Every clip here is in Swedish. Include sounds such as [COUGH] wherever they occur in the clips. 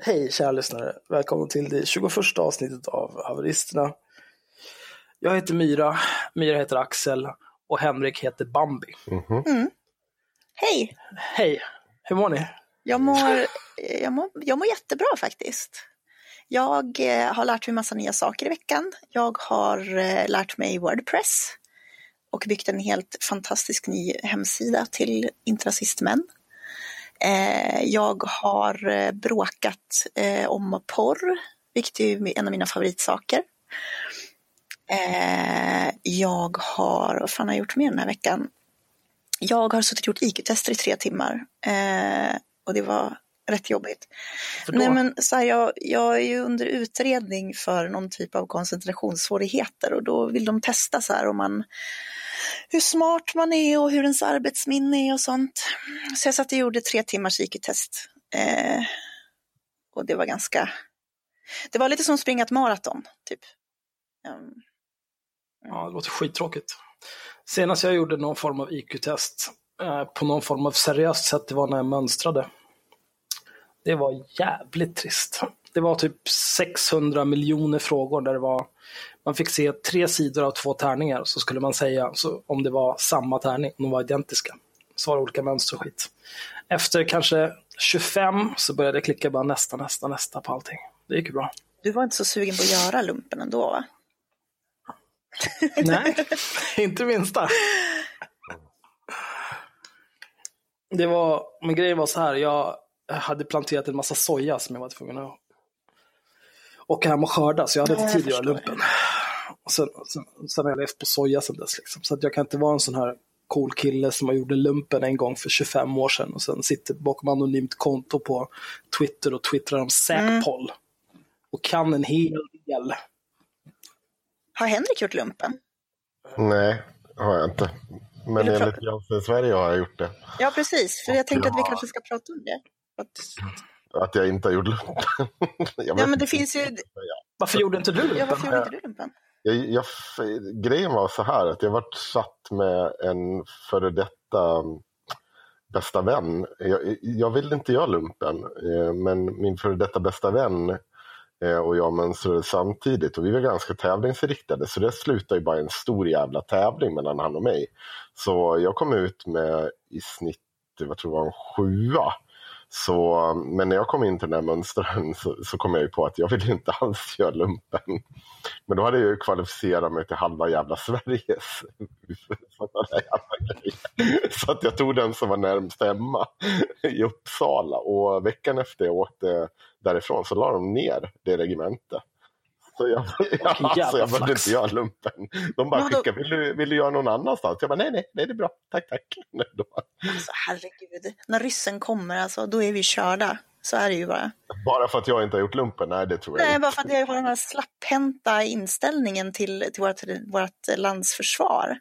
Hej kära lyssnare! Välkommen till det 21 avsnittet av Haveristerna. Jag heter Myra, Myra heter Axel och Henrik heter Bambi. Hej! Hej! Hur mår ni? Jag mår, jag, mår, jag mår jättebra faktiskt. Jag eh, har lärt mig massa nya saker i veckan. Jag har eh, lärt mig Wordpress och byggt en helt fantastisk ny hemsida till Intrasistmän. Eh, jag har eh, bråkat eh, om porr, vilket är en av mina favoritsaker. Jag har, vad fan har jag gjort mer den här veckan? Jag har suttit och gjort IQ-tester i tre timmar och det var rätt jobbigt. Nej, men, så här, jag, jag är ju under utredning för någon typ av koncentrationssvårigheter och då vill de testa så här om man hur smart man är och hur ens arbetsminne är och sånt. Så jag satt och gjorde tre timmars IQ-test. Eh, och det var ganska, det var lite som att springa ett maraton, typ. Um, Ja, det låter skittråkigt. Senast jag gjorde någon form av IQ-test eh, på någon form av seriöst sätt, det var när jag mönstrade. Det var jävligt trist. Det var typ 600 miljoner frågor där det var, man fick se tre sidor av två tärningar så skulle man säga så, om det var samma tärning, om de var identiska. Så var det olika mönster och skit. Efter kanske 25 så började jag klicka bara nästa, nästa, nästa på allting. Det gick ju bra. du var inte så sugen på att göra lumpen ändå, va? Nej, inte minsta. Det var, men grejen var så här, jag hade planterat en massa soja som jag var tvungen att åka hem och skörda, så jag hade inte tid att göra lumpen. Och sen, sen, sen har jag levt på soja sen dess, liksom. så att jag kan inte vara en sån här cool kille som har gjort lumpen en gång för 25 år sedan och sen sitter bakom anonymt konto på Twitter och twittrar om säkpoll. Och kan en hel del. Har Henrik gjort lumpen? Nej, har jag inte. Men enligt Jansen Sverige har jag gjort det. Ja, precis. För jag tänkte att vi kanske ska prata om det. Att, Att jag inte har gjort lumpen. [LAUGHS] Ja, men det inte. finns ju... Varför gjorde inte du lumpen? Ja, varför gjorde inte du lumpen? Jag, jag, grejen var så här att jag var satt med en före detta mm, bästa vän. Jag, jag ville inte göra lumpen, eh, men min före detta bästa vän eh, och jag mönstrade samtidigt och vi var ganska tävlingsinriktade så det slutade ju bara i en stor jävla tävling mellan han och mig. Så jag kom ut med i snitt, vad tror jag var en sjua. Så, men när jag kom in till den här mönstren så, så kom jag ju på att jag vill inte alls göra lumpen. Men då hade jag ju kvalificerat mig till halva jävla Sveriges. jävla. [LAUGHS] Så att jag tog den som var närmst hemma i Uppsala. Och veckan efter jag åkte därifrån så la de ner det regementet. Så jag, [LAUGHS] ja, alltså jag behövde inte göra lumpen. De bara skickade, vill du, vill du göra någon annanstans? Jag bara, nej, nej, nej, det är bra. Tack, tack. [LAUGHS] Nej, Alltså, herregud. När ryssen kommer, alltså, då är vi körda. Så är det ju bara. bara för att jag inte har gjort lumpen? Nej, det tror jag Nej, inte. bara för att jag har den här slapphänta inställningen till, till vårt, vårt landsförsvar.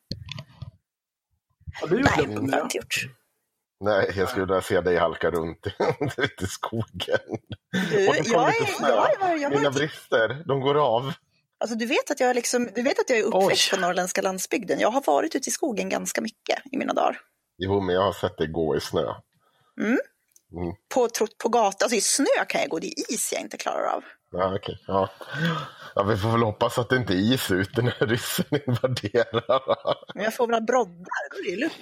Har du gjort Nej, lumpen? det har jag Ja? inte gjort. Nej, jag skulle vilja se dig halka runt [LAUGHS] ute i skogen. Du, Och det jag lite snö. jag är, jag Mina brister, de går av. alltså, du, vet att jag är liksom, du vet att jag är uppväxt Oj. på norrländska landsbygden. Jag har varit ute i skogen ganska mycket i mina dagar. Jo, men jag har sett dig gå i snö. På, trott på gatan, alltså i snö kan jag gå, det är is jag inte klarar av. Ja, okej. Ja. ja, vi får väl hoppas att det inte är is ute när ryssen invaderar. Men jag får väl broddar, då är det lugnt.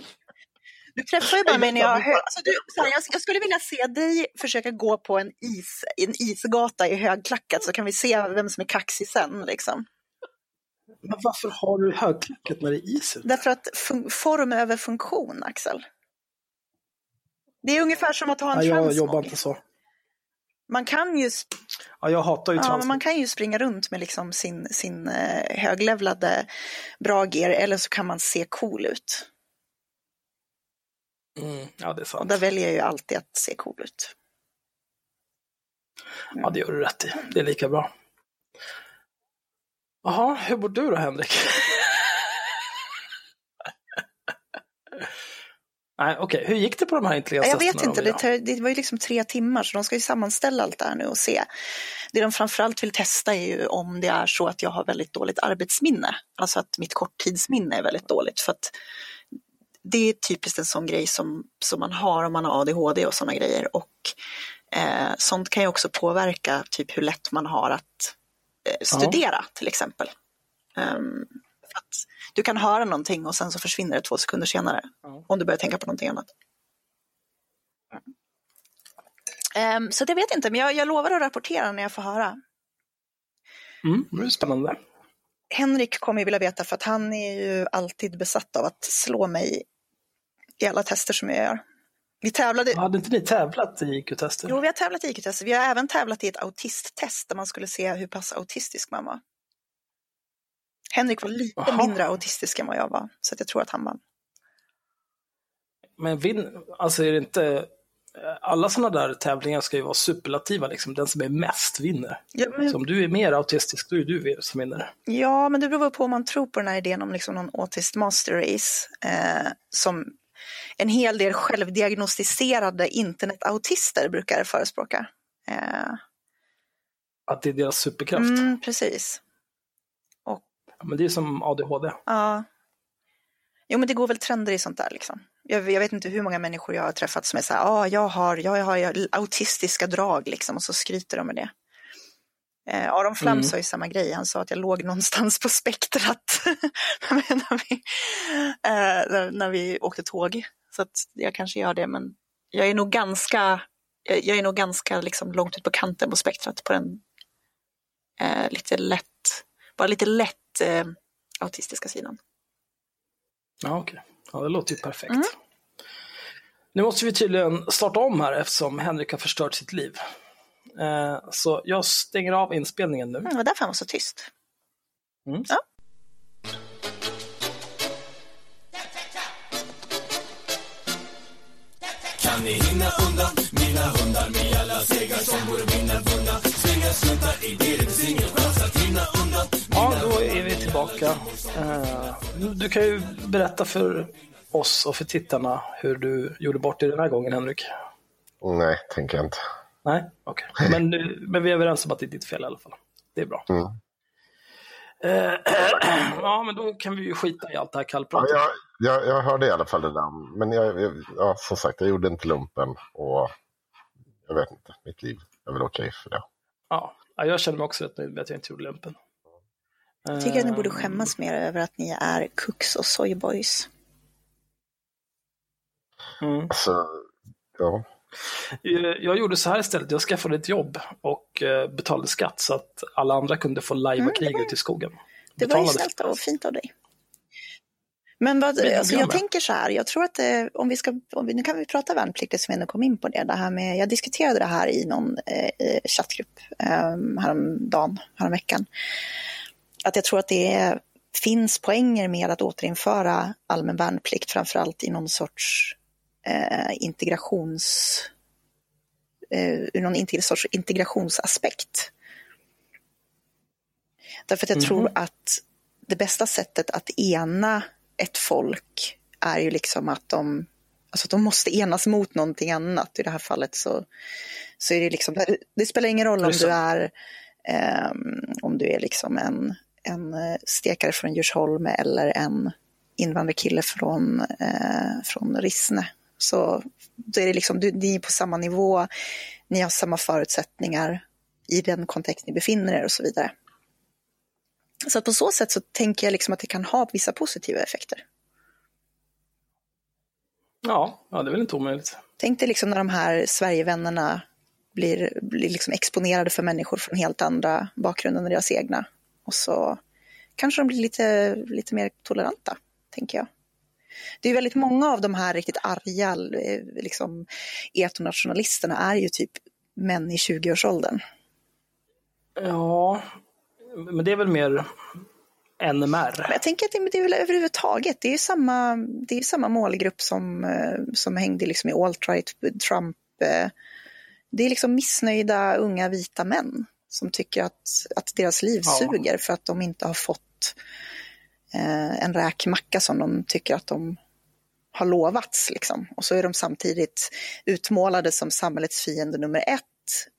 Du träffar ju bara mig när jag hö- alltså, du, här, jag, jag skulle vilja se dig försöka gå på en, is, en isgata i högklackat så kan vi se vem som är kaxig sen. Liksom. Men varför har du högklackat när det är is ute? Därför att form över funktion, Axel. Det är ungefär som att ha en Ja, jag jobbar inte så. Man kan ju, Ja, jag hatar ju ja, men man kan ju springa runt med liksom sin, sin eh, höglevlade bra gear eller så kan man se cool ut. Mm, ja, det är Och sant. där väljer jag ju alltid att se cool ut. Ja, det gör du rätt i. Det är lika bra. Jaha, hur bor du då, Henrik? [LAUGHS] Nej, okej. Hur gick det på de här intelligenstesterna? Jag vet inte, det, tar- det var ju liksom tre timmar så de ska ju sammanställa allt det här nu och se. Det de framförallt vill testa är ju om det är så att jag har väldigt dåligt arbetsminne. Alltså att mitt korttidsminne är väldigt dåligt. För att det är typiskt en sån grej som, som man har om man har ADHD och sådana grejer. Och Eh, sånt kan ju också påverka typ hur lätt man har att eh, studera ja. till exempel. Um, att du kan höra någonting och sen så försvinner det två sekunder senare. Ja. Om du börjar tänka på någonting annat. Um, så det vet jag inte, men jag, jag lovar att rapportera när jag får höra. Mm, det är spännande. Henrik kommer ju vilja veta för att han är ju alltid besatt av att slå mig i alla tester som jag gör. Vi tävlade... Hade inte ni tävlat i IQ-tester? Jo, vi har tävlat i IQ-tester. Vi har även tävlat i ett autisttest där man skulle se hur pass autistisk man var. Henrik var lite Aha. mindre autistisk än vad jag var, så jag tror att han vann. Men vin, alltså är det inte, alla sådana där tävlingar ska ju vara superlativa, liksom. den som är mest vinner. Ja, men... Så om du är mer autistisk, då är du som vinner. Ja, men det beror på om man tror på den här idén om liksom någon autist master race, eh, som en hel del självdiagnostiserade internetautister brukar förespråka. Eh... Att det är deras superkraft? Mm, precis. Och... Ja, men det är som ADHD. Ja. Jo, men det går väl trender i sånt där liksom. Jag, jag vet inte hur många människor jag har träffat som är så här, ah, jag, har, jag har autistiska drag liksom, och så skryter de med det. Eh, Aron Flam mm. sa ju samma grej, han sa att jag låg någonstans på spektrat [LAUGHS] när, vi, eh, när vi åkte tåg. Så att jag kanske gör det, men jag är nog ganska, jag, är nog ganska liksom långt ut på kanten på spektrat på den eh, lite lätt, bara lite lätt eh, autistiska sidan. Ja, okej. Okay. Ja, det låter ju perfekt. Mm. Nu måste vi tydligen starta om här eftersom Henrik har förstört sitt liv. Eh, så jag stänger av inspelningen nu. Mm, det var därför han var så tyst. Mm. Ja. Ni hinna undan mina hundar med alla segrar som vore mina vunna? Svinga sluntar i finns ingen chans att hinna undan. Ja, då är vi tillbaka. Eh, du kan ju berätta för oss och för tittarna hur du gjorde bort dig den här gången, Henrik. Nej, tänker jag inte. Nej, okej. Okay. Men, men vi är överens om att det är ditt fel i alla fall. Det är bra. Mm. Ja, men då kan vi ju skita i allt det här kallpratet. Ja, jag, jag, jag hörde i alla fall det där. Men jag, jag, ja, som sagt, jag gjorde inte lumpen och jag vet inte, mitt liv är väl okej okay för det. Ja, jag känner mig också rätt nöjd med att jag inte gjorde lumpen. Jag tycker att ni borde eh, skämmas mer över att ni är cooks och soyboys. Mm. Alltså, ja. Jag gjorde så här istället, jag skaffade ett jobb och eh, betalade skatt så att alla andra kunde få lajva mm, krig ute i skogen. Det var ju snällt och fint av dig. Men vad, alltså jag tänker så här, jag tror att eh, om vi ska, om vi, nu kan vi prata värnplikt som vi ändå kom in på det, det här med, jag diskuterade det här i någon eh, chattgrupp eh, häromdagen, häromveckan. Att jag tror att det är, finns poänger med att återinföra allmän värnplikt, framförallt i någon sorts eh, integrations eh, ur någon sorts integrationsaspekt. Därför att jag mm. tror att det bästa sättet att ena ett folk är ju liksom att de, alltså att de måste enas mot någonting annat. I det här fallet så, så är det liksom, det spelar ingen roll om du är, eh, om du är liksom en, en stekare från Djursholm eller en invandrarkille från, eh, från Rissne så då är det liksom, du, ni är på samma nivå, ni har samma förutsättningar i den kontext ni befinner er och så vidare. Så på så sätt så tänker jag liksom att det kan ha vissa positiva effekter. Ja, ja det är väl inte omöjligt. Tänk dig liksom när de här Sverigevännerna blir, blir liksom exponerade för människor från helt andra bakgrunder än deras egna. Och så kanske de blir lite, lite mer toleranta, tänker jag. Det är väldigt många av de här riktigt arga eh, liksom, etnonationalisterna är ju typ män i 20-årsåldern. Ja, men det är väl mer NMR? Men jag tänker att det, det är väl överhuvudtaget, det är samma, det är samma målgrupp som, eh, som hängde liksom i alt-right, Trump. Eh, det är liksom missnöjda unga vita män som tycker att, att deras liv ja. suger för att de inte har fått en räkmacka som de tycker att de har lovats. Liksom. Och så är de samtidigt utmålade som samhällets fiende nummer ett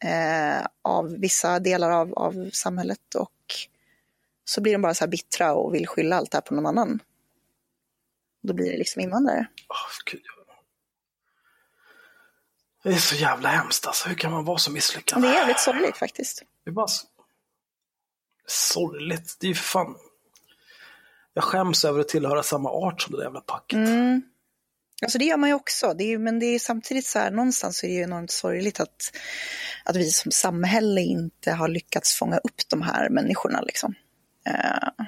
eh, av vissa delar av, av samhället. Och så blir de bara så här bittra och vill skylla allt det här på någon annan. Då blir det liksom invandrare. Oh, Det är så jävla hemskt alltså. Hur kan man vara så misslyckad? Det är jävligt sorgligt faktiskt. Det är bara sorgligt. Det är ju fan... Jag skäms över att tillhöra samma art som det där jävla packet. Mm. Alltså det gör man ju också, det är, men det är samtidigt så här, någonstans är det ju enormt sorgligt att, att vi som samhälle inte har lyckats fånga upp de här människorna. Liksom. Uh.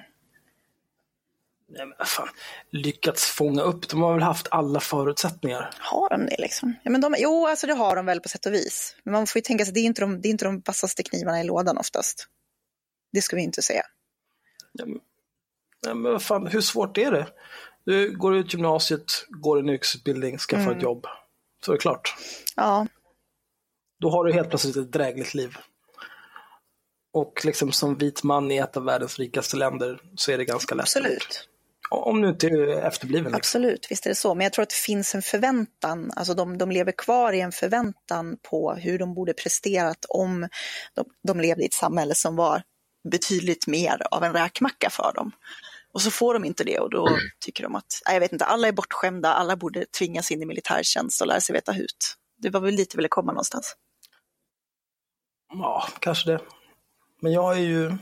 Nej, men fan. Lyckats fånga upp, de har väl haft alla förutsättningar. Har de det liksom? Ja, men de, jo, alltså det har de väl på sätt och vis. Men man får ju tänka sig, det är inte de, det är inte de vassaste knivarna i lådan oftast. Det ska vi inte säga. Ja, men, ja, men vad fan, hur svårt är det? Du går ut gymnasiet, går en yrkesutbildning, skaffar mm. ett jobb. Så är det klart. Ja. Då har du helt plötsligt ett drägligt liv. Och liksom som vit man i ett av världens rikaste länder så är det ganska lätt. Absolut. Om du inte är efterbliven. Liksom. Absolut, visst är det så. Men jag tror att det finns en förväntan, alltså de, de lever kvar i en förväntan på hur de borde presterat om de, de levde i ett samhälle som var betydligt mer av en räkmacka för dem. Och så får de inte det och då tycker de att, jag vet inte, alla är bortskämda, alla borde tvingas in i militärtjänst och lära sig veta hut. Det var väl vi ville komma någonstans. Ja, kanske det. Men jag är ju,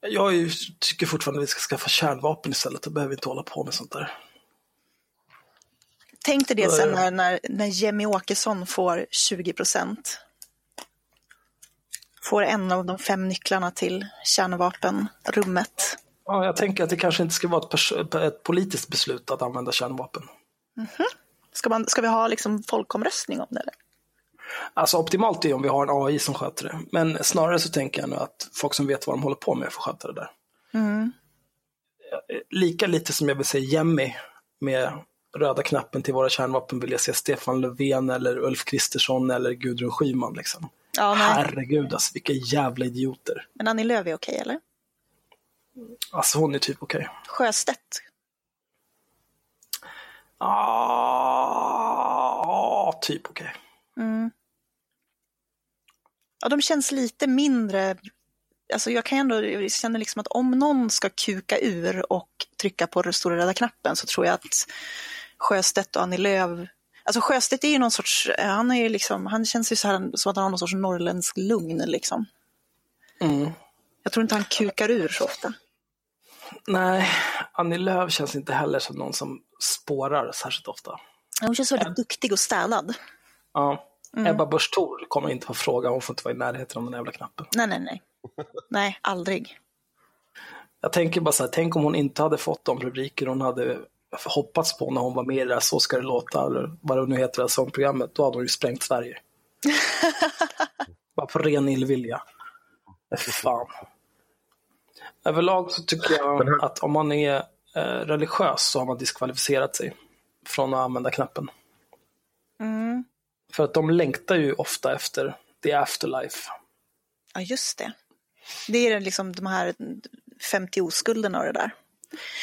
jag är ju, tycker fortfarande att vi ska skaffa kärnvapen istället och behöver inte hålla på med sånt där. Tänk dig det sen när, när, när Jemmy Åkesson får 20 procent. Får en av de fem nycklarna till kärnvapenrummet. Ja, jag tänker att det kanske inte ska vara ett, ett politiskt beslut att använda kärnvapen. Mm -hmm. ska, man, ska vi ha liksom folkomröstning om det? Eller? Alltså optimalt är om vi har en AI som sköter det. Men snarare så tänker jag nu att folk som vet vad de håller på med får sköta det där. Mm. Lika lite som jag vill se Jemmy med röda knappen till våra kärnvapen vill jag se Stefan Löfven eller Ulf Kristersson eller Gudrun Schyman. Liksom. Ja, Herregud alltså, vilka jävla idioter. Men Annie Lööf är okej eller? Alltså hon är typ okej. Okay. Sjöstedt? Ah, typ okej. Okay. Mm. Ja, de känns lite mindre Alltså jag kan ändå, jag känner liksom att om någon ska kuka ur och trycka på den stora röda knappen så tror jag att Sjöstedt och Annie Lööf Alltså Sjöstedt är ju någon sorts, han är ju liksom, han känns ju så här som att han har någon sorts norrländsk lugn liksom. Mm. Jag tror inte han kukar ur så ofta. Nej, Annie Lööf känns inte heller som någon som spårar särskilt ofta. Hon känns väldigt duktig och städad. Ja. Mm. Ebba Busch Thor kommer inte få fråga, hon får inte vara i närheten av den jävla knappen. Nej, nej, nej. Nej, aldrig. Jag tänker bara så här, tänk om hon inte hade fått de rubriker hon hade hoppats på när hon var med i det där Så ska det låta, eller vad det nu heter, det sångprogrammet. Då hade hon ju sprängt Sverige. [LAUGHS] bara på ren illvilja. Fan. Överlag så tycker jag att om man är eh, religiös så har man diskvalificerat sig från att använda knappen. Mm. För att de längtar ju ofta efter the afterlife. Ja, just det. Det är liksom de här 50 oskulderna och det där.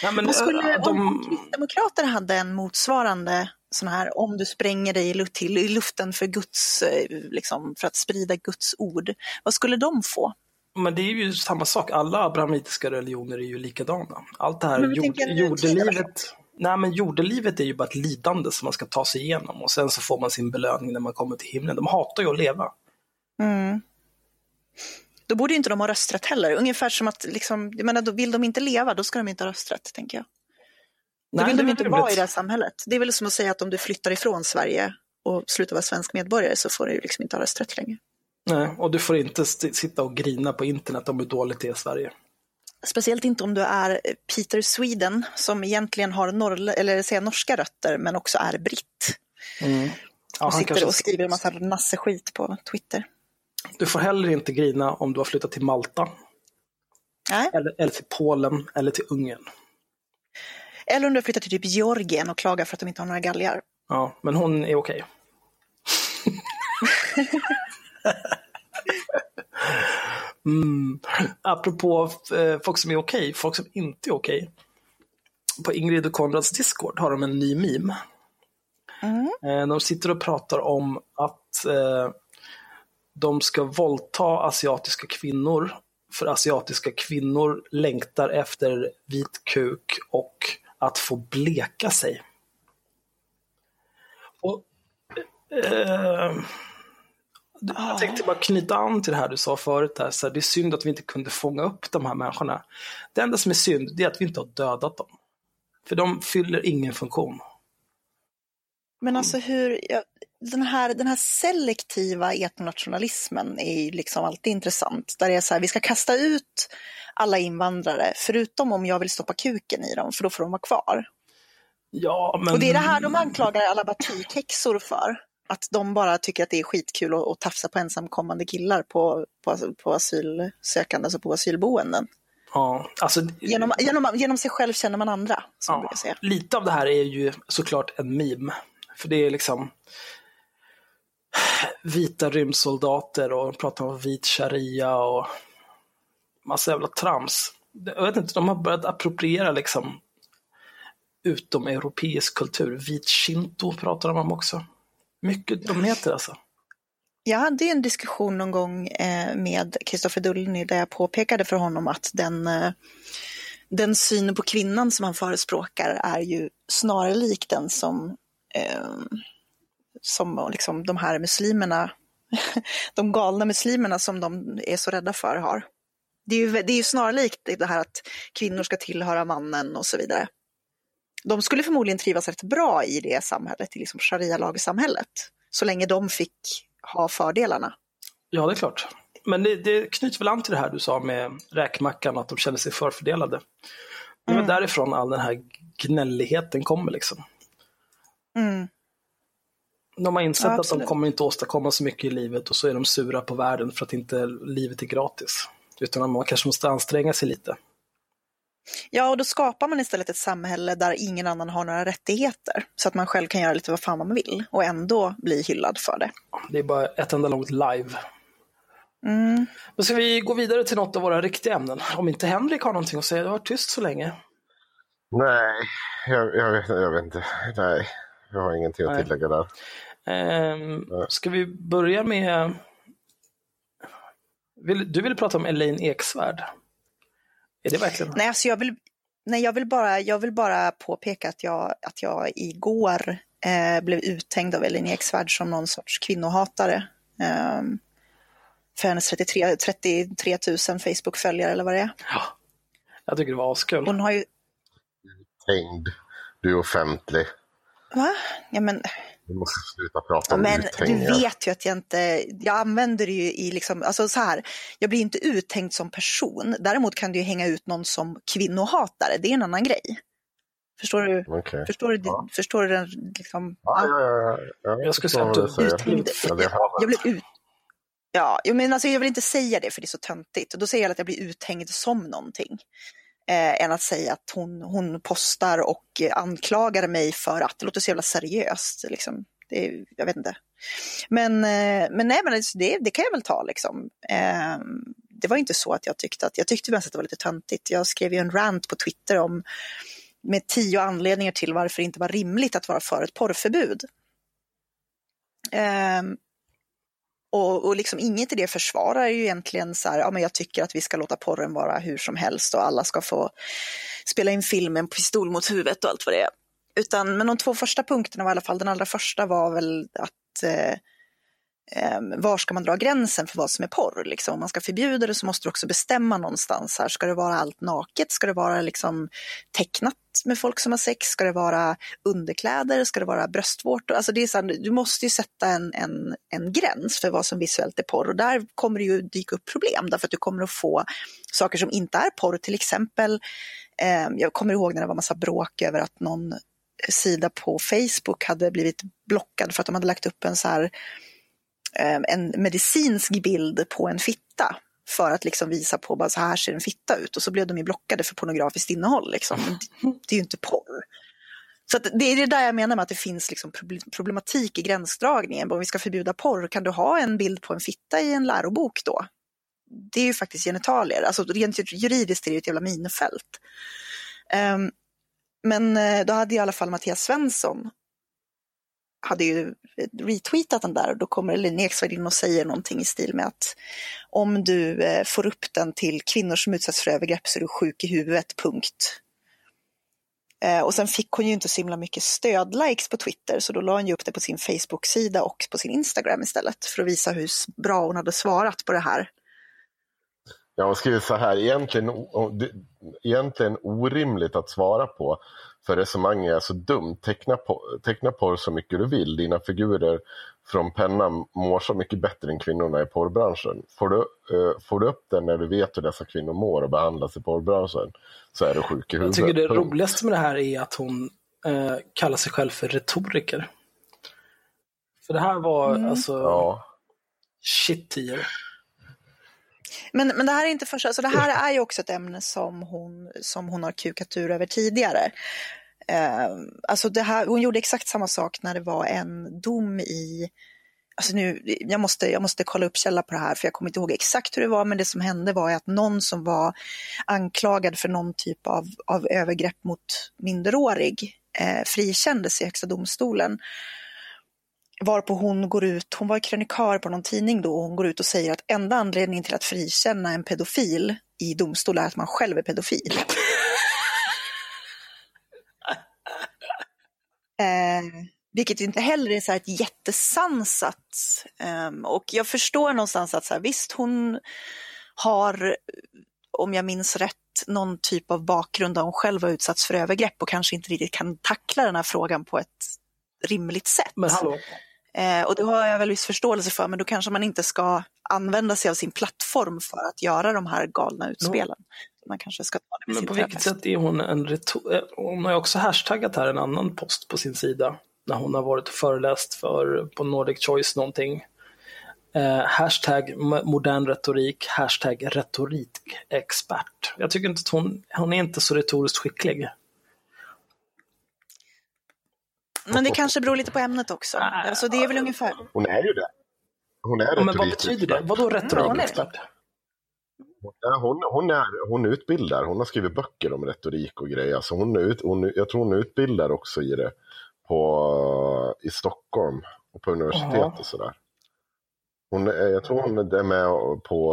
Ja, men, Vad skulle, de... Om kristdemokrater hade en motsvarande sån här om du spränger dig till i luften för Guds, eh, liksom, för att sprida Guds ord, vad skulle de få? Men det är ju samma sak, alla abrahamitiska religioner är ju likadana. Allt det här jord, jordelivet, nej men jordelivet är ju bara ett lidande som man ska ta sig igenom och sen så får man sin belöning när man kommer till himlen. De hatar ju att leva. Mm. Då borde inte de ha rösträtt heller. Ungefär som att, liksom, jag menar, då vill de inte leva, då ska de inte ha rösträtt, tänker jag. Då Nej, vill de inte vara i det här samhället. Det är väl som att säga att om du flyttar ifrån Sverige och slutar vara svensk medborgare så får du liksom inte ha rösträtt längre. Nej, och du får inte sitta och grina på internet om hur dåligt det är i Sverige. Speciellt inte om du är Peter Sweden som egentligen har norr, eller säga, norska rötter men också är britt. Mm. Ja, och sitter och skriver en massa nasse-skit på Twitter. Du får heller inte grina om du har flyttat till Malta. Nej. Eller, eller till Polen eller till Ungern. Eller om du har flyttat till typ Georgien och klagar för att de inte har några galgar. Ja, men hon är okej. Okay. [LAUGHS] mm. Apropå eh, folk som är okej, okay, folk som inte är okej. Okay. På Ingrid och Konrads Discord har de en ny meme. Mm. Eh, de sitter och pratar om att eh, de ska våldta asiatiska kvinnor för asiatiska kvinnor längtar efter vit kuk och att få bleka sig. Och Eh, jag tänkte bara knyta an till det här du sa förut. Här, så här, det är synd att vi inte kunde fånga upp de här människorna. Det enda som är synd det är att vi inte har dödat dem. För de fyller ingen funktion. Men alltså hur, ja, den, här, den här selektiva etnonationalismen är ju liksom alltid intressant. Där det är så här, vi ska kasta ut alla invandrare, förutom om jag vill stoppa kuken i dem, för då får de vara kvar. Ja, men... Och det är det här de anklagar alla batikhäxor för. Att de bara tycker att det är skitkul att, att tafsa på ensamkommande killar på, på, på asylsökande, alltså på asylboenden. Ja, alltså, genom, genom, genom sig själv känner man andra, som ja. Lite av det här är ju såklart en meme. För det är liksom vita rymdsoldater och pratar om vit sharia och massa jävla trams. Jag vet inte, de har börjat appropriera liksom utomeuropeisk kultur. Vit shinto pratar de om också. Mycket de heter alltså. Jag hade en diskussion någon gång eh, med Kristoffer Dullny där jag påpekade för honom att den, eh, den synen på kvinnan som han förespråkar är ju snarare lik den som, eh, som liksom de här muslimerna, [LAUGHS] de galna muslimerna som de är så rädda för har. Det är ju, det är ju snarlikt det här att kvinnor ska tillhöra mannen och så vidare. De skulle förmodligen trivas rätt bra i det samhället, i liksom sharia-lagsamhället, så länge de fick ha fördelarna. Ja, det är klart. Men det, det knyter väl an till det här du sa med räkmackan, att de känner sig förfördelade. Det är mm. därifrån all den här gnälligheten kommer liksom. Mm. De har insett ja, att de kommer inte åstadkomma så mycket i livet och så är de sura på världen för att inte livet är gratis. Utan man kanske måste anstränga sig lite. Ja, och då skapar man istället ett samhälle där ingen annan har några rättigheter. Så att man själv kan göra lite vad fan man vill och ändå bli hyllad för det. Det är bara ett enda långt live. Mm. Men ska vi gå vidare till något av våra riktiga ämnen? Om inte Henrik har någonting att säga, det har varit tyst så länge. Nej, jag, jag, vet, jag vet inte. Nej, jag har ingenting att tillägga där. Ehm, ska vi börja med... Vill, du ville prata om Elaine Eksvärd. Är det verkligen? Nej, alltså jag vill, nej, jag vill, bara, jag vill bara påpeka att jag, att jag igår eh, blev uthängd av Elin Eksvärd som någon sorts kvinnohatare. Eh, för hennes 33, 33 000 Facebook-följare eller vad det är. Ja, jag tycker det var askul. Hon har ju... Uthängd, du är offentlig. Va? Ja men du måste sluta prata om Men uthängningar. du vet ju att jag inte, jag använder det ju i liksom, alltså så här, jag blir inte uthängd som person. Däremot kan du ju hänga ut någon som kvinnohatare, det är en annan grej. Förstår du? Okay. Förstår du, ja. förstår du den liksom? Ja, ja, ja, ja. Jag skulle säga att du uthängd. Jag, jag blev ut, Ja, men alltså jag vill inte säga det för det är så töntigt. Då säger jag att jag blir uthängd som någonting eh, än att säga att hon, hon postar och anklagar mig för att, det låter så jävla seriöst. Liksom. Det, jag vet inte. Men, eh, men nej, men alltså, det, det kan jag väl ta liksom. Eh, det var inte så att jag tyckte att, jag tyckte mest att det var lite töntigt. Jag skrev ju en rant på Twitter om med tio anledningar till varför det inte var rimligt att vara för ett porrförbud. Um, och, och liksom inget i det försvarar ju egentligen så här, ja men jag tycker att vi ska låta porren vara hur som helst och alla ska få spela in filmen pistol mot huvudet och allt vad det är. Utan, men de två första punkterna var i alla fall, den allra första var väl att eh, Ehm, var ska man dra gränsen för vad som är porr? Liksom? Om man ska förbjuda det så måste du också bestämma någonstans. Här. Ska det vara allt naket? Ska det vara liksom tecknat med folk som har sex? Ska det vara underkläder? Ska det vara bröstvårtor? Alltså det är så här, du måste ju sätta en, en, en gräns för vad som visuellt är porr och där kommer det ju dyka upp problem därför att du kommer att få saker som inte är porr, till exempel eh, jag kommer ihåg när det var massa bråk över att någon sida på Facebook hade blivit blockad för att de hade lagt upp en så här en medicinsk bild på en fitta för att liksom visa på bara så här ser en fitta ut och så blev de ju blockade för pornografiskt innehåll. Liksom. Det är ju inte porr. Så det är det där jag menar med att det finns liksom problematik i gränsdragningen. Om vi ska förbjuda porr, kan du ha en bild på en fitta i en lärobok då? Det är ju faktiskt genitalier, alltså rent juridiskt är det ett jävla minefält. Um, men eh, då hade i alla fall Mattias Svensson hade ju retweetat den där och då kommer Linnea Eksvärd in och säger någonting i stil med att om du eh, får upp den till kvinnor som utsätts för övergrepp så är du sjuk i huvudet, punkt. Eh, och sen fick hon ju inte så himla mycket stödlikes på Twitter så då la hon ju upp det på sin Facebook-sida och på sin Instagram istället för att visa hur bra hon hade svarat på det här. Ja, hon skriver så här, egentligen, egentligen orimligt att svara på för resonemanget är så dumt. Teckna, på, teckna porr så mycket du vill. Dina figurer från pennan mår så mycket bättre än kvinnorna i porrbranschen. Får du, uh, får du upp den när du vet hur dessa kvinnor mår och behandlas i porrbranschen så är du sjuk i huvudet. Jag tycker det roligaste med det här är att hon uh, kallar sig själv för retoriker. För det här var mm. alltså ja. shit tier. Men, men det här är inte första, alltså det här är ju också ett ämne som hon, som hon har kukat ur över tidigare. Eh, alltså det här, hon gjorde exakt samma sak när det var en dom i Alltså nu, jag, måste, jag måste kolla upp källa på det här för jag kommer inte ihåg exakt hur det var men det som hände var att någon som var anklagad för någon typ av, av övergrepp mot minderårig eh, frikändes i Högsta domstolen. Varpå hon går ut, hon var krönikör på någon tidning då, och hon går ut och säger att enda anledningen till att frikänna en pedofil i domstol är att man själv är pedofil. [LAUGHS] eh, vilket inte heller är så ett jättesansat. Um, och jag förstår någonstans att så här, visst hon har, om jag minns rätt, någon typ av bakgrund där hon själv har utsatts för övergrepp och kanske inte riktigt kan tackla den här frågan på ett rimligt sätt. Men hallå, Eh, och det har jag väl viss förståelse för, men då kanske man inte ska använda sig av sin plattform för att göra de här galna utspelen. No. Man kanske ska ta det med Men på vilket sätt är hon en retor... Eh, hon har ju också hashtaggat här en annan post på sin sida när hon har varit och föreläst för, på Nordic Choice någonting. Eh, hashtag modern retorik, hashtag retorikexpert. Jag tycker inte att hon, hon är inte så retoriskt skicklig. Men det kanske beror lite på ämnet också. Alltså det är väl ungefär. Hon är ju det. Hon är Men vad betyder det? Vadå retorikexpert? Hon, hon, är, hon utbildar, hon har skrivit böcker om retorik och grejer. Alltså hon, ut, hon, jag tror hon utbildar också i det på, i Stockholm och på universitet Aha. och sådär. Hon, jag tror hon är med på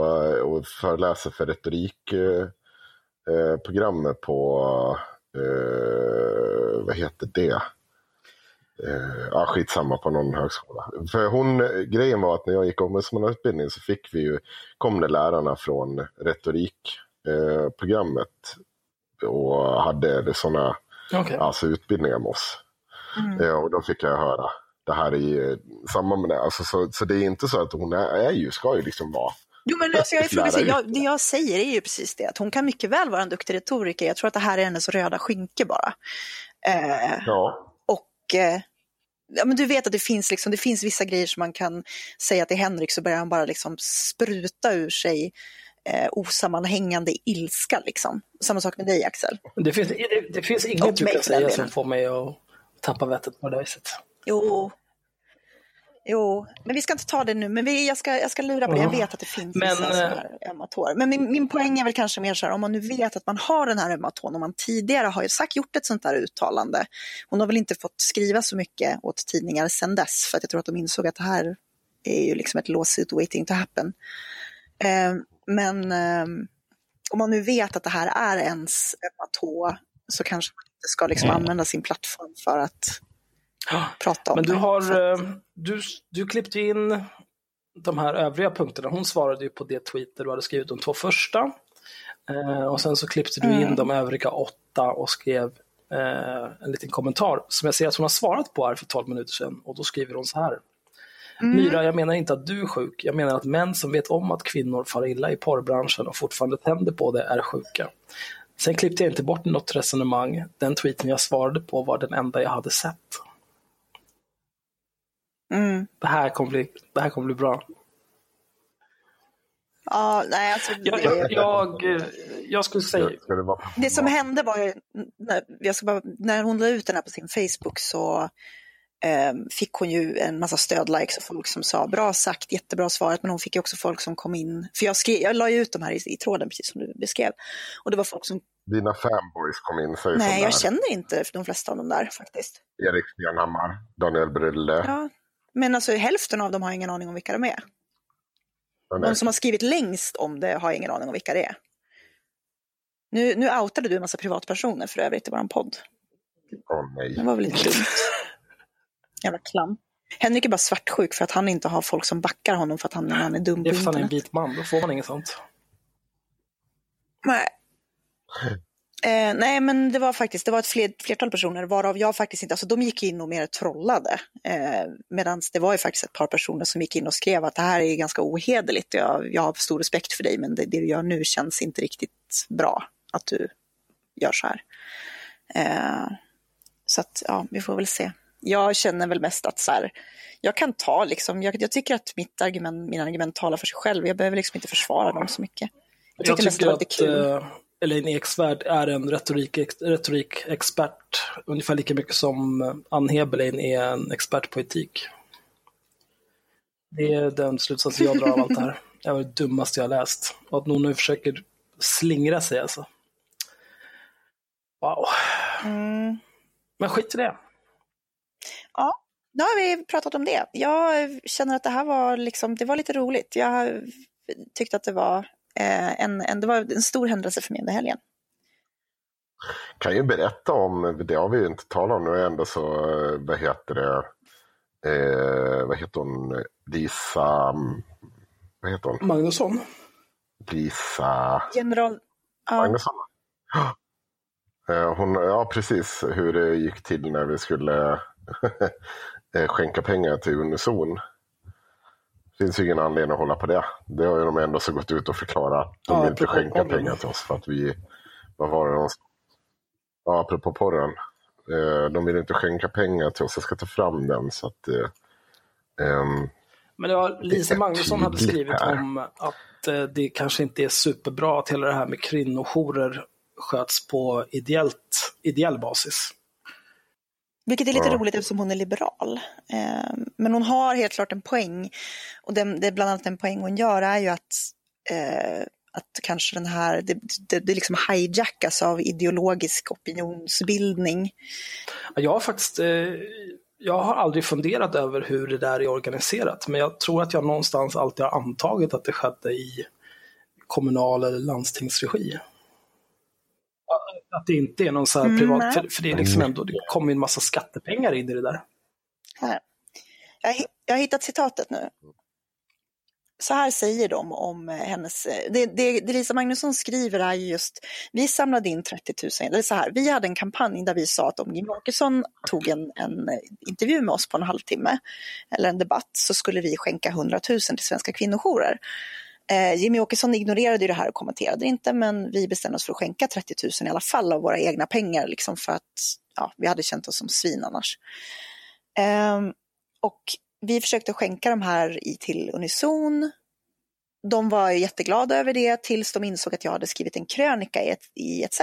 och föreläser för retorikprogrammet eh, på, eh, vad heter det? Eh, ja, skitsamma på någon högskola. För hon, grejen var att när jag gick ombudsmannautbildning så fick vi ju, kom det lärarna från retorikprogrammet eh, och hade sådana okay. alltså, utbildningar med oss. Mm. Eh, och då fick jag höra det här i samband med det. Alltså, så, så det är inte så att hon är, är ju, ska ju liksom vara Jo, men alltså jag ifrågasätter, jag, det jag säger är ju precis det, att hon kan mycket väl vara en duktig retoriker. Jag tror att det här är hennes röda skynke bara. Eh, ja. Och eh, ja, men du vet att det finns, liksom, det finns vissa grejer som man kan säga till Henrik så börjar han bara liksom spruta ur sig eh, osammanhängande ilska. Liksom. Samma sak med dig Axel. Det finns, det, det finns inget du kan säga som får mig att tappa vettet på det viset. Jo, Jo, men vi ska inte ta det nu, men vi, jag, ska, jag ska lura på det. Jag vet att det finns men, vissa här ömma tår. Men min, min poäng är väl kanske mer så här, om man nu vet att man har den här ömma tån, om man tidigare har ju sagt gjort ett sånt där uttalande. Hon har väl inte fått skriva så mycket åt tidningar sedan dess, för att jag tror att de insåg att det här är ju liksom ett lawsuit waiting to happen. Eh, men eh, om man nu vet att det här är ens ömma tå, så kanske man inte ska liksom använda sin plattform för att prata om Men du har, eh, du, du klippte in de här övriga punkterna. Hon svarade ju på det tweet där du hade skrivit de två första. Eh, och sen så klippte du in mm. de övriga åtta och skrev eh, en liten kommentar som jag ser att hon har svarat på här för 12 minuter sedan. Och då skriver hon så här. Mm. Myra, jag menar inte att du är sjuk. Jag menar att män som vet om att kvinnor far illa i porrbranschen och fortfarande tänder på det är sjuka. Sen klippte jag inte bort något resonemang. Den tweeten jag svarade på var den enda jag hade sett. Mm. Det, här kommer bli, det här kommer bli bra. Ja, nej, alltså, jag, jag, jag, jag, skulle säga... Det som hände var ju, när, jag ska bara, när hon la ut den här på sin Facebook så eh, fick hon ju en massa stödlikes och folk som sa bra sagt, jättebra svaret, men hon fick ju också folk som kom in, för jag, skrev, jag la ju ut de här i, i tråden precis som du beskrev, och det var folk som dina fanboys kom in. Säger Nej, jag känner inte de flesta av dem där faktiskt. Erik Stenhammar, Daniel Brille. Ja, men alltså hälften av dem har ingen aning om vilka de är. De som har skrivit längst om det har ingen aning om vilka det är. Nu, nu outade du en massa privatpersoner för övrigt i vår podd. Åh nej. Det var väl lite dumt. [LAUGHS] Jävla klam. Henrik är bara svartsjuk för att han inte har folk som backar honom för att han, han är dum Det på är för fan en internet. vit man, då får man inget sånt. Nej. Eh, nej, men det var faktiskt det var ett fler, flertal personer varav jag faktiskt inte, alltså de gick in och mer trollade. Eh, Medan det var ju faktiskt ett par personer som gick in och skrev att det här är ganska ohederligt. Jag, jag har stor respekt för dig men det, det du gör nu känns inte riktigt bra att du gör så här. Eh, så att ja, vi får väl se. Jag känner väl mest att så här, jag kan ta liksom, jag, jag tycker att mitt argument, mina argument talar för sig själv. Jag behöver liksom inte försvara dem så mycket. Jag Jag tyckte mest det tycker var lite att kul. Elaine Eksvärd är en retorik, retorikexpert, ungefär lika mycket som eh, Ann Heberlein är en expert på etik. Det är den slutsatsen jag drar av allt det här. Det var det dummaste jag har läst. Och att någon nu försöker slingra sig alltså. Wow. Mm. Men skit i det. Ja, nu har vi pratat om det. Jag känner att det här var, liksom, det var lite roligt. Jag tyckte att det var, en, en, det var en stor händelse för mig under helgen. Kan ju berätta om, det har vi ju inte talat om nu ändå så, eh, vad heter det, eh, vad heter hon, Lisa, mm, vad heter hon, Magnusson. Lisa General... Ja, Magnusson? Ja. [GASPS] Eh, Hon, ja, precis hur det gick till när vi skulle [LAUGHS] eh, skänka pengar till Unison. Finns ju ingen anledning att hålla på det. Det har ju de ändå så gått ut och förklarat. De Ja, vill inte apropå skänka porren. pengar till oss för att vi, vad var det de Ja, apropå porren. Eh, De vill inte skänka pengar till oss. Jag ska ta fram den så att ehm, Men det var Lisa Det Magnusson hade skrivit här. om att eh, det kanske inte är superbra att hela det här med kvinnojourer sköts på ideellt, ideell basis. Vilket är lite Ja. roligt eftersom hon är liberal. Eh, men hon har helt klart en poäng. Och den, det är bland annat en poäng hon gör är ju att, eh, att kanske den här, det, det, det liksom hijackas av ideologisk opinionsbildning. Jag har faktiskt, eh, jag har aldrig funderat över hur det där är organiserat, men jag tror att jag någonstans alltid har antagit att det skedde i kommunal eller landstingsregi. Att det inte är någon så här Mm, privat, nej. för, för det är liksom ändå, det kommer en massa skattepengar in i det där. Här. Jag, jag har hittat citatet nu. Så här säger de om eh, hennes... eh, Det, det, det Lisa Magnusson skriver är ju just, vi samlade in 30 000, eller så här, vi hade en kampanj där vi sa att om Jimmie Åkesson tog en, en eh, intervju med oss på en halvtimme, eller en debatt, så skulle vi skänka 100 000 till svenska kvinnojourer. Eh, Jimmy Åkesson ignorerade ju det här och kommenterade inte, men vi bestämde oss för att skänka 30 000 i alla fall av våra egna pengar, liksom för att ja, vi hade känt oss som svin annars. Ehm, och vi försökte skänka de här i till Unison. De var ju jätteglada över det tills de insåg att jag hade skrivit en krönika i, ett, i ETC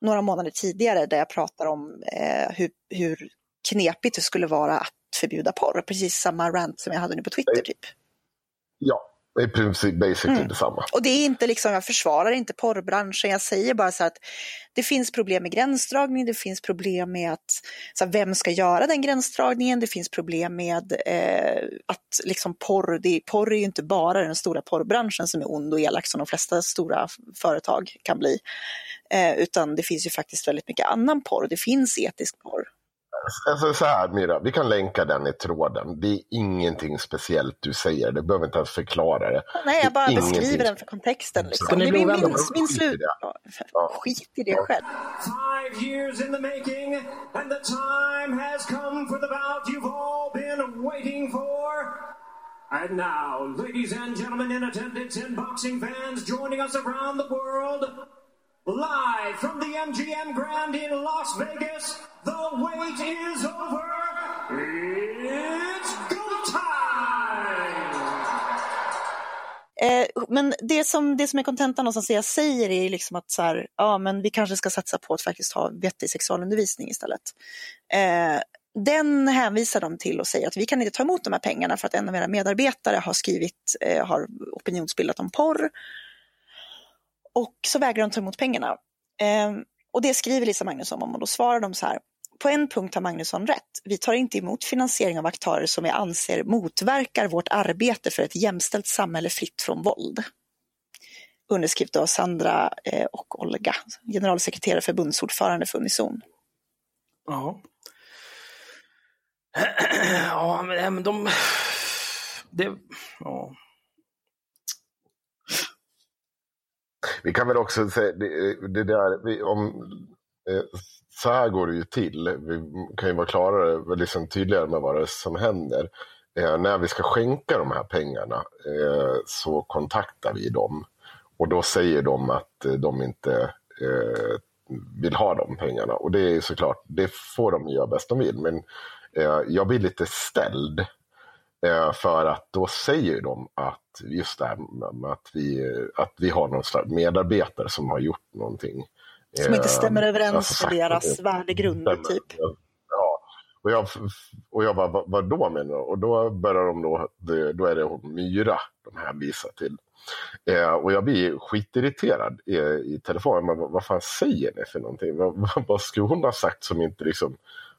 några månader tidigare där jag pratar om eh, hur, hur knepigt det skulle vara att förbjuda porr. Precis samma rant som jag hade nu på Twitter typ. ja, i princip basically Mm. detsamma. Och det är inte liksom, jag försvarar inte porrbranschen, jag säger bara så att det finns problem med gränsdragning, det finns problem med att, så här, vem ska göra den gränsdragningen, det finns problem med eh, att liksom porr, det, porr är ju inte bara den stora porrbranschen som är ond och elak som de flesta stora företag kan bli, eh, utan det finns ju faktiskt väldigt mycket annan porr, det finns etisk porr. Alltså så här Mira, vi kan länka den i tråden. Det är ingenting speciellt du säger, du behöver inte ens förklara det. Nej, jag bara Det ingenting. beskriver den för kontexten. Liksom. Det är bli min, min, slut... det. Ja, Ja. Skit i det själv. Five years in the making, and the time has come for the bout you've all been waiting for. And now, ladies and gentlemen in attendance and boxing fans joining us around the world, live from the MGM Grand in Las Vegas, the wait is over. It's go time! Eh, men det som, det som är kontentan någonstans det jag säger är liksom att så här, ja, men vi kanske ska satsa på att faktiskt ha vettig sexualundervisning istället. Eh, den hänvisar de till och säger att vi kan inte ta emot de här pengarna för att en av era medarbetare har skrivit, eh, har opinionsbildat om porr. Och så vägrar de ta emot pengarna. Eh, och det skriver Lisa Magnusson om och då svarar de så här. På en punkt har Magnusson rätt. Vi tar inte emot finansiering av aktörer som vi anser motverkar vårt arbete för ett jämställt samhälle fritt från våld. Underskrift av Sandra eh, och Olga, generalsekreterare förbundsordförande för Unison. Ja. [CLEARS THROAT] Ja, men, ja, men de... Det... Ja. Vi kan väl också säga, det, det där, vi, om, eh, så här går det ju till. Vi kan ju vara klarare, liksom tydligare med vad det är som händer. Eh, när vi ska skänka de här pengarna eh, så kontaktar vi dem. Och då säger de att eh, de inte eh, vill ha de pengarna. Och det är såklart, det får de göra bäst de vill. Men eh, jag blir lite ställd. Eh, för att då säger de att just det här att vi, att vi har någon slags medarbetare som har gjort någonting. Som inte stämmer Eh, överens alltså med deras värdegrund, typ. Ja. Och jag, och jag bara, vad, vad då menar du? Och då börjar de då, då är det hon Myra de hänvisar till. Eh, och jag blir skitirriterad i, i telefon. Men vad, vad fan säger ni för någonting? Vad, [LAUGHS] vad, vad skulle hon ha sagt som inte liksom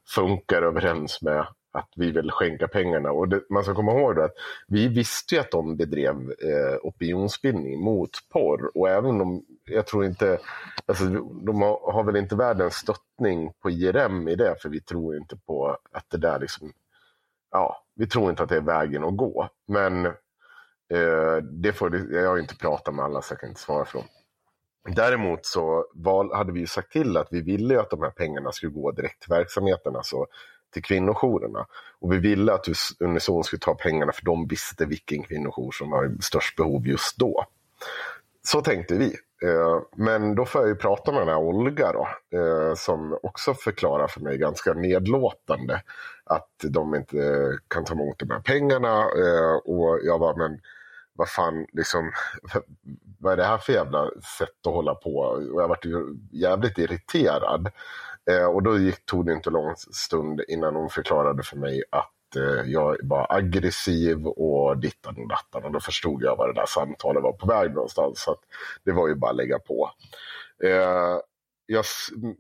funkar överens med att vi vill skänka pengarna? Och det, man ska komma ihåg att vi visste ju att de bedrev eh, opinionsbildning mot porr. Och även om, jag tror inte, alltså, de har, har väl inte världens stöttning på IRM i det, för vi tror inte på att det där liksom, ja, vi tror inte att det är vägen att gå. Men eh, det får, jag har inte pratat med alla så jag kan inte svara för dem. Däremot så val, hade vi ju sagt till att vi ville ju att de här pengarna skulle gå direkt till verksamheten, alltså till kvinnojourerna. Och vi ville att Unison skulle ta pengarna för de visste vilken kvinnojour som var i störst behov just då. Så tänkte vi. Eh, men då får jag ju prata med den här Olga då, eh, som också förklarar för mig ganska nedlåtande att de inte kan ta emot de här pengarna. Eh, och jag var men vad fan, liksom, [LAUGHS] vad är det här för jävla sätt att hålla på? Och jag vart ju jävligt irriterad. Eh, och då gick, tog det inte lång stund innan hon förklarade för mig att eh, jag var aggressiv och dittan och dattan. Och då förstod jag vad det där samtalet var på väg någonstans. Så att det var ju bara att lägga på. Eh, jag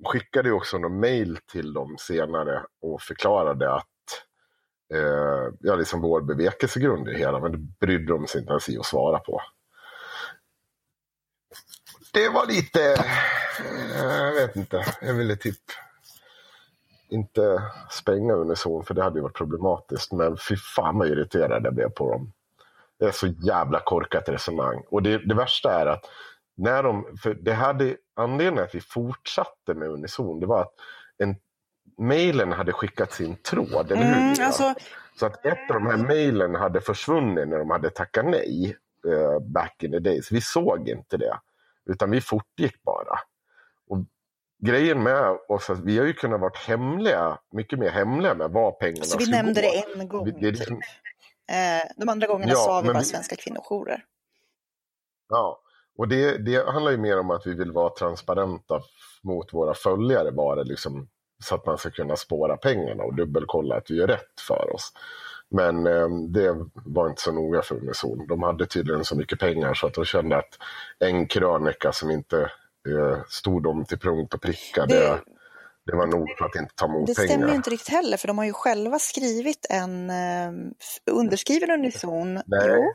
skickade ju också någon mail till dem senare och förklarade att eh, ja, liksom vår bevekelsegrund i det hela, men det brydde de sig inte ens i att svara på. Det var lite, eh, jag vet inte, jag ville typ inte spränga Unison för det hade ju varit problematiskt, men fy fan vad irriterad jag blev på dem. Det är så jävla korkat resonemang. Och det, det värsta är att när de, för det hade, anledningen att vi fortsatte med Unison, det var att en, mailen hade skickats i en tråd, eller hur? Mm, alltså, Så att ett av de här mejlen hade försvunnit när de hade tackat nej eh, back in the days. Vi såg inte det, utan vi fortgick bara. Och grejen med oss, att vi har ju kunnat vara hemliga, mycket mer hemliga med vad pengarna så vi nämnde gå. det en gång, Vi- det är typ. liksom- Eh, De andra gångerna Ja, sa vi bara vi- svenska kvinnojourer. Ja, och det, det handlar ju mer om att vi vill vara transparenta mot våra följare bara liksom, så att man ska kunna spåra pengarna och dubbelkolla att vi gör rätt för oss. Men eh, det var inte så noga för Unison. De hade tydligen så mycket pengar så att de kände att en krönika som inte eh, stod dem till punkt och pricka, det, Det- det var nog för att inte ta emot Det pengar. stämmer ju inte riktigt heller, för de har ju själva skrivit en eh, underskriven unison. Nej. Jo,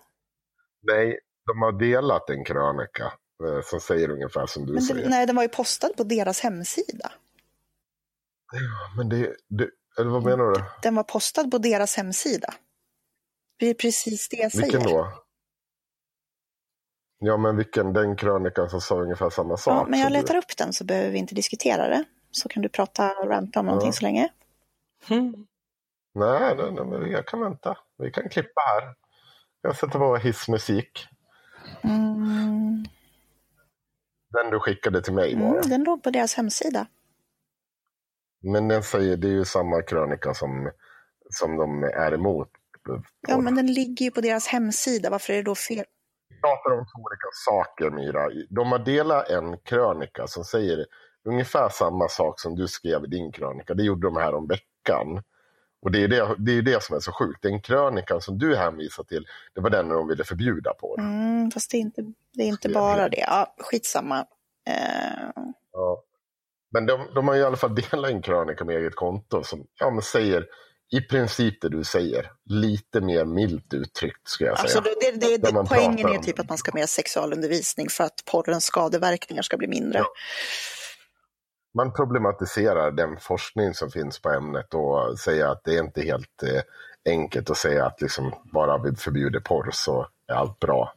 Nej, de har delat en krönika eh, som säger ungefär som du men säger. det, nej, den var ju postad på deras hemsida. Men det, det, eller vad menar du? Den var postad på deras hemsida. Det är precis det jag säger. Vilken då? Ja, men vilken? Den krönikan som sa ungefär samma sak. Ja, men jag som du- letar upp den så behöver vi inte diskutera det. Så kan du prata och ranta om någonting Ja. så länge. Mm. Nej, nej, nej, men jag kan vänta. Vi kan klippa här. Jag sätter på hissmusik. Mm, Den du skickade till mig bara. mm, den låg på deras hemsida. Men den säger, det är ju samma krönika som, som de är emot. Ja, men den ligger ju på deras hemsida. Varför är det då fel? Vi pratar om två olika saker, Myra. De har delat en krönika som säger ungefär samma sak som du skrev i din krönika. Det gjorde de här om veckan. Och det är det, det, är det som är så sjukt. Den krönikan som du hänvisar till, det var den de ville förbjuda på. Mm, fast det är inte, det är inte bara det. Ja, skitsamma. Eh, Ja. Men de, de har i alla fall delat en krönika med eget konto som ja, säger i princip det du säger. Lite mer milt uttryckt skulle jag alltså säga. det, det, det, man poängen är typ att man ska ha mer sexualundervisning för att porrens skadeverkningar ska bli mindre. Ja. man problematiserar den forskning som finns på ämnet och säger att det är inte helt eh, enkelt att säga att liksom bara vi förbjuder porr så är allt bra.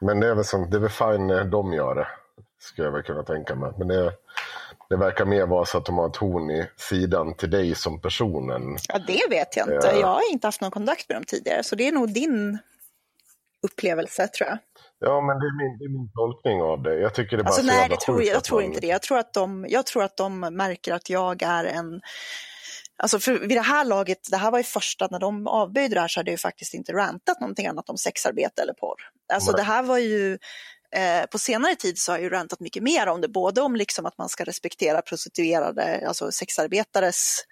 Men det är väl, som, det är väl fine när de gör det, skulle jag väl kunna tänka mig. Men det, det verkar mer vara så att de har ett horn i sidan till dig som personen. Ja, det vet jag inte. Ja. Jag har inte haft någon kontakt med dem tidigare, så det är nog din upplevelse, tror jag. Ja, men det är min, det är min tolkning av det. Jag tycker det är bara Alltså, så nej, det tror, jag, jag tror inte det. Jag tror, att de, jag tror att de märker att jag är en... Alltså för vid det här laget, det här var ju första, när de avböjde det här så hade jag ju faktiskt inte rantat någonting annat om sexarbete eller porr. Alltså Nej. det här var ju, eh, på senare tid så har jag ju rantat mycket mer om det, både om liksom att man ska respektera prostituerade, alltså sexarbetares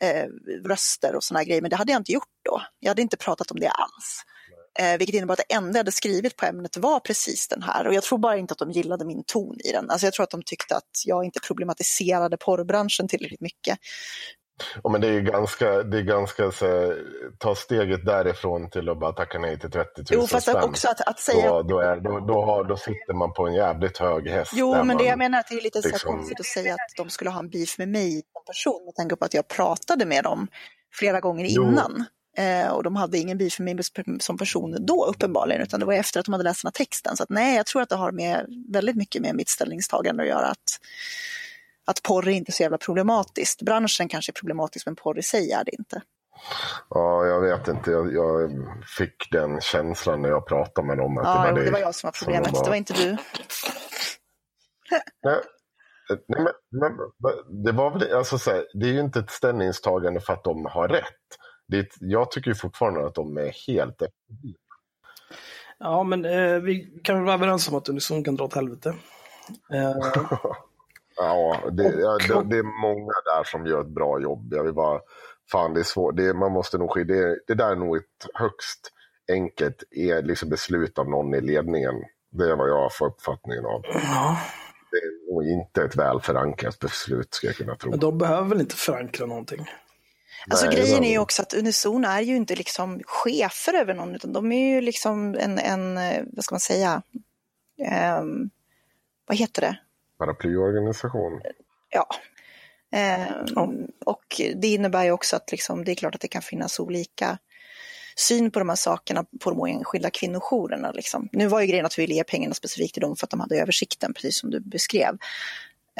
eh, röster och såna grejer, men det hade jag inte gjort då. Jag hade inte pratat om det alls. Eh, vilket innebar att det enda jag hade skrivit på ämnet var precis den här. Och jag tror bara inte att de gillade min ton i den. Alltså jag tror att de tyckte att jag inte problematiserade porrbranschen tillräckligt mycket. Ja, men det är ganska, det är ganska så, ta steget därifrån till att bara tacka nej till 30 000 Jo, fast spänn. också att, att säga... Då, då, är, då, då, har, då sitter man på en jävligt hög häst. Jo, men det man, jag menar att det är lite så liksom- konstigt att säga att de skulle ha en beef med mig som person med tanke på att jag pratade med dem flera gånger Jo. innan. Eh, och de hade ingen beef med mig som person då uppenbarligen, utan det var efter att de hade läst den här texten. Så att, nej, jag tror att det har med, väldigt mycket med mitt ställningstagande att göra. Att, att porr är inte så jävla problematiskt. Branschen kanske är problematisk, men porr i sig är det inte. Ja, jag vet inte. Jag, jag fick den känslan när jag pratade med dem. Att Ja, det, var det, det var jag som var problemet, var- det var inte du. [LAUGHS] Nej, nej, men, men, det var väl alltså, så här, det är ju inte ett ställningstagande för att de har rätt. Det jag tycker ju fortfarande att de är helt. Ja, men eh, vi kan väl vara överens om att Unison kan dra åt helvete. [LAUGHS] Eh, Ja, det, ja, det, det är många där som gör ett bra jobb. Jag vill bara, fan det är svårt. Det, man måste nog, det, det där är nog ett högst enkelt är liksom beslut av någon i ledningen. Det är vad jag får uppfattningen av. ja, Det är nog inte ett väl förankrat beslut, ska jag kunna tro. men de behöver väl inte förankra någonting. Alltså Nej, grejen är ju också att Unison är ju inte liksom chefer över någon, utan de är ju liksom en, en eh, vad ska man säga, Ehm, vad heter det? Paraplyorganisation. Ja. Ehm, Ja. Och det innebär ju också att liksom, det är klart att det kan finnas olika syn på de här sakerna på de enskilda kvinnojourerna. Liksom. Nu var ju grejen att vi ville ge pengarna specifikt till dem för att de hade översikten, precis som du beskrev.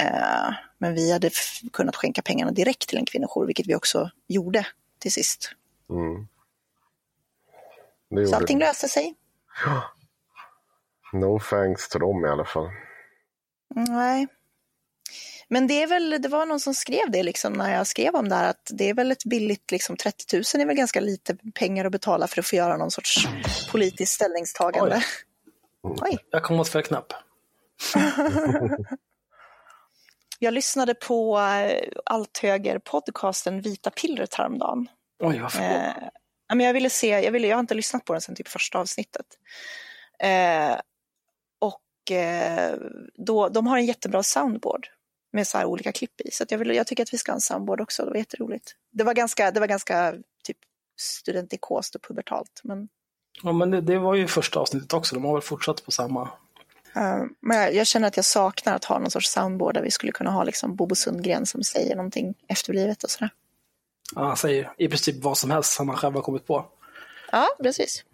Eh, men vi hade kunnat skänka pengarna direkt till en kvinnojour, vilket vi också gjorde till sist. Mm. Det Så allting löste sig. No thanks till dem i alla fall. Nej. Men det är väl, det var någon som skrev det liksom när jag skrev om det här att det är väl ett billigt, liksom 30 000 är väl ganska lite pengar att betala för att få göra någon sorts politiskt ställningstagande. Oj. Jag kom åt fel knapp. [LAUGHS] Jag lyssnade på eh, Althöger-podcasten Vita pillret häromdagen. Oj, varför? Eh, men jag ville se, jag, ville, jag har inte lyssnat på den sedan typ första avsnittet. Eh, då, de har en jättebra soundboard med så här olika klipp i. Så att jag, vill, jag tycker att vi ska ha en soundboard också, det var jätteroligt. Det var ganska, det var ganska typ studentikost och pubertalt. Men, Ja, men det, det var ju första avsnittet också. De har väl fortsatt på samma. eh, men jag, jag känner att jag saknar att ha någon sorts soundboard där vi skulle kunna ha liksom Bobo Sundgren som säger någonting efterblivet och sådär. Ja, han säger i princip vad som helst som han själv har kommit på. Ja, precis.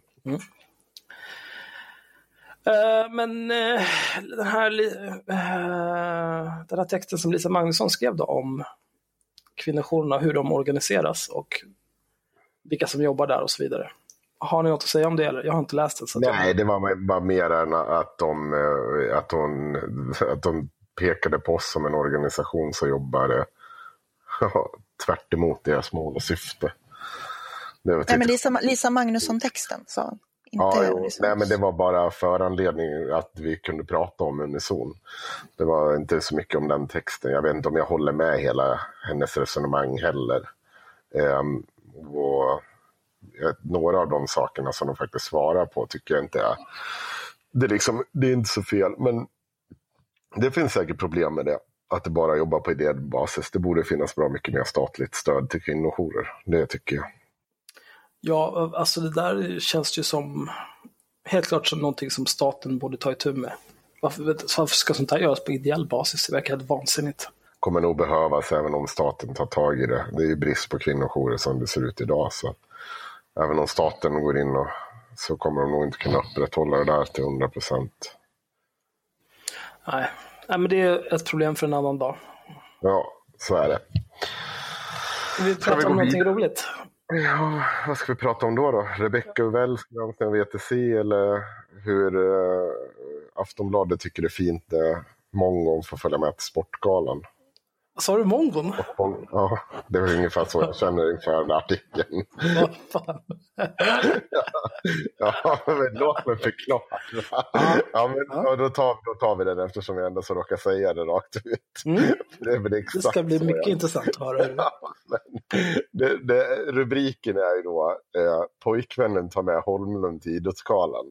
Eh, men eh, den, här, eh, den här texten som Lisa Magnusson skrev då om kvinnojourerna, hur de organiseras och vilka som jobbar där och så vidare. Har ni något att säga om det? Eller? Jag har inte läst. Så att jag- Nej, det var bara mer än att de, att, hon, [LAUGHS] att de pekade på oss som en organisation som jobbar [LAUGHS] tvärt emot deras mål och syfte. Det Nej, men typ- Lisa, Lisa Magnusson-texten sa han. Ja, jo. Unison. Nej, men det var bara föranledning att vi kunde prata om Unison. Det var inte så mycket om den texten. Jag vet inte om jag håller med hela hennes resonemang heller. Ehm, och eh, några av de sakerna som de faktiskt svarar på tycker jag inte är... Det är, liksom, det är inte så fel, men det finns säkert problem med det. Att det bara jobbar på ideell basis. Det borde finnas bra mycket mer statligt stöd till kvinnojourer. Det tycker jag. Ja, alltså det där känns ju som helt klart som någonting som staten borde ta itu med. Varför, varför ska sånt här göras på ideell basis? Det verkar helt vansinnigt. Kommer nog behövas även om staten tar tag i det. Det är ju brist på kvinnojourer som det ser ut idag. Så även om staten går in och så kommer de nog inte kunna upprätthålla det där till 100 procent. Nej. Nej, men det är ett problem för en annan dag. Ja, så är det. Vi pratar vi om någonting roligt. Ja, vad ska vi prata om då? då? Rebecca Uvells granskning av VTC eller hur eh, Aftonbladet tycker det är fint när Mongon får följa med till Sportgalan. Sa du mongon? Ja, det är väl ungefär så jag känner inför den artikeln. Vad fan? Ja, men låt mig förklara. Ja, men, ja, då, tar, då tar vi den eftersom jag ändå så råkar säga det rakt ut. Mm. Det, Det exakt ska bli mycket jag- intressant att höra. Ja, det, det, rubriken är ju då eh, Pojkvännen tar med Holmlund till Idrottsgalan.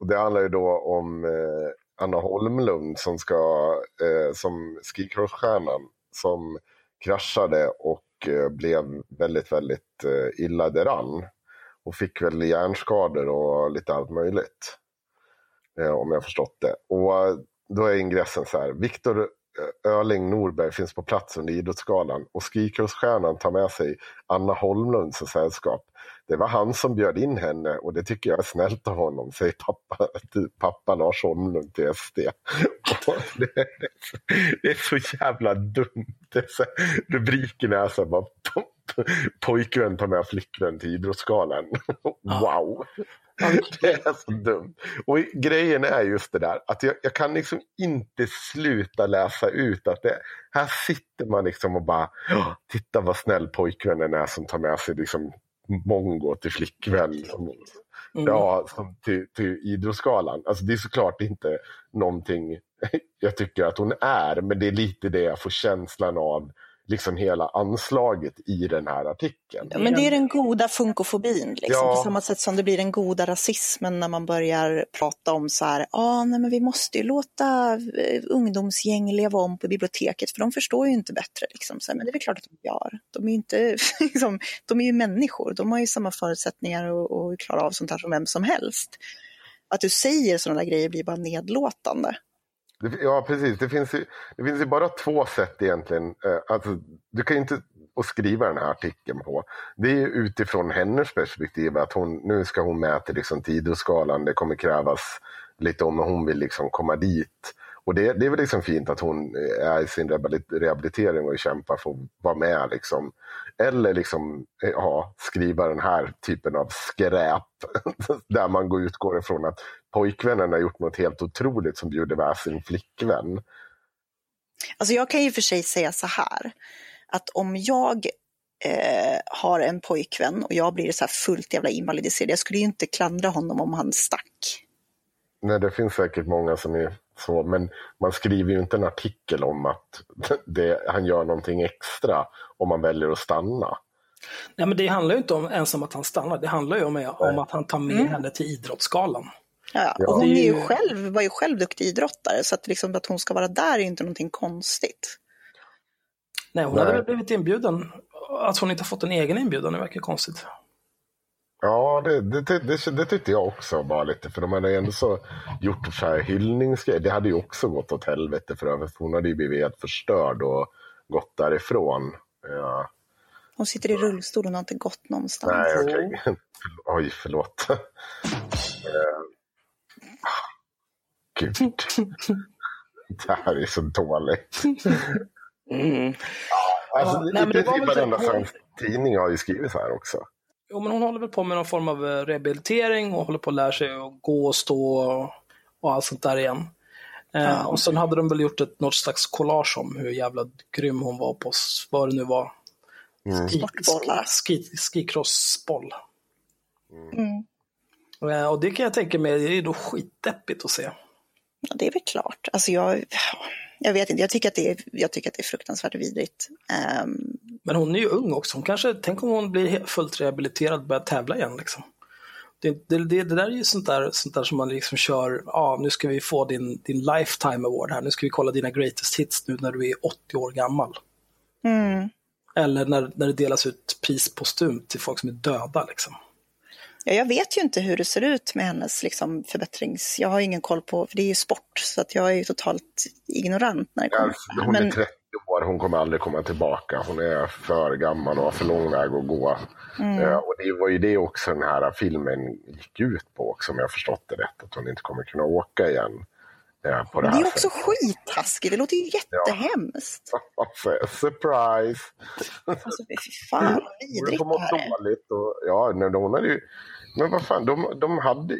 Och det handlar ju då om eh, Anna Holmlund som ska, eh, som skikrossstjärnan som kraschade och eh, blev väldigt, väldigt eh, illa däran. Och fick väl hjärnskador och lite allt möjligt. Eh, om jag förstått det. Och då är ingressen så här. Viktor Öling Norberg finns på plats under Idrottsgalan och skikrossstjärnan tar med sig Anna Holmlund som sällskap. Det var han som bjöd in henne och det tycker jag är snällt av honom, säger pappa, pappa Lars Holmlund till SD. [LAUGHS] Det, är, det är så jävla dumt. Det så, rubriken är så här bara, [LAUGHS] pojkvän tar med flickvän till Idrottsgalan. [LAUGHS] Wow! Det är så dumt. Och grejen är just det där att jag, jag kan liksom inte sluta läsa ut att det, här sitter man liksom och bara "Ja, titta vad snäll pojkvännen är som tar med sig liksom mongo till flickvän. Som, Mm. Ja, som till, till Idrottsgalan. Alltså det är såklart inte någonting [LAUGHS] jag tycker att hon är, men det är lite det jag får känslan av liksom hela anslaget i den här artikeln. Ja, men det är den goda funkofobin, liksom. Ja. på samma sätt som det blir den goda rasismen när man börjar prata om så här, ah, nej, men vi måste ju låta eh, ungdomsgäng leva om på biblioteket för de förstår ju inte bättre. Liksom. Så här, men det är väl klart att de gör. De är ju, inte, [LAUGHS] liksom, de är ju människor, de har ju samma förutsättningar att att klara av sånt här som vem som helst. Att du säger sådana där grejer blir bara nedlåtande. Det- Ja, precis. Det finns, ju, det finns ju bara två sätt egentligen. Eh, alltså, du kan ju inte att skriva den här artikeln på. Det är ju utifrån hennes perspektiv att hon, nu ska hon med till liksom tid och Idrottsgalan. Det kommer krävas lite om hon vill liksom komma dit. Och det, det är väl liksom fint att hon är i sin rehabilitering och kämpar för att vara med. Liksom. Eller liksom, eh, ja, skriva den här typen av skräp. [LAUGHS] där man går utgår ifrån att pojkvännen har gjort något helt otroligt som bjuder med sin flickvän. Alltså jag kan ju för sig säga så här, att om jag eh, har en pojkvän och jag blir så här fullt jävla invalidiserad, jag skulle ju inte klandra honom om han stack. Nej, det finns säkert många som är så, men man skriver ju inte en artikel om att [LAUGHS] det, han gör någonting extra om man väljer att stanna. Nej, men det handlar ju inte om, ens om att han stannar. Det handlar ju om, om att han tar med Mm. henne till Idrottsgalan. Ja, och hon är ju själv, var ju själv duktig idrottare, så att, liksom, att hon ska vara där är ju inte någonting konstigt. Nej, hon Nej. hade blivit inbjuden. Att hon inte har fått en egen inbjudan, det verkar konstigt. Ja, det, det, det, det, det tyckte jag också var lite, för de hade ju ändå så gjort så här hyllningsgrejer. Det hade ju också gått åt helvete för övrigt. Hon hade ju blivit helt förstörd och gått därifrån. Ja. Hon sitter i rullstol och har inte gått någonstans. Nej, okej. [LAUGHS] Oj, förlåt. [LAUGHS] Eh, Gud. Det här är så dåligt. Mm. Alltså, Ja, nej, det var väl varenda typ- svensk tidning har ju skrivit så här också. Jo, men hon håller väl på med någon form av eh, rehabilitering och håller på att lära sig att gå och stå och, och allt sånt där igen. Eh, Ja. Och sen hade de väl gjort ett, något slags collage om hur jävla grym hon var på vad det nu var. Mm. Ski- Sportbollar. Ski, skikrossboll. Mm. Eh, Och det kan jag tänka mig, det är då skitdeppigt att se. Ja, det är väl klart. Alltså jag, jag vet inte, jag tycker att det är, jag tycker att det är fruktansvärt vidrigt. Ehm, Men hon är ju ung också. Hon kanske, tänk om hon blir fullt rehabiliterad och börjar tävla igen. Liksom. Det, det, det, det där är ju sånt där, sånt där som man liksom kör, ja nu ska vi få din, din lifetime award här, nu ska vi kolla dina greatest hits nu när du är 80 år gammal. mm. Eller när, när det delas ut pris postumt till folk som är döda. Liksom. Ja, jag vet ju inte hur det ser ut med hennes liksom, förbättrings... Jag har ingen koll på, för det är ju sport, så att jag är ju totalt ignorant när det kommer Alltså, hon Men- är 30 år, hon kommer aldrig komma tillbaka. Hon är för gammal och har för lång väg att gå. Mm. Eh, och det var ju det också den här filmen gick ut på, också, om jag förstått det rätt. Att hon inte kommer kunna åka igen. eh, på det, Det är också sättet. skittaskigt, det låter ju jättehemskt. [LAUGHS] Alltså, Surprise! Alltså fy fan vad [LAUGHS] vidrigt det här dåligt. Och, ja, nej, hon hade ju, men vad fan, de, de hade,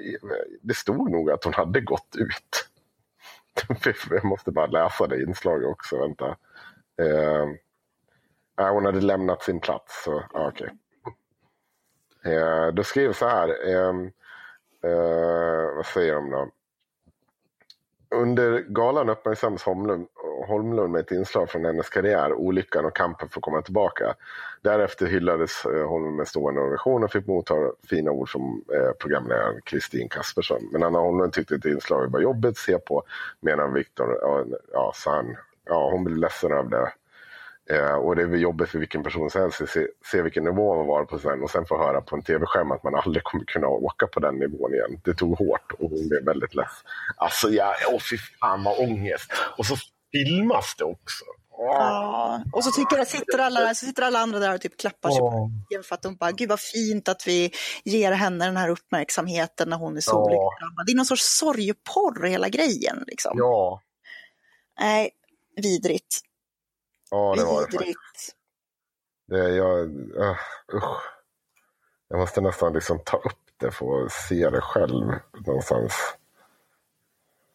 det stod nog att hon hade gått ut. [LAUGHS] Jag måste bara läsa det inslaget också, vänta. Eh, hon hade lämnat sin plats, så ah, okej. Eh, då skrev så här, eh, eh, vad säger de då? Under galan uppmärksammas Holmlund, Holmlund med ett inslag från hennes karriär, olyckan och kampen för att komma tillbaka. Därefter hyllades eh, Holmlund med stående ovation och fick motta fina ord från eh, programledaren Kristin Kaspersson. Men Anna Holmlund tyckte att inslaget var jobbigt att se på, medan Viktor, ja, ja, han, ja, hon blev ledsen av det. Eh, och det är jobbigt för vilken person som helst att se, se vilken nivå man var på sen och sen få höra på en tv-skärm att man aldrig kommer kunna åka på den nivån igen. Det tog hårt och hon blev väldigt less. Alltså, ja, åh fy fan vad ångest. Och så filmas det också. Ja, och så, tycker jag, sitter alla, så sitter alla andra där och typ klappar sig på ryggen för att de bara, gud vad fint att vi ger henne den här uppmärksamheten när hon är så Ja. Det är någon sorts sorgporr hela grejen. Liksom. Ja, Nej, vidrigt. ja det var det faktiskt. Det, jag, uh, usch. jag måste nästan liksom ta upp det för att se det själv någonstans.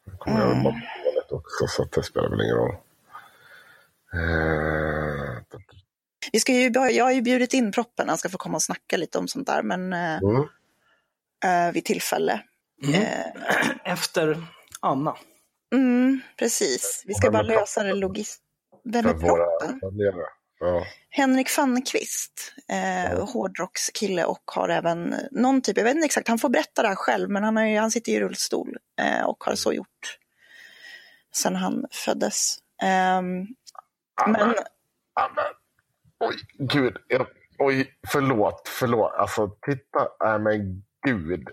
Nu kommer jag väl bara på dåligt också så det spelar väl ingen roll. Eh, Vi ska ju, jag har ju bjudit in proppen, han ska få komma och snacka lite om sånt där, men eh, mm. eh, vid tillfälle. Mm. Eh, [CLEARS THROAT] Efter Anna. Mm, precis, vi ska bara lösa det logiskt. Vem är proppen? Ja. Henrik Fannqvist, eh, hårdrockskille och har även någon typ, jag vet inte exakt, han får berätta det här själv, men han, ju, han sitter i rullstol eh, och har så gjort sen han föddes. Ehm, men Ja, men, oj, gud. Jag, oj, förlåt, förlåt. Alltså, titta. Nej, men gud.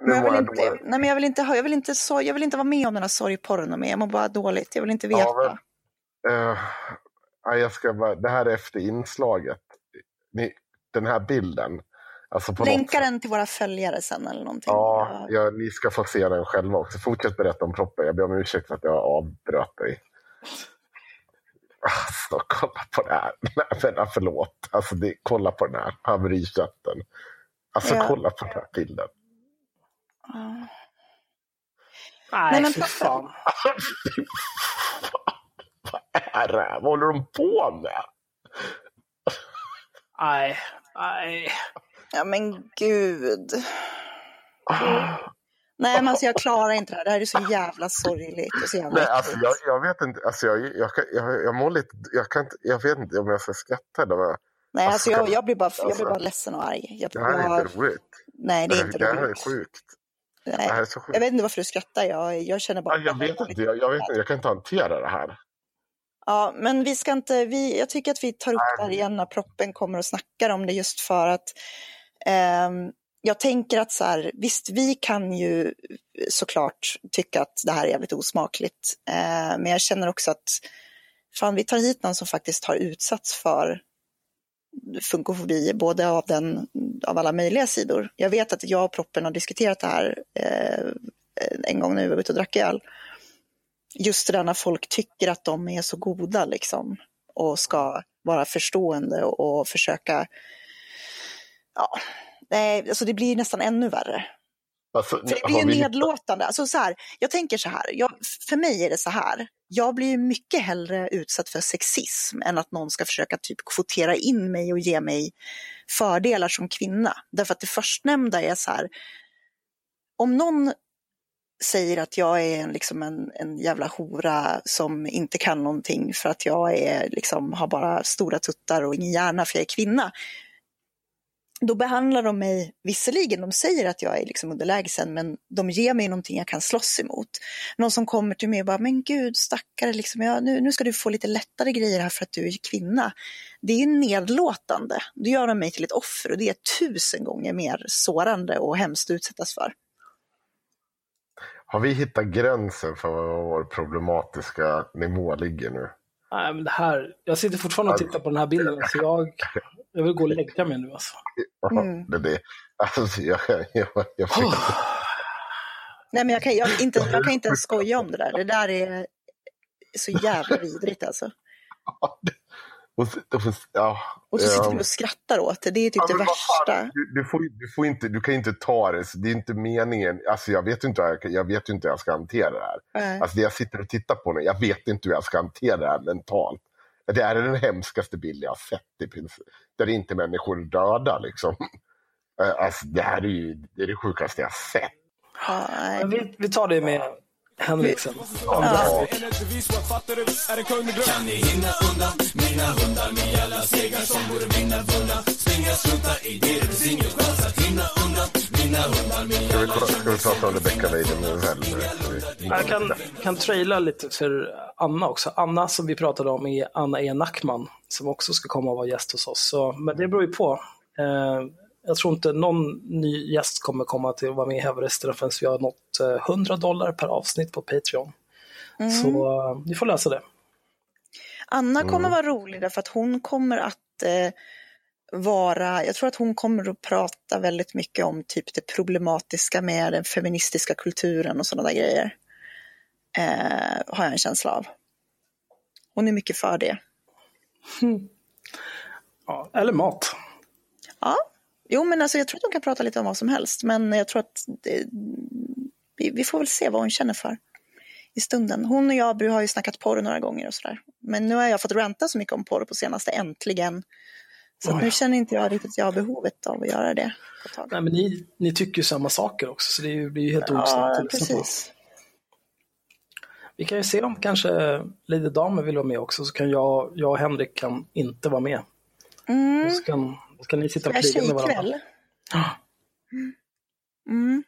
Men jag, vill inte, nej, men jag, vill inte, ha- jag, vill inte så, jag vill inte vara med om den här sorgporren mer. Jag mår bara dåligt. Jag vill inte veta. Ja, Eh, nej, jag ska bara, det här är efter inslaget. Ni, den här bilden. Alltså Länka den till våra följare sen eller någonting. Ja, ja, ni ska få se den själva också. Fortsätt berätta om proppen. Jag ber om ursäkt för att jag avbröt dig. Alltså, kolla på det här. [LAUGHS] Nej, men, ja, förlåt. Alltså, det, kolla på den här haverikötten. Alltså, Ja. kolla på den här bilden. Nej, Nej, men fy fan. Vad är det här? Vad håller de på med? Nej, nej. ja, men gud. Nej, men alltså jag klarar inte det här. Det här är så jävla sorgligt och så jävla Nej, alltså, jag, jag vet inte. Alltså, jag, jag, jag, jag mår lite... Jag, kan inte, jag vet inte om jag ska skratta eller vad. Nej, alltså jag, jag, blir bara, jag Alltså, blir bara ledsen och arg. Jag, Det här är inte roligt. nej, det är inte det här är roligt. sjukt. Nej. Jag vet inte varför du skrattar. Jag, jag känner bara... Ja, jag vet inte. Jag, jag, vet inte. jag kan inte hantera det här. Ja, men vi ska inte, vi, jag tycker att vi tar upp det här igen när proppen kommer och snackar om det just för att ehm, jag tänker att så här, visst vi kan ju såklart tycka att det här är jävligt osmakligt, eh, men jag känner också att fan vi tar hit någon som faktiskt har utsatts för funkofobi, både av, den, av alla möjliga sidor. Jag vet att jag och proppen har diskuterat det här eh, en gång när vi var ute och drack öl just det där när folk tycker att de är så goda liksom och ska vara förstående och, och försöka, ja, nej, alltså det blir nästan ännu värre. Alltså, För det blir ju vi- nedlåtande. Alltså så här, jag tänker så här, jag, för mig är det så här, jag blir mycket hellre utsatt för sexism än att någon ska försöka typ kvotera in mig och ge mig fördelar som kvinna. Därför att det förstnämnda är så här, om någon säger att jag är en, liksom en, en jävla hora som inte kan någonting för att jag är, liksom, har bara stora tuttar och ingen hjärna för jag är kvinna då behandlar de mig, visserligen de säger att jag är liksom underlägsen, men de ger mig någonting jag kan slåss emot. Någon som kommer till mig och bara, men gud stackare, liksom, ja, nu, nu ska du få lite lättare grejer här för att du är kvinna. Det är nedlåtande. Då gör de mig till ett offer och det är tusen gånger mer sårande och hemskt att utsättas för. Har vi hittat gränsen för var vår problematiska nivå ligger nu? Nej, men det här, jag sitter fortfarande och tittar på den här bilden, så jag, [LAUGHS] jag vill gå och lägga mig nu alltså. Mm. Det, det, alltså, jag, jag, jag, jag Oh. Nej, men jag kan, jag, inte, jag kan inte ens [LAUGHS] skoja om det där. Det där är så jävla vidrigt alltså. och, och, ja, Och så sitter vi och skrattar åt det. Det är typ Ja, det värsta. Du, du, får, du, får inte, du kan inte ta det, det är inte meningen. Alltså jag vet inte, hur jag, jag vet inte hur jag ska hantera det här. Nej. Alltså det jag sitter och tittar på nu, jag vet inte hur jag ska hantera det här mentalt. Det är den hemskaste bild jag har sett i princip. Där inte människor är döda liksom. Eh, Alltså det här är ju det, är det sjukaste jag har sett. Vi, vi tar det med Henrik sen. Ja. Kan ni hinna undan mina hundar med alla segrar som vore mina vunna? Springa, strunta i det, det finns ingen chans att hinna undan mina hundar med Ska vi, alla pra- ska vi prata om Rebecca Weidenfeld? Jag kan, kan traila lite för Anna också. Anna som vi pratade om är Anna E. Nackman som också ska komma och vara gäst hos oss. Så, men det beror ju på. Eh, jag tror inte någon ny gäst kommer komma till att vara med i Hävresterna förrän vi har nått eh, 100 dollar per avsnitt på Patreon. Så eh, vi får läsa det. Anna kommer vara rolig därför att hon kommer att eh, vara, jag tror att hon kommer att prata väldigt mycket om typ det problematiska med den feministiska kulturen och sådana där grejer. Eh, har jag en känsla av. Hon är mycket för det. [LAUGHS] Ja, eller mat. Ja, jo men alltså jag tror att hon kan prata lite om vad som helst. Men jag tror att det, vi, vi får väl se vad hon känner för i stunden. Hon och jag har ju snackat porr några gånger och sådär. Men nu har jag fått ranta så mycket om porr på senaste, äntligen. Så Oj. nu känner inte jag riktigt att jag har behovet av att göra det. Nej, men ni, ni tycker ju samma saker också, så det blir ju helt Ja, precis. Vi kan ju se om kanske Lady Damer vill vara med också, så kan jag, jag och Henrik kan inte vara med. Mm. Så kan, så kan ni sitta och Ska kriga med varandra. Ja. [GASPS] Mm.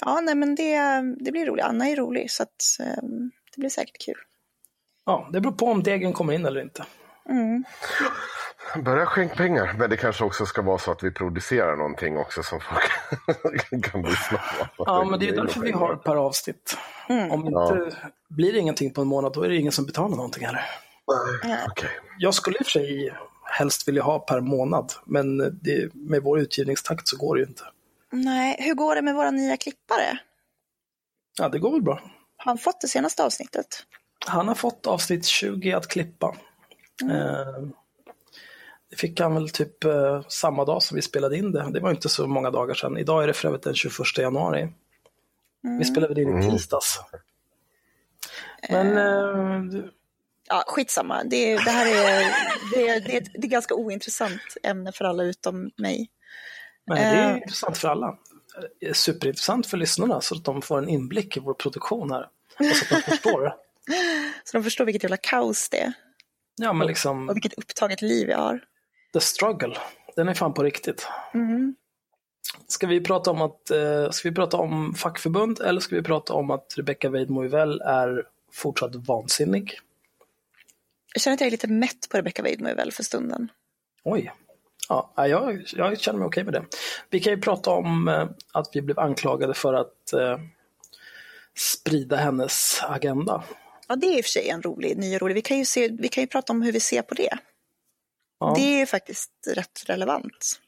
Ja, nej men det, det blir roligt. Anna är rolig så att eh, det blir säkert kul. Ja, det beror på om degen kommer in eller inte. Mm. Börja skänka pengar. Men det kanske också ska vara så att vi producerar någonting också som folk [LAUGHS] kan lyssna på. Ja, men det är därför vi har per avsnitt. Mm. Om inte blir det ingenting på en månad, då är det ingen som betalar någonting heller. Okej. Jag skulle i och för sig helst vilja ha per månad, men det, med vår utgivningstakt så går det ju inte. Nej, hur går det med våra nya klippare? Ja, det går väl bra. Har han fått det senaste avsnittet? Han har fått avsnitt 20 att klippa. Eh, det fick han väl typ eh, samma dag som vi spelade in det. Det var inte så många dagar sedan. Idag är det för övrigt den 21 januari. Vi spelade in i tisdags. Men eh, Ja, skitsamma. Det, det här är, det, är, det, är ett, det ganska ointressant ämne för alla utom mig. nej, det är Eh. intressant för alla. Det är superintressant för lyssnarna så att de får en inblick i vår produktion här. Och så att de [LAUGHS] förstår. Så de förstår vilket jävla kaos det är Ja, men liksom och vilket upptaget liv jag har. the struggle. Den är fan på riktigt. Mm. Ska vi prata om att eh, ska vi prata om fackförbund eller ska vi prata om att Rebecca Weidmoivel är fortsatt vansinnig? Jag känner att jag är lite mätt på Rebecca Weidmoevel för stunden. Oj. Ja, jag, jag känner mig okej med det. Vi kan ju prata om eh, att vi blev anklagade för att eh, sprida hennes agenda. Ja, det är i och för sig en rolig, ny och rolig. Vi kan ju, se, vi kan ju prata om hur vi ser på det. Ja. Det är faktiskt rätt relevant.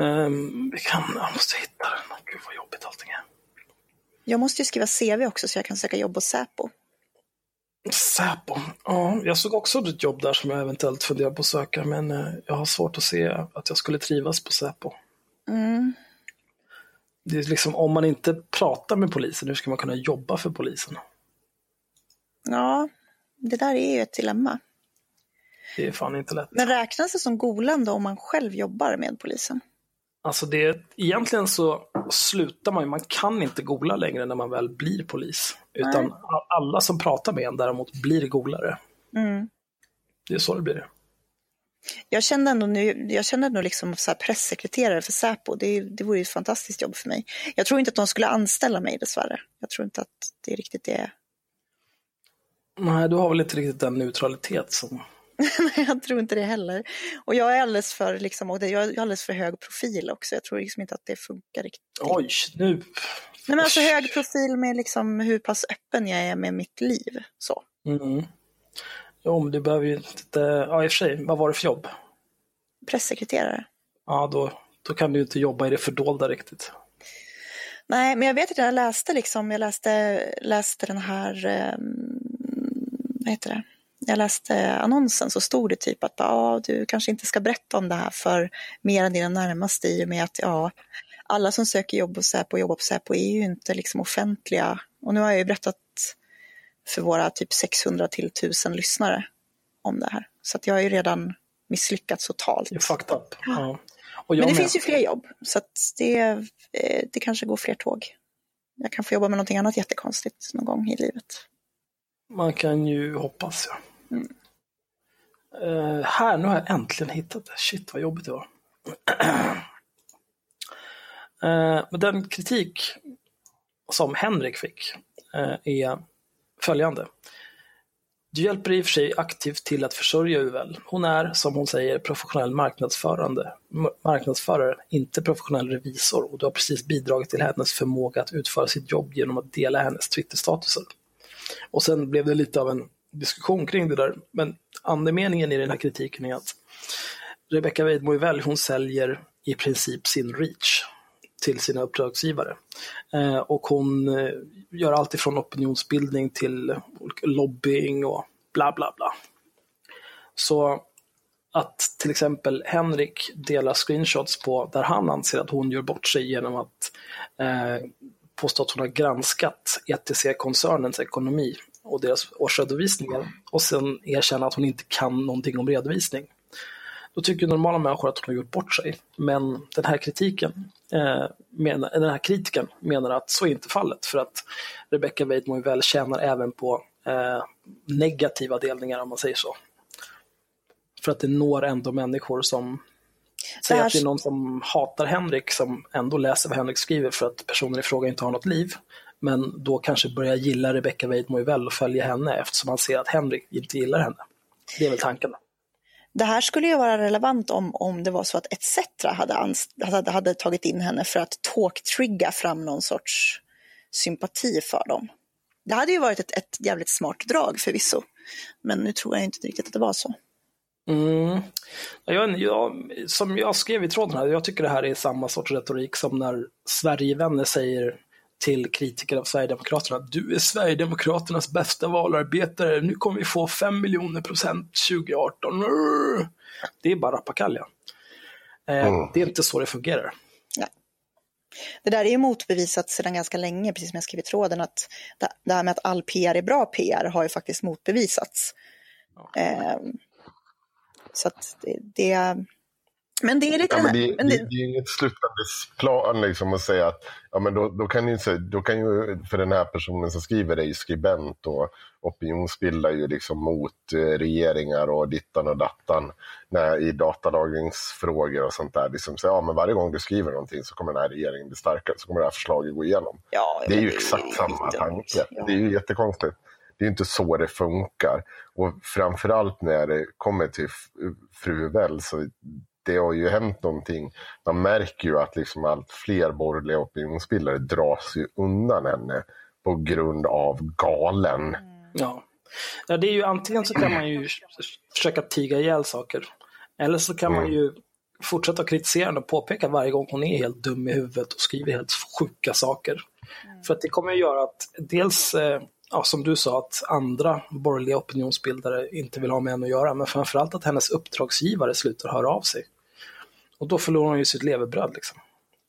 Ehm, vi kan, jag måste hitta den. Gud vad jobbigt allting är. Jag måste ju skriva CV också så jag kan söka jobb hos Säpo. Säpo. Ja, jag såg också ett jobb där som jag eventuellt funderar på att söka, men eh, jag har svårt att se att jag skulle trivas på Säpo. Mm. Det är liksom, om man inte pratar med polisen, hur ska man kunna jobba för polisen? Ja, det där är ju ett dilemma. Det är fan inte lätt. Men räknas det som golande om man själv jobbar med polisen? Alltså det, egentligen så slutar man ju, man kan inte gola längre när man väl blir polis. Utan Nej. a- alla som pratar med en däremot blir golare. Mm. Det är så det blir. Jag kände ändå nu, jag kände ändå liksom så pressekreterare för Säpo, det, det vore ju ett fantastiskt jobb för mig. Jag tror inte att de skulle anställa mig dessvärre. Jag tror inte att det är riktigt det. Nej, du har väl inte riktigt den neutralitet som... [LAUGHS] jag tror inte det heller. Och jag är alldeles för, liksom, och det, jag är alldeles för hög profil också. Jag tror liksom inte att det funkar riktigt. Oj, nu... Nej, men alltså hög profil med liksom hur pass öppen jag är med mitt liv. Så. Mm. Jo, men du behöver ju inte... Ja, i och för sig, vad var det för jobb? Pressekreterare. Ja, då, då kan du inte jobba i det fördolda riktigt. Nej, men jag vet att jag läste liksom, jag läste, läste den här, um, vad heter det? Jag läste annonsen så stod det typ att ja, du kanske inte ska berätta om det här för mer än dina närmaste i och med att ja, alla som söker jobb på Säpo och jobbar på Säpo är ju inte liksom offentliga. Och nu har jag ju berättat för våra typ 600 till 1000 lyssnare om det här. Så att jag har ju redan misslyckats totalt. Är fucked up. Ja. Men det med. finns ju fler jobb, så att det, eh, det kanske går fler tåg. Jag kan få jobba med någonting annat jättekonstigt någon gång i livet. Man kan ju hoppas, ja. Mm. Uh, här, nu har jag äntligen hittat det. Shit vad jobbigt det var. uh, [CLEARS THROAT] men den kritik som Henrik fick uh, är följande. Du hjälper i och för sig aktivt till att försörja Uvel. Hon är, som hon säger, professionell marknadsförande, marknadsförare, inte professionell revisor och du har precis bidragit till hennes förmåga att utföra sitt jobb genom att dela hennes Twitter-statuser. Och sen blev det lite av en diskussion kring det där, men andemeningen i den här kritiken är att Rebecca Weidmo hon säljer i princip sin reach till sina uppdragsgivare. Eh, och hon eh, gör allt ifrån opinionsbildning till lobbying och bla bla bla. Så att till exempel Henrik delar screenshots på där han anser att hon gör bort sig genom att eh, påstå att hon har granskat ETC-koncernens ekonomi och deras årsredovisningar och sen erkänna att hon inte kan någonting om redovisning. Då tycker normala människor att hon har gjort bort sig. Men den här kritiken, eh, menar, den här kritiken menar att så är inte fallet för att Rebecca Weidmo väl tjänar även på eh, negativa delningar om man säger så. För att det når ändå människor som Säg att det är någon som hatar Henrik som ändå läser vad Henrik skriver för att personen i fråga inte har något liv. Men då kanske börjar gilla Rebecca Weidmo väl och följa henne eftersom han ser att Henrik inte gillar henne. Det är väl tanken. Det här skulle ju vara relevant om, om det var så att ETC hade, hade, hade tagit in henne för att talk-trigga fram någon sorts sympati för dem. Det hade ju varit ett, ett jävligt smart drag förvisso. Men nu tror jag inte riktigt att det var så. Mm. Jag, jag, som jag skrev i tråden här, jag tycker det här är samma sorts retorik som när Sverigevänner säger till kritiker av Sverigedemokraterna. Du är Sverigedemokraternas bästa valarbetare. Nu kommer vi få 5 miljoner procent 2018. Det är bara rappakalja. Eh, mm. Det är inte så det fungerar. Nej. Det där är ju motbevisat sedan ganska länge, precis som jag skrev i tråden, att det här med att all PR är bra PR har ju faktiskt motbevisats. Ja. Eh, så att det, det men det är lite... Ja, men det, det, det, det är inget slutande plan liksom att säga att ja, men då, då, kan ju, då kan ju, för den här personen som skriver det är ju skribent och opinionsbildar ju liksom mot eh, regeringar och dittan och dattan när, i datalagringsfrågor och sånt där. Liksom, så, ja, men varje gång du skriver någonting så kommer den här regeringen bli starkare, så kommer det här förslaget gå igenom. Ja, det är ju exakt samma tanke. Ja. Det är ju jättekonstigt. Det är inte så det funkar. Och framförallt när det kommer till fru Well så det har ju hänt någonting. Man märker ju att liksom allt fler borgerliga opinionsbildare dras ju undan henne på grund av galen. Ja. ja, det är ju antingen så kan man ju försöka tiga ihjäl saker. Eller så kan mm. man ju fortsätta kritisera henne och påpeka varje gång hon är helt dum i huvudet och skriver helt sjuka saker. Mm. För att det kommer att göra att dels eh, ja, som du sa, att andra borgerliga opinionsbildare inte vill ha med henne att göra, men framförallt att hennes uppdragsgivare slutar höra av sig. Och då förlorar hon ju sitt levebröd liksom.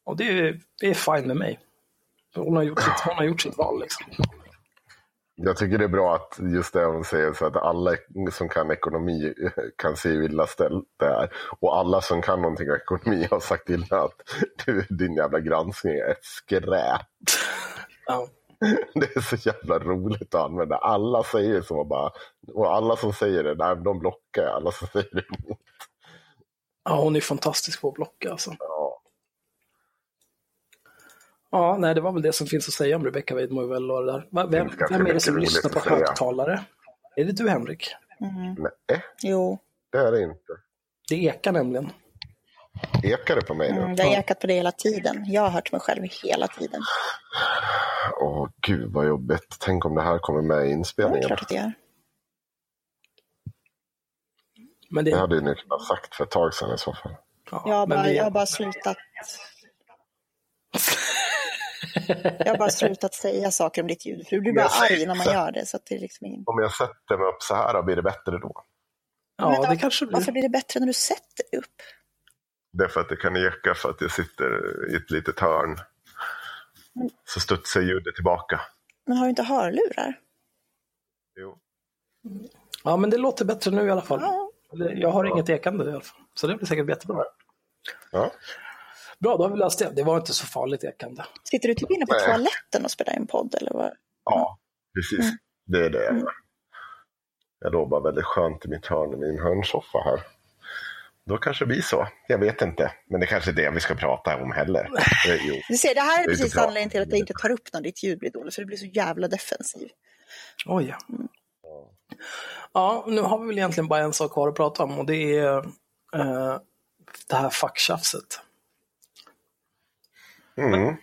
Och det är, det är fine med mig. Hon har gjort sitt, hon har gjort sitt val liksom. Jag tycker det är bra att just det hon säger så att alla som kan ekonomi kan se hur illa ställt det är. Och alla som kan någonting om ekonomi har sagt illa att du, din jävla granskning är skräp. Ja. [LAUGHS] Det är så jävla roligt att använda. Alla säger så bara. Och alla som säger det, nej, de blockar Alla som säger emot. Ja, hon är fantastisk på att blocka alltså. Ja. Ja, nej, det var väl det som finns att säga om Rebecca Weidmovel och det där. Vem, vem är det som lyssnar på högtalare? Är det du, Henrik? Nej, Jo, det är det inte. Det ekar nämligen. Ekar det på mig nu? mm, jag har ekat på det hela tiden. Jag har hört mig själv hela tiden. Åh gud vad jobbigt. Tänk om det här kommer med i Ja, det är inspelningen. klart att det gör. Men det, Det hade ju ni kunnat sagt för ett tag sedan i så fall. ja, Jag har, men bara, vi- jag har bara slutat. Jag har bara slutat säga saker om ditt ljud. För du blir bara arg när man gör det. Så att det är liksom ingen... Om jag sätter mig upp så här, blir det bättre då? ja, Men det kanske blir. Varför blir det bättre när du sätter dig upp? Det är för att det kan eka för att jag sitter i ett litet hörn. Så studsar ljudet tillbaka. Men har du inte hörlurar? Jo. Ja, men det låter bättre nu i alla fall. Ja. Jag har inget ekande i alla fall. Så det blir säkert jättebra. Ja. Bra, då har vi löst det. Det var inte så farligt ekande. Sitter du typ inne på Nej. toaletten och spelar in podd? Eller vad? ja, precis. Det är det jag gör. Jag låg bara väldigt skönt i mitt hörn i min hörnsoffa här. Då kanske det blir så. Jag vet inte. Men det kanske är det vi ska prata om heller. [LAUGHS] Eh, Jo. Du ser, det här är Det är inte precis anledningen till att jag inte tar upp när ditt ljud blir dåligt. För det blir så jävla defensiv. Oj. Ja, nu har vi väl egentligen bara en sak kvar att prata om och det är eh, det här facktjafset. Mm.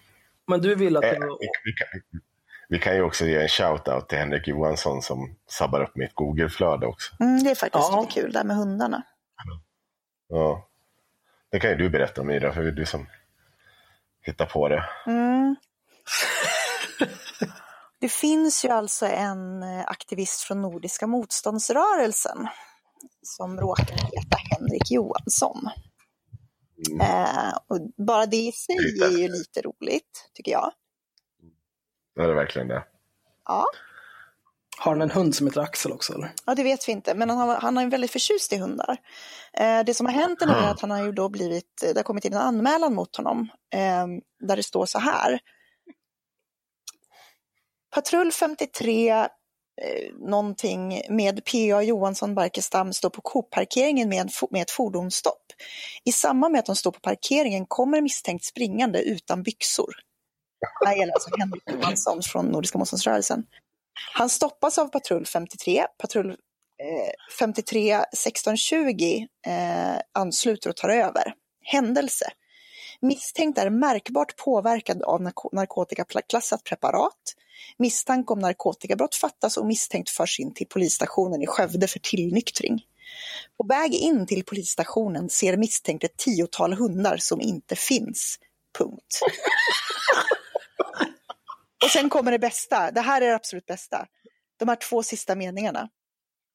Men du vill att Eh, det vi, var... vi, kan, vi kan ju också ge en shout-out till Henrik Johansson som sabbar upp mitt Google-flöde också. Mm, det är faktiskt Ja. lite kul där med hundarna. Ja. Det kan ju du berätta om Ida, för det är du som hittar på det. Mm. Det finns ju alltså en eh, aktivist från Nordiska motståndsrörelsen som råkar heta Henrik Johansson. Eh, och bara det i sig är ju lite roligt, tycker jag. Det är verkligen det. Ja, Har han en hund som heter Axel också eller? ja det vet vi inte, men han, har, han är väldigt förtjust i hundar. Eh, det som har hänt är att han har ju då blivit, det har kommit in en anmälan mot honom eh, där det står så här. Patrull 53 eh, någonting med PA Johansson Barkestam står på Coop-parkeringen med, med ett fordonsstopp. I samband med att de står på parkeringen kommer misstänkt springande utan byxor. Det här gäller alltså Henrik Johansson från Nordiska motståndsrörelsen. Han stoppas av patrull 53. Patrull eh, 53 1620 eh, ansluter och tar över. Händelse. Misstänkt är märkbart påverkad av narkotikaklassat preparat. Misstanke om narkotikabrott fattas och misstänkt förs in till polisstationen i Skövde för tillnyktring. På väg in till polisstationen ser misstänkt ett tiotal hundar som inte finns. Punkt. [LAUGHS] Och sen kommer det bästa. Det här är det absolut bästa. De här två sista meningarna.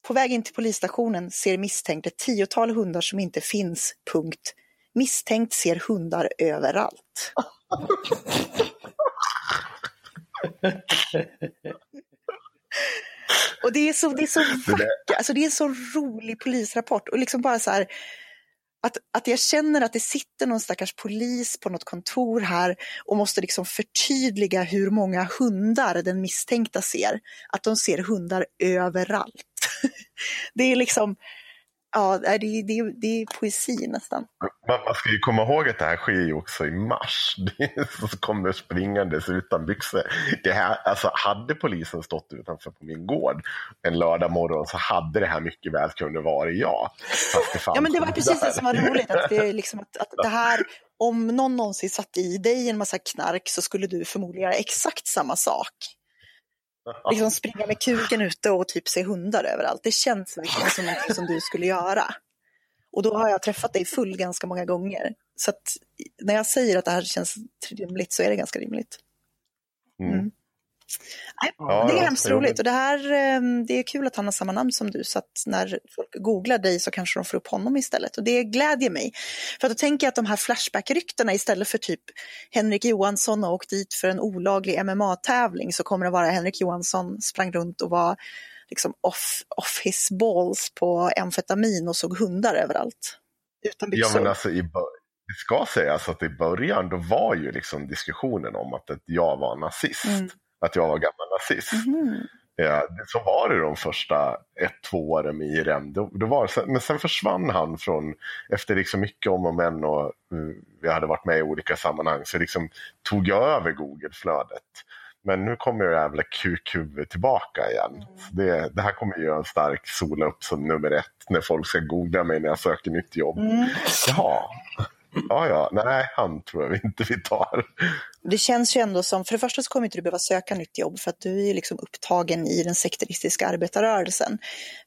På väg in till polisstationen ser misstänkt ett tiotal hundar som inte finns. Punkt. Misstänkt ser hundar överallt. [LAUGHS] Och det är så, det är så vackert, alltså det är en så rolig polisrapport. Och liksom bara så här, att, att jag känner att det sitter någon stackars polis på något kontor här och måste liksom förtydliga hur många hundar den misstänkta ser. Att de ser hundar överallt. [LAUGHS] Det är liksom, ja, det är, det det är poesi nästan. Man, man ska ju komma ihåg att det här sker ju också i mars. [LAUGHS] Så kommer springandes utan byxor. Det här, alltså, hade polisen stått utanför på min gård en lördag morgon så hade det här mycket väl kunnat vara jag. Ja men det var precis det som var roligt. Att det, liksom att, att det här, om någon någonsin satte i dig en massa knark så skulle du förmodligen göra exakt samma sak. Liksom springa med kuken ute och typ se hundar överallt. Det känns verkligen som något som du skulle göra. Och då har jag träffat dig full ganska många gånger. Så när jag säger att det här känns rimligt så är det ganska rimligt. Mm. Nej, Ja, det är ja, hemskt roligt och det här, eh, det är kul att han har samma namn som du så att när folk googlar dig så kanske de får upp honom istället och det glädjer mig. För då tänker jag att de här Flashback-ryktena istället för typ Henrik Johansson har åkt dit för en olaglig MMA-tävling så kommer det vara Henrik Johansson sprang runt och var liksom off, off his balls på amfetamin och såg hundar överallt. Utan Ja, byxor. men alltså, i, det ska sägas att i början då var ju liksom diskussionen om att, att jag var nazist. Mm. Att jag var gammal nazist. Mhm. Ja, så var det de första ett, två åren med IRM. Då, då var, men sen försvann han från, efter liksom mycket om och men och mm, vi hade varit med i olika sammanhang, så liksom tog jag över Google-flödet. Men nu kommer det jävla kukhuvud tillbaka igen. Så det, det här kommer göra en stark sola upp som nummer ett när folk ska googla mig när jag söker nytt jobb. Jaha, ja ja, nej han tror jag inte vi tar. Det känns ju ändå som, för det första så kommer inte du behöva söka nytt jobb för att du är ju liksom upptagen i den sekteristiska arbetarrörelsen.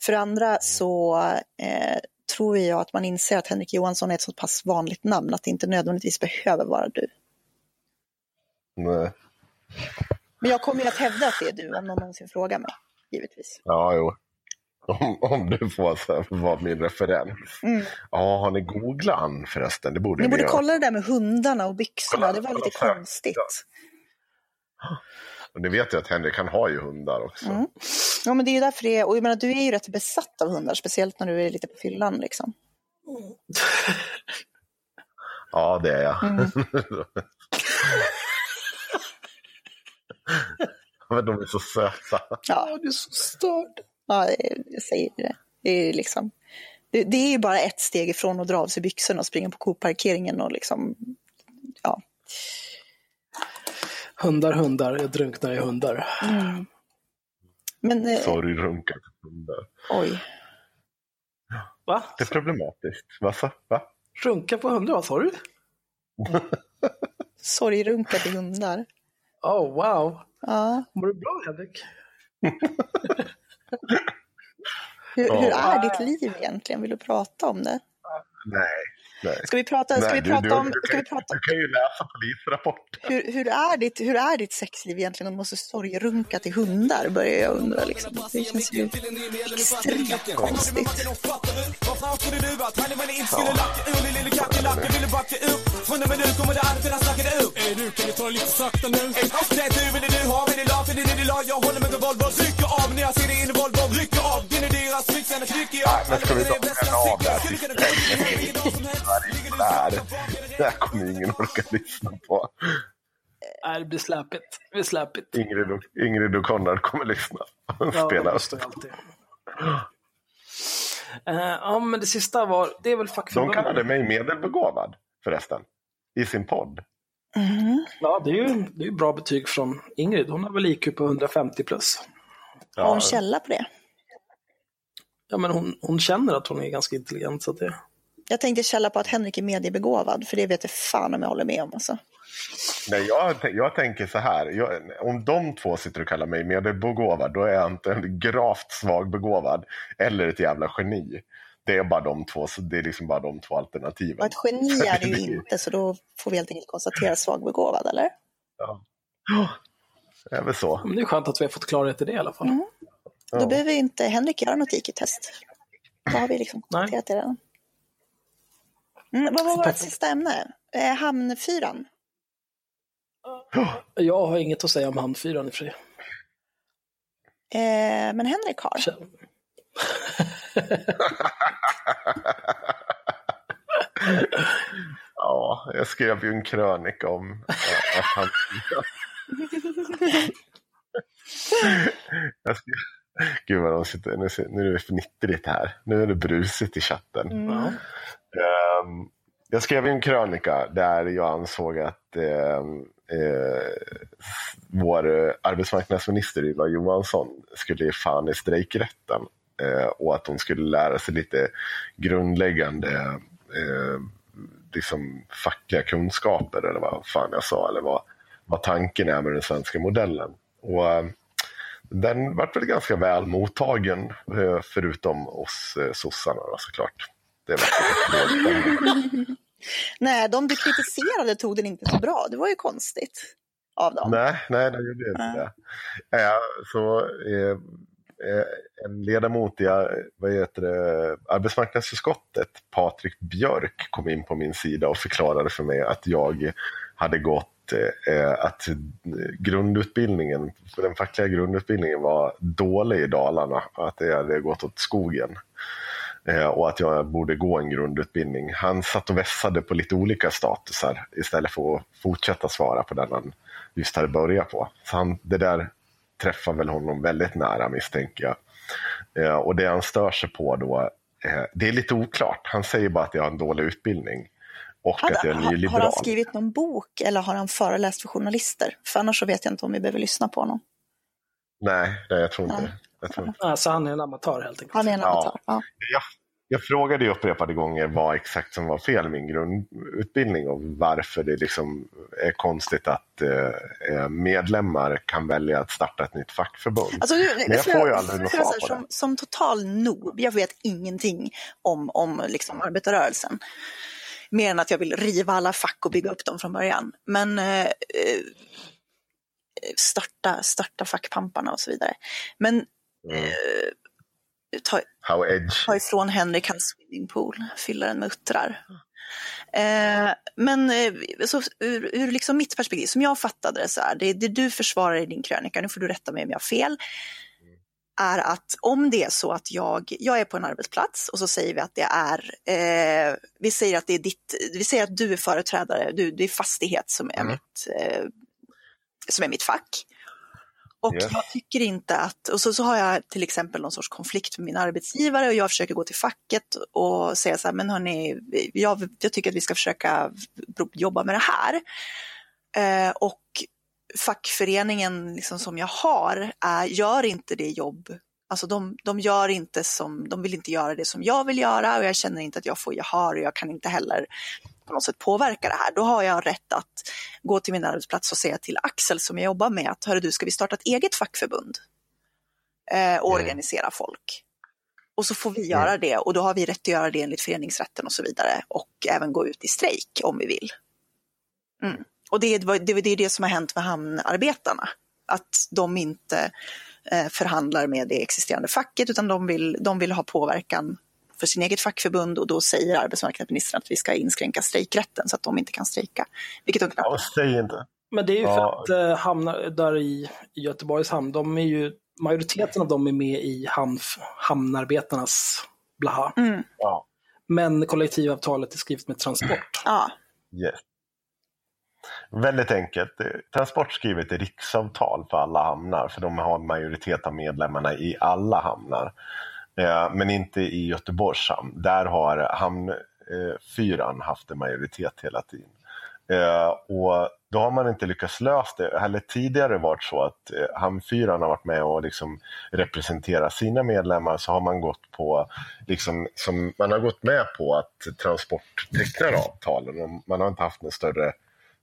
För det andra så eh, tror jag att man inser att Henrik Johansson är ett så pass vanligt namn att det inte nödvändigtvis behöver vara du. Nej. Men jag kommer ju att hävda att det är du om någon någonsin frågar mig, givetvis. Ja, jo. Om, om du får så här, vara min referens. Mm. Ja, har ni googlat han förresten? Det borde Ni borde göra. kolla det där med hundarna och byxorna, det var lite konstigt. Och ni vet ju att Henrik han har ju hundar också. Mm. Ja, men det är ju därför det är, och jag menar, du är ju rätt besatt av hundar, speciellt när du är lite på fyllan liksom. Ja, det är jag. Mm. [LAUGHS] Men de är så söta. Ja, du är så störd. Ja, jag säger det. Det är, liksom, det, det är ju bara ett steg ifrån att dra av sig byxorna och springa på Coop-parkeringen och liksom, ja. Hundar, hundar, jag drunknar i hundar. Men eh, Sorry, runka till hundar. oj, Va? Det är problematiskt. Vad sa Va? Runka på hundar, vad sa du? [LAUGHS] sorgrunka till hundar. Oh, wow. Ja. Mår du bra, Henrik? [LAUGHS] Hur, Ja. hur är ditt liv egentligen? Vill du prata om det? Nej. Nej. Ska vi prata, ska Nej, vi du- prata du, om, du, ska kan, vi prata, du kan ju läsa polisrapport. hur, hur, är ditt, hur är ditt sexliv egentligen om du måste sorgrunka till hundar? Börjar jag undra liksom. Det känns ju extremt konstigt. Vad men ska vi ta bränna av det här Det här, det här kommer ingen orka lyssna på. Nej, det blir släpigt. Det blir släpigt. Ingrid och, Ingrid och Konrad kommer lyssna. Ja, det Spela. måste jag alltid. Eh, ja, men det sista var, det är väl De kallade mig medelbegåvad förresten. I sin podd. Ja, det är ju det är bra betyg från Ingrid. Hon har väl IQ på 150 plus. Har hon källa på det? Ja, men hon, hon känner att hon är ganska intelligent. Så att det, Jag tänkte källa på att Henrik är mediebegåvad, för det vet jag fan om jag håller med om. Alltså. Nej, jag, jag tänker så här. Jag, om de två sitter och kallar mig medelbegåvad, då är jag antingen gravt svagbegåvad eller ett jävla geni. Det är bara de två, så det är liksom bara de två alternativen. Och ett geni [LAUGHS] är det ju inte, så då får vi helt enkelt konstatera svagbegåvad, eller? Det är väl så. men det är skönt att vi har fått klarhet i det i alla fall. Då Ja. behöver inte Henrik göra något IQ-test. Då har vi liksom konstaterat det redan. Mm, vad var vårt sista ämne? Eh, hamnfyran. Jag har inget att säga om handfyran i och för sig. Eh, men Henrik har. [LAUGHS] Ja, jag skrev ju en krönika om ja, att han... [LAUGHS] jag skrev... Gud vad de sitter, nu, nu är det fnittrigt här. Nu är det brusigt i chatten. Ja. Ehm, jag skrev en krönika där jag ansåg att ehm, eh, vår eh, arbetsmarknadsminister Ylva Johansson skulle ge fan i strejkrätten eh, och att hon skulle lära sig lite grundläggande eh, liksom fackliga kunskaper eller vad fan jag sa eller vad, vad tanken är med den svenska modellen. Och eh, den vart väl ganska väl mottagen eh, förutom oss eh, sossarna såklart. Det var. [LAUGHS] Nej, de du kritiserade tog den inte så bra. Det var ju konstigt av dem. Nej, nej, det gjorde inte det. Eh, så en ledamot i vad heter det, arbetsmarknadsutskottet, Patrik Björk, kom in på min sida och förklarade för mig att jag hade gått Eh, att grundutbildningen, den fackliga grundutbildningen var dålig i Dalarna, att det hade gått åt skogen. Eh, och att jag borde gå en grundutbildning. Han satt och vässade på lite olika statusar istället för att fortsätta svara på den han just hade börjat på. Så han, det där träffar väl honom väldigt nära misstänker jag. Eh, och det han stör sig på då, det är lite oklart. Han säger bara att jag har en dålig utbildning. Och Har, att jag är har, nyliberal. har han skrivit någon bok eller har han föreläst för journalister? För annars så vet jag inte om vi behöver lyssna på honom. Nej, nej, jag tror inte Nej. det. Jag, tror inte. Alltså han är en amatör helt enkelt. Han är en Ja. amatör. Ja. Jag, jag frågade ju upprepade gånger vad exakt som var fel i min grundutbildning och varför det liksom är konstigt att eh, medlemmar kan välja att starta ett nytt fackförbund. Alltså, nu, Men jag får ju aldrig något svar på som, som total noob, jag vet ingenting om, om liksom arbetarrörelsen. Mer än att jag vill riva alla fack och bygga upp dem från början. Men eh, eh, starta, starta fackpamparna och så vidare. Men Mm. eh, ta, ta ifrån Henrik hans swimmingpool, fylla den med uttrar. Eh, men eh, så, ur, ur liksom mitt perspektiv, som jag fattade det så här, det, det du försvarar i din krönika, nu får du rätta mig om jag har fel, är att om det är så att jag, jag är på en arbetsplats och så säger vi att det är, eh, vi säger att det är ditt, vi säger att du är företrädare, du, det är fastighet som är, Mm. mitt, eh, som är mitt fack. Och Yes. jag tycker inte att, och så, så har jag till exempel någon sorts konflikt med min arbetsgivare och jag försöker gå till facket och säga så här, men hörni, jag, jag tycker att vi ska försöka jobba med det här. Eh, och fackföreningen liksom som jag har är, gör inte det jobb, alltså de, de gör inte som, de vill inte göra det som jag vill göra och jag känner inte att jag får gehör och jag kan inte heller på något sätt påverka det här. Då har jag rätt att gå till min arbetsplats och säga till Axel som jag jobbar med att hörru du, ska vi starta ett eget fackförbund eh, och Mm. organisera folk? Och så får vi göra det och då har vi rätt att göra det enligt föreningsrätten och så vidare och även gå ut i strejk om vi vill. Mm. Och det är, det, det är det som har hänt med hamnarbetarna. Att de inte eh, förhandlar med det existerande facket utan de vill, de vill ha påverkan för sin eget fackförbund och då säger arbetsmarknadsministern att vi ska inskränka strejkrätten så att de inte kan strejka. Vilket de knappt Ja, säg inte. Men det är ju Ja. för att eh, hamnar där i, i Göteborgs hamn, de är ju, majoriteten av dem är med i hamn, hamnarbetarnas blaha. Mm. Ja. Men kollektivavtalet är skrivet med Transport. Ja, Yes. Väldigt enkelt. Transport skriver ett riksavtal för alla hamnar för de har en majoritet av medlemmarna i alla hamnar. Eh, men inte i Göteborgs hamn. Där har hamnfyran eh, haft en majoritet hela tiden. Eh, och då har man inte lyckats lösa det. Eller tidigare varit så att hamnfyran har varit med och liksom representerat sina medlemmar så har man gått på liksom, som man har gått med på att Transport tecknar avtalen. Och Man har inte haft en större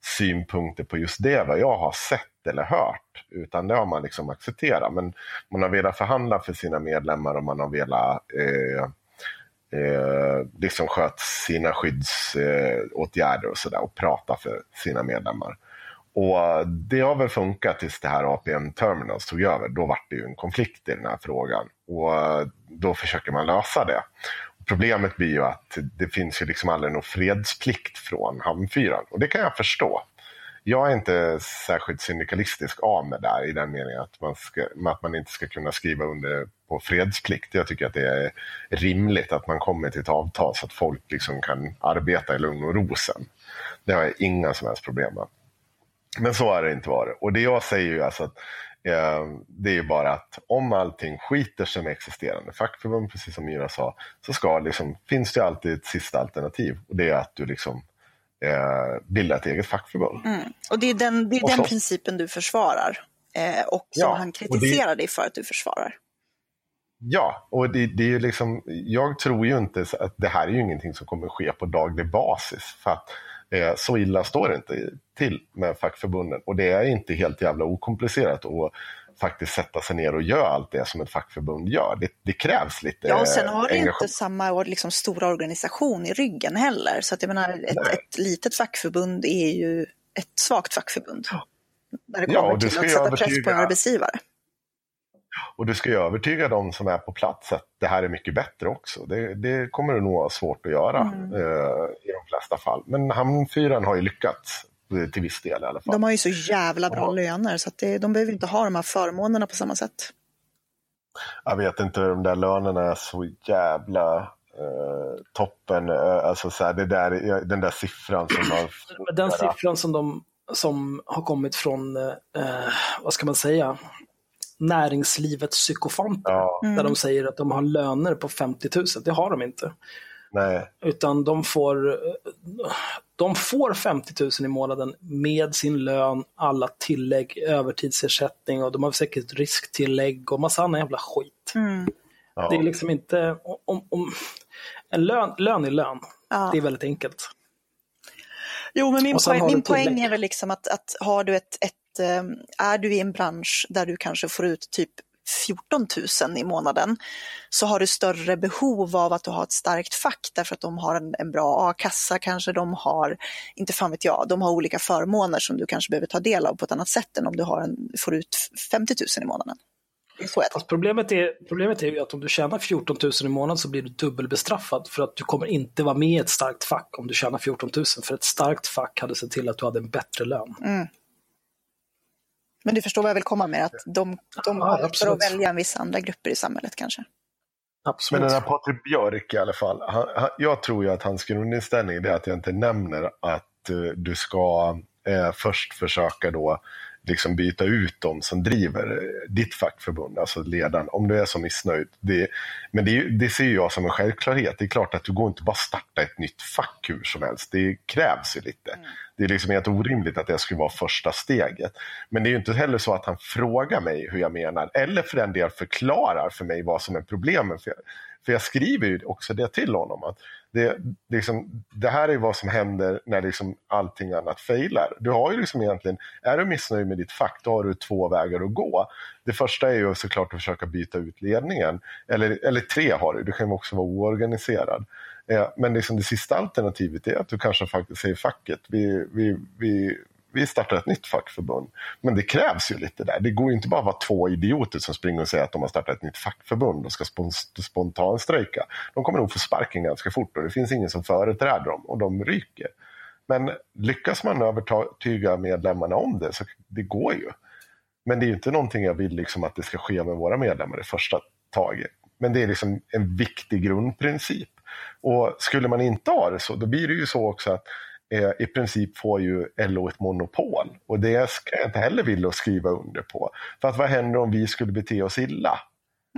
synpunkter på just det vad jag har sett eller hört. Utan det har man liksom accepterat. Men man har velat förhandla för sina medlemmar och man har velat eh, eh, liksom sköt sina skyddsåtgärder eh, och sådär och prata för sina medlemmar. Och det har väl funkat tills det här APM Terminals tog över. Då var det ju en konflikt i den här frågan och då försöker man lösa det. Problemet blir ju att det finns ju liksom aldrig någon fredsplikt från Hamnfyran och det kan jag förstå. Jag är inte särskilt syndikalistisk av mig där i den meningen att man, ska, att man inte ska kunna skriva under på fredsplikt. Jag tycker att det är rimligt att man kommer till ett avtal så att folk liksom kan arbeta i lugn och ro sen. Det har jag inga som helst problem med. Men så har det inte varit. Och det jag säger ju alltså att det är ju bara att om allting skiter sig med existerande fackförbund, precis som Myra sa, så ska liksom, finns det alltid ett sista alternativ. Och det är att du liksom eh, bildar ett eget fackförbund. mm. och det är den, det är den så- principen du försvarar eh, och som Ja, han och det- kritiserar dig för att du försvarar. Ja, och det, det är liksom, jag tror ju inte att det här är ju ingenting som kommer ske på daglig basis. För att så illa står det inte till med fackförbunden. Och det är inte helt jävla okomplicerat att faktiskt sätta sig ner och göra allt det som ett fackförbund gör. Det, det krävs lite Ja, och sen har du inte samma liksom, stora organisation i ryggen heller. Så att jag menar, ett, ett litet fackförbund är ju ett svagt fackförbund. När det Ja, kommer och du till att sätta press på en arbetsgivare. Och du ska ju övertyga de som är på plats att det här är mycket bättre också. Det, det kommer det nog vara svårt att göra Mm. eh, i de flesta fall. Men Hamnfyran har ju lyckats eh, till viss del i alla fall. De har ju så jävla bra Ja. löner så att det, de behöver inte ha de här förmånerna på samma sätt. Jag vet inte, de där lönerna är så jävla eh, toppen. Eh, alltså så här, det där, den där siffran som har... [CLEARS THROAT] Men Den siffran som, de, som har kommit från, eh, vad ska man säga, näringslivets psykofanter. Ja, Där de säger att de har löner på 50 000. Det har de inte. nej. Utan de får, de får 50 000 i månaden med sin lön, alla tillägg, övertidsersättning och de har säkert risktillägg och massa annan jävla skit. Mm. Ja. Det är liksom inte, om, om, en lön, lön är lön. Ja. Det är väldigt enkelt. Jo, men min, poäng, min poäng är väl liksom att, att har du ett, ett, är du i en bransch där du kanske får ut typ 14 000 i månaden så har du större behov av att du har ett starkt fack därför att de har en, en bra a-kassa kanske, de har, inte fan vet jag, de har olika förmåner som du kanske behöver ta del av på ett annat sätt än om du har en, får ut 50 000 i månaden. Är tänker. Fast problemet är, problemet är att om du tjänar 14 000 i månaden så blir du dubbelbestraffad för att du kommer inte vara med i ett starkt fack om du tjänar 14 000. För ett starkt fack hade sett till att du hade en bättre lön. Men du förstår vad jag vill komma med, att de, de Ja, har för absolut. att välja en vissa andra grupper i samhället kanske. Absolut. Men den här Patrik Björk i alla fall, han, han, jag tror ju att hans grundinställning är att jag inte nämner att eh, du ska eh, först försöka då liksom byta ut dem som driver ditt fackförbund, alltså ledaren, om du är så missnöjd. Det, men det, det ser jag som en självklarhet. Det är klart att du går inte bara starta ett nytt fack hur som helst. Det krävs ju lite. Det är liksom helt orimligt att det skulle vara första steget. Men det är ju inte heller så att han frågar mig hur jag menar, eller för den del förklarar för mig vad som är problemet. För jag, för jag skriver ju också det till honom. att det, det, liksom, det här är vad som händer när liksom allting annat failar. Du har ju liksom egentligen, är du missnöjd med ditt fack, då har du två vägar att gå. Det första är ju såklart att försöka byta ut ledningen. Eller, eller tre har du, du kan ju också vara oorganiserad. Eh, Men liksom det sista alternativet är att du kanske faktiskt säger facket, vi, vi, vi, vi startar ett nytt fackförbund. Men det krävs ju lite där. Det går ju inte bara att vara två idioter som springer och säger att de har startat ett nytt fackförbund och ska spontanstrejka. De kommer nog få sparken ganska fort och det finns ingen som företräder dem och de ryker. Men lyckas man övertyga medlemmarna om det så det går ju. Men det är ju inte någonting jag vill liksom att det ska ske med våra medlemmar i första taget. Men det är liksom en viktig grundprincip. Och skulle man inte ha det så, då blir det ju så också att i princip får ju LO ett monopol. Och det ska jag inte heller vilja skriva under på. För att vad händer om vi skulle bete oss illa?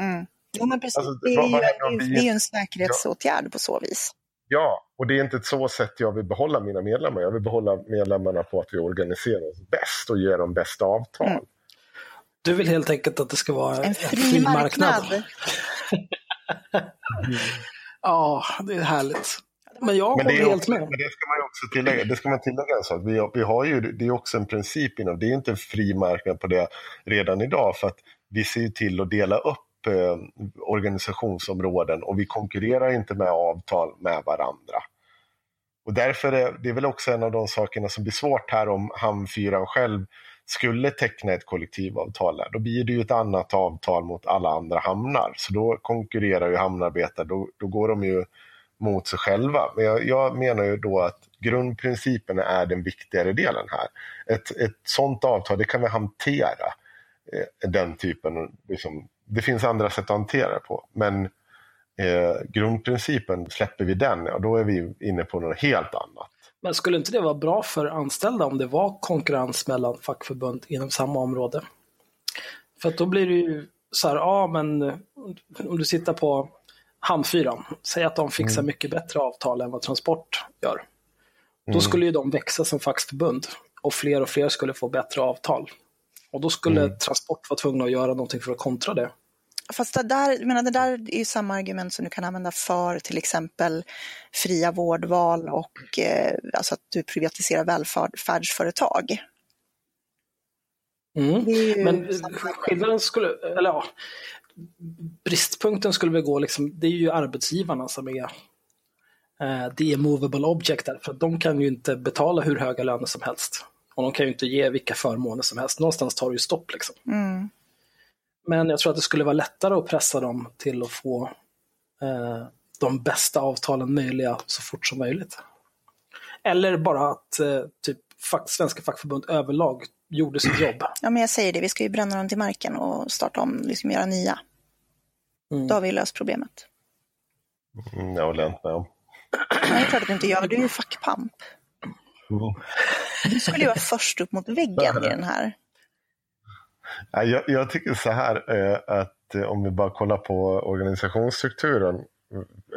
Mm. Jo, men precis. Alltså, det, är ju, vi- det är ju en säkerhetsåtgärd på så vis. Ja, och det är inte ett så sätt jag vill behålla mina medlemmar. Jag vill behålla medlemmarna på att vi organiserar oss bäst och ger dem bästa avtal. Mm. Du vill helt enkelt att det ska vara En fri marknad. [LAUGHS] Ja, det är härligt. Men jag Men det, håller helt med. men det ska man också tillägga. Det ska man tillägga en sak. Vi, har- vi har ju, det är också en princip inom, det är inte en fri marknad på det redan idag för att vi ser ju till att dela upp eh, organisationsområden och vi konkurrerar inte med avtal med varandra. Och därför är det är väl också en av de sakerna som blir svårt här om Hamnfyran själv skulle teckna ett kollektivavtal där. Då blir det ju ett annat avtal mot alla andra hamnar. Så då konkurrerar ju hamnarbetare, då, då går de ju mot sig själva. Men jag, jag menar ju då att grundprinciperna är den viktigare delen här. Ett, ett sånt avtal, det kan vi hantera. Eh, den typen, liksom, det finns andra sätt att hantera det på. Men eh, grundprincipen, släpper vi den, ja, då är vi inne på något helt annat. Men skulle inte det vara bra för anställda om det var konkurrens mellan fackförbund inom samma område? För att då blir det ju så här, ja men om du sitter på Hamnfyran, säg att de fixar Mm. mycket bättre avtal än vad Transport gör. Då skulle ju de växa som fackförbund och fler och fler skulle få bättre avtal. Och då skulle Mm. Transport vara tvungna att göra någonting för att kontra det. Fast det där, menar, det där är ju samma argument som du kan använda för till exempel fria vårdval och eh, alltså att du privatiserar välfärdsföretag. Mm. Men skillnaden skulle, eller ja, bristpunkten skulle väl gå liksom, det är ju arbetsgivarna som är eh, the immovable object där, för de kan ju inte betala hur höga löner som helst. Och de kan ju inte ge vilka förmåner som helst. Någonstans tar det ju stopp liksom. Mm. Men jag tror att det skulle vara lättare att pressa dem till att få eh, de bästa avtalen möjliga så fort som möjligt. Eller bara att eh, typ fack, svenska fackförbund överlag gjorde sitt jobb. Ja, men jag säger det, vi ska ju bränna dem till marken och starta om, liksom göra nya. Mm. Då har vi löst problemet. Mm, jag håller inte med om. Är klart att du inte gör, du är ju fackpamp. Mm. Du skulle ju vara först upp mot väggen i den här. Ja, Jag, jag tycker så här eh, att eh, om vi bara kollar på organisationsstrukturen.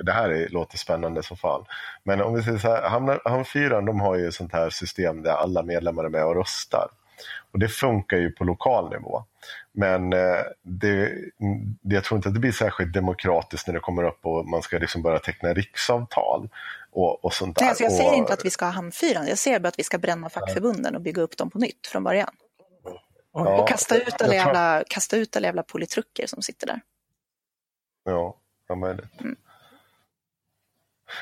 Det här är, låter spännande som fan. Men om vi säger så här, Hamn- Hamnfyran de har ju sånt här system där alla medlemmar är med och röstar. Och det funkar ju på lokal nivå. Men eh, det, det, jag tror inte att det blir särskilt demokratiskt när det kommer upp och man ska liksom börja teckna riksavtal. Och, och sånt där. Nej, alltså jag säger och, inte att vi ska ha hamnfyran, jag säger bara att vi ska bränna fackförbunden och bygga upp dem på nytt från början. ja, Och kasta ut alla jag tror- jävla, kasta ut alla jävla politrucker som sitter där. Ja, vad möjligt. Mm.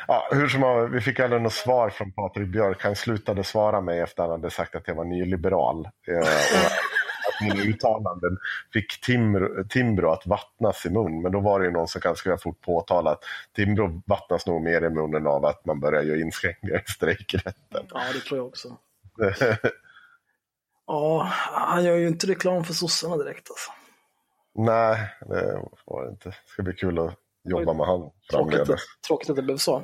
Ja, hur som helst, vi fick aldrig något svar från Patrik Björk. Han slutade svara mig efter att han hade sagt att jag var nyliberal. Eh, och [LAUGHS] att mina uttalanden fick Timbro, Timbro att vattnas i mun. Men då var det ju någon som ganska fort påtalade att Timbro vattnas nog mer i munnen av att man börjar göra inskränkningar i strejkrätten. Ja, det tror jag också. [LAUGHS] Ja, han gör ju inte reklam för sossarna direkt alltså. Nej, det var det inte. Det ska bli kul att jobba med han Tråkigt, framledes. tråkigt att det blev så.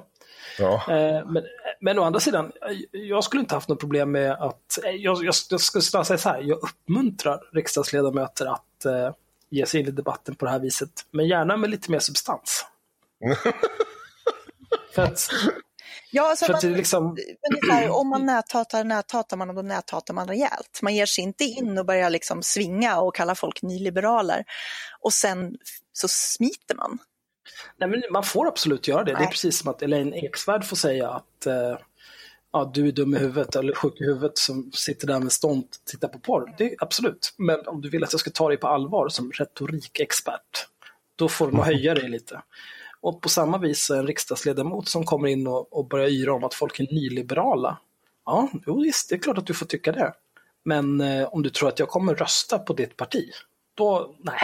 Ja. Eh, Men, men å andra sidan, eh, jag skulle inte haft något problem med att... eh, Jag, jag, jag skulle snarare säga så här, jag uppmuntrar riksdagsledamöter att eh, ge sig in i debatten på det här viset. Men gärna med lite mer substans. [LAUGHS] För att, Ja, alltså för att man, är liksom... här, om man näthatar, näthatar man och då näthatar man rejält. Man ger sig inte in och börjar liksom svinga och kalla folk nyliberaler. Och sen så smiter man. Nej, men man får absolut göra det. Det är Nej. precis som att Elaine Eksvärd får säga att eh, ja, du är dum i huvudet eller sjuk i huvudet som sitter där med stånd och tittar på porr. Det är absolut. Men om du vill att jag ska ta dig på allvar som retorikexpert, då får nog höja dig lite. Och på samma vis en riksdagsledamot som kommer in och, och börjar yra om att folk är nyliberala. Ja, jo, visst, det är klart att du får tycka det. Men eh, om du tror att jag kommer rösta på ditt parti, då nej,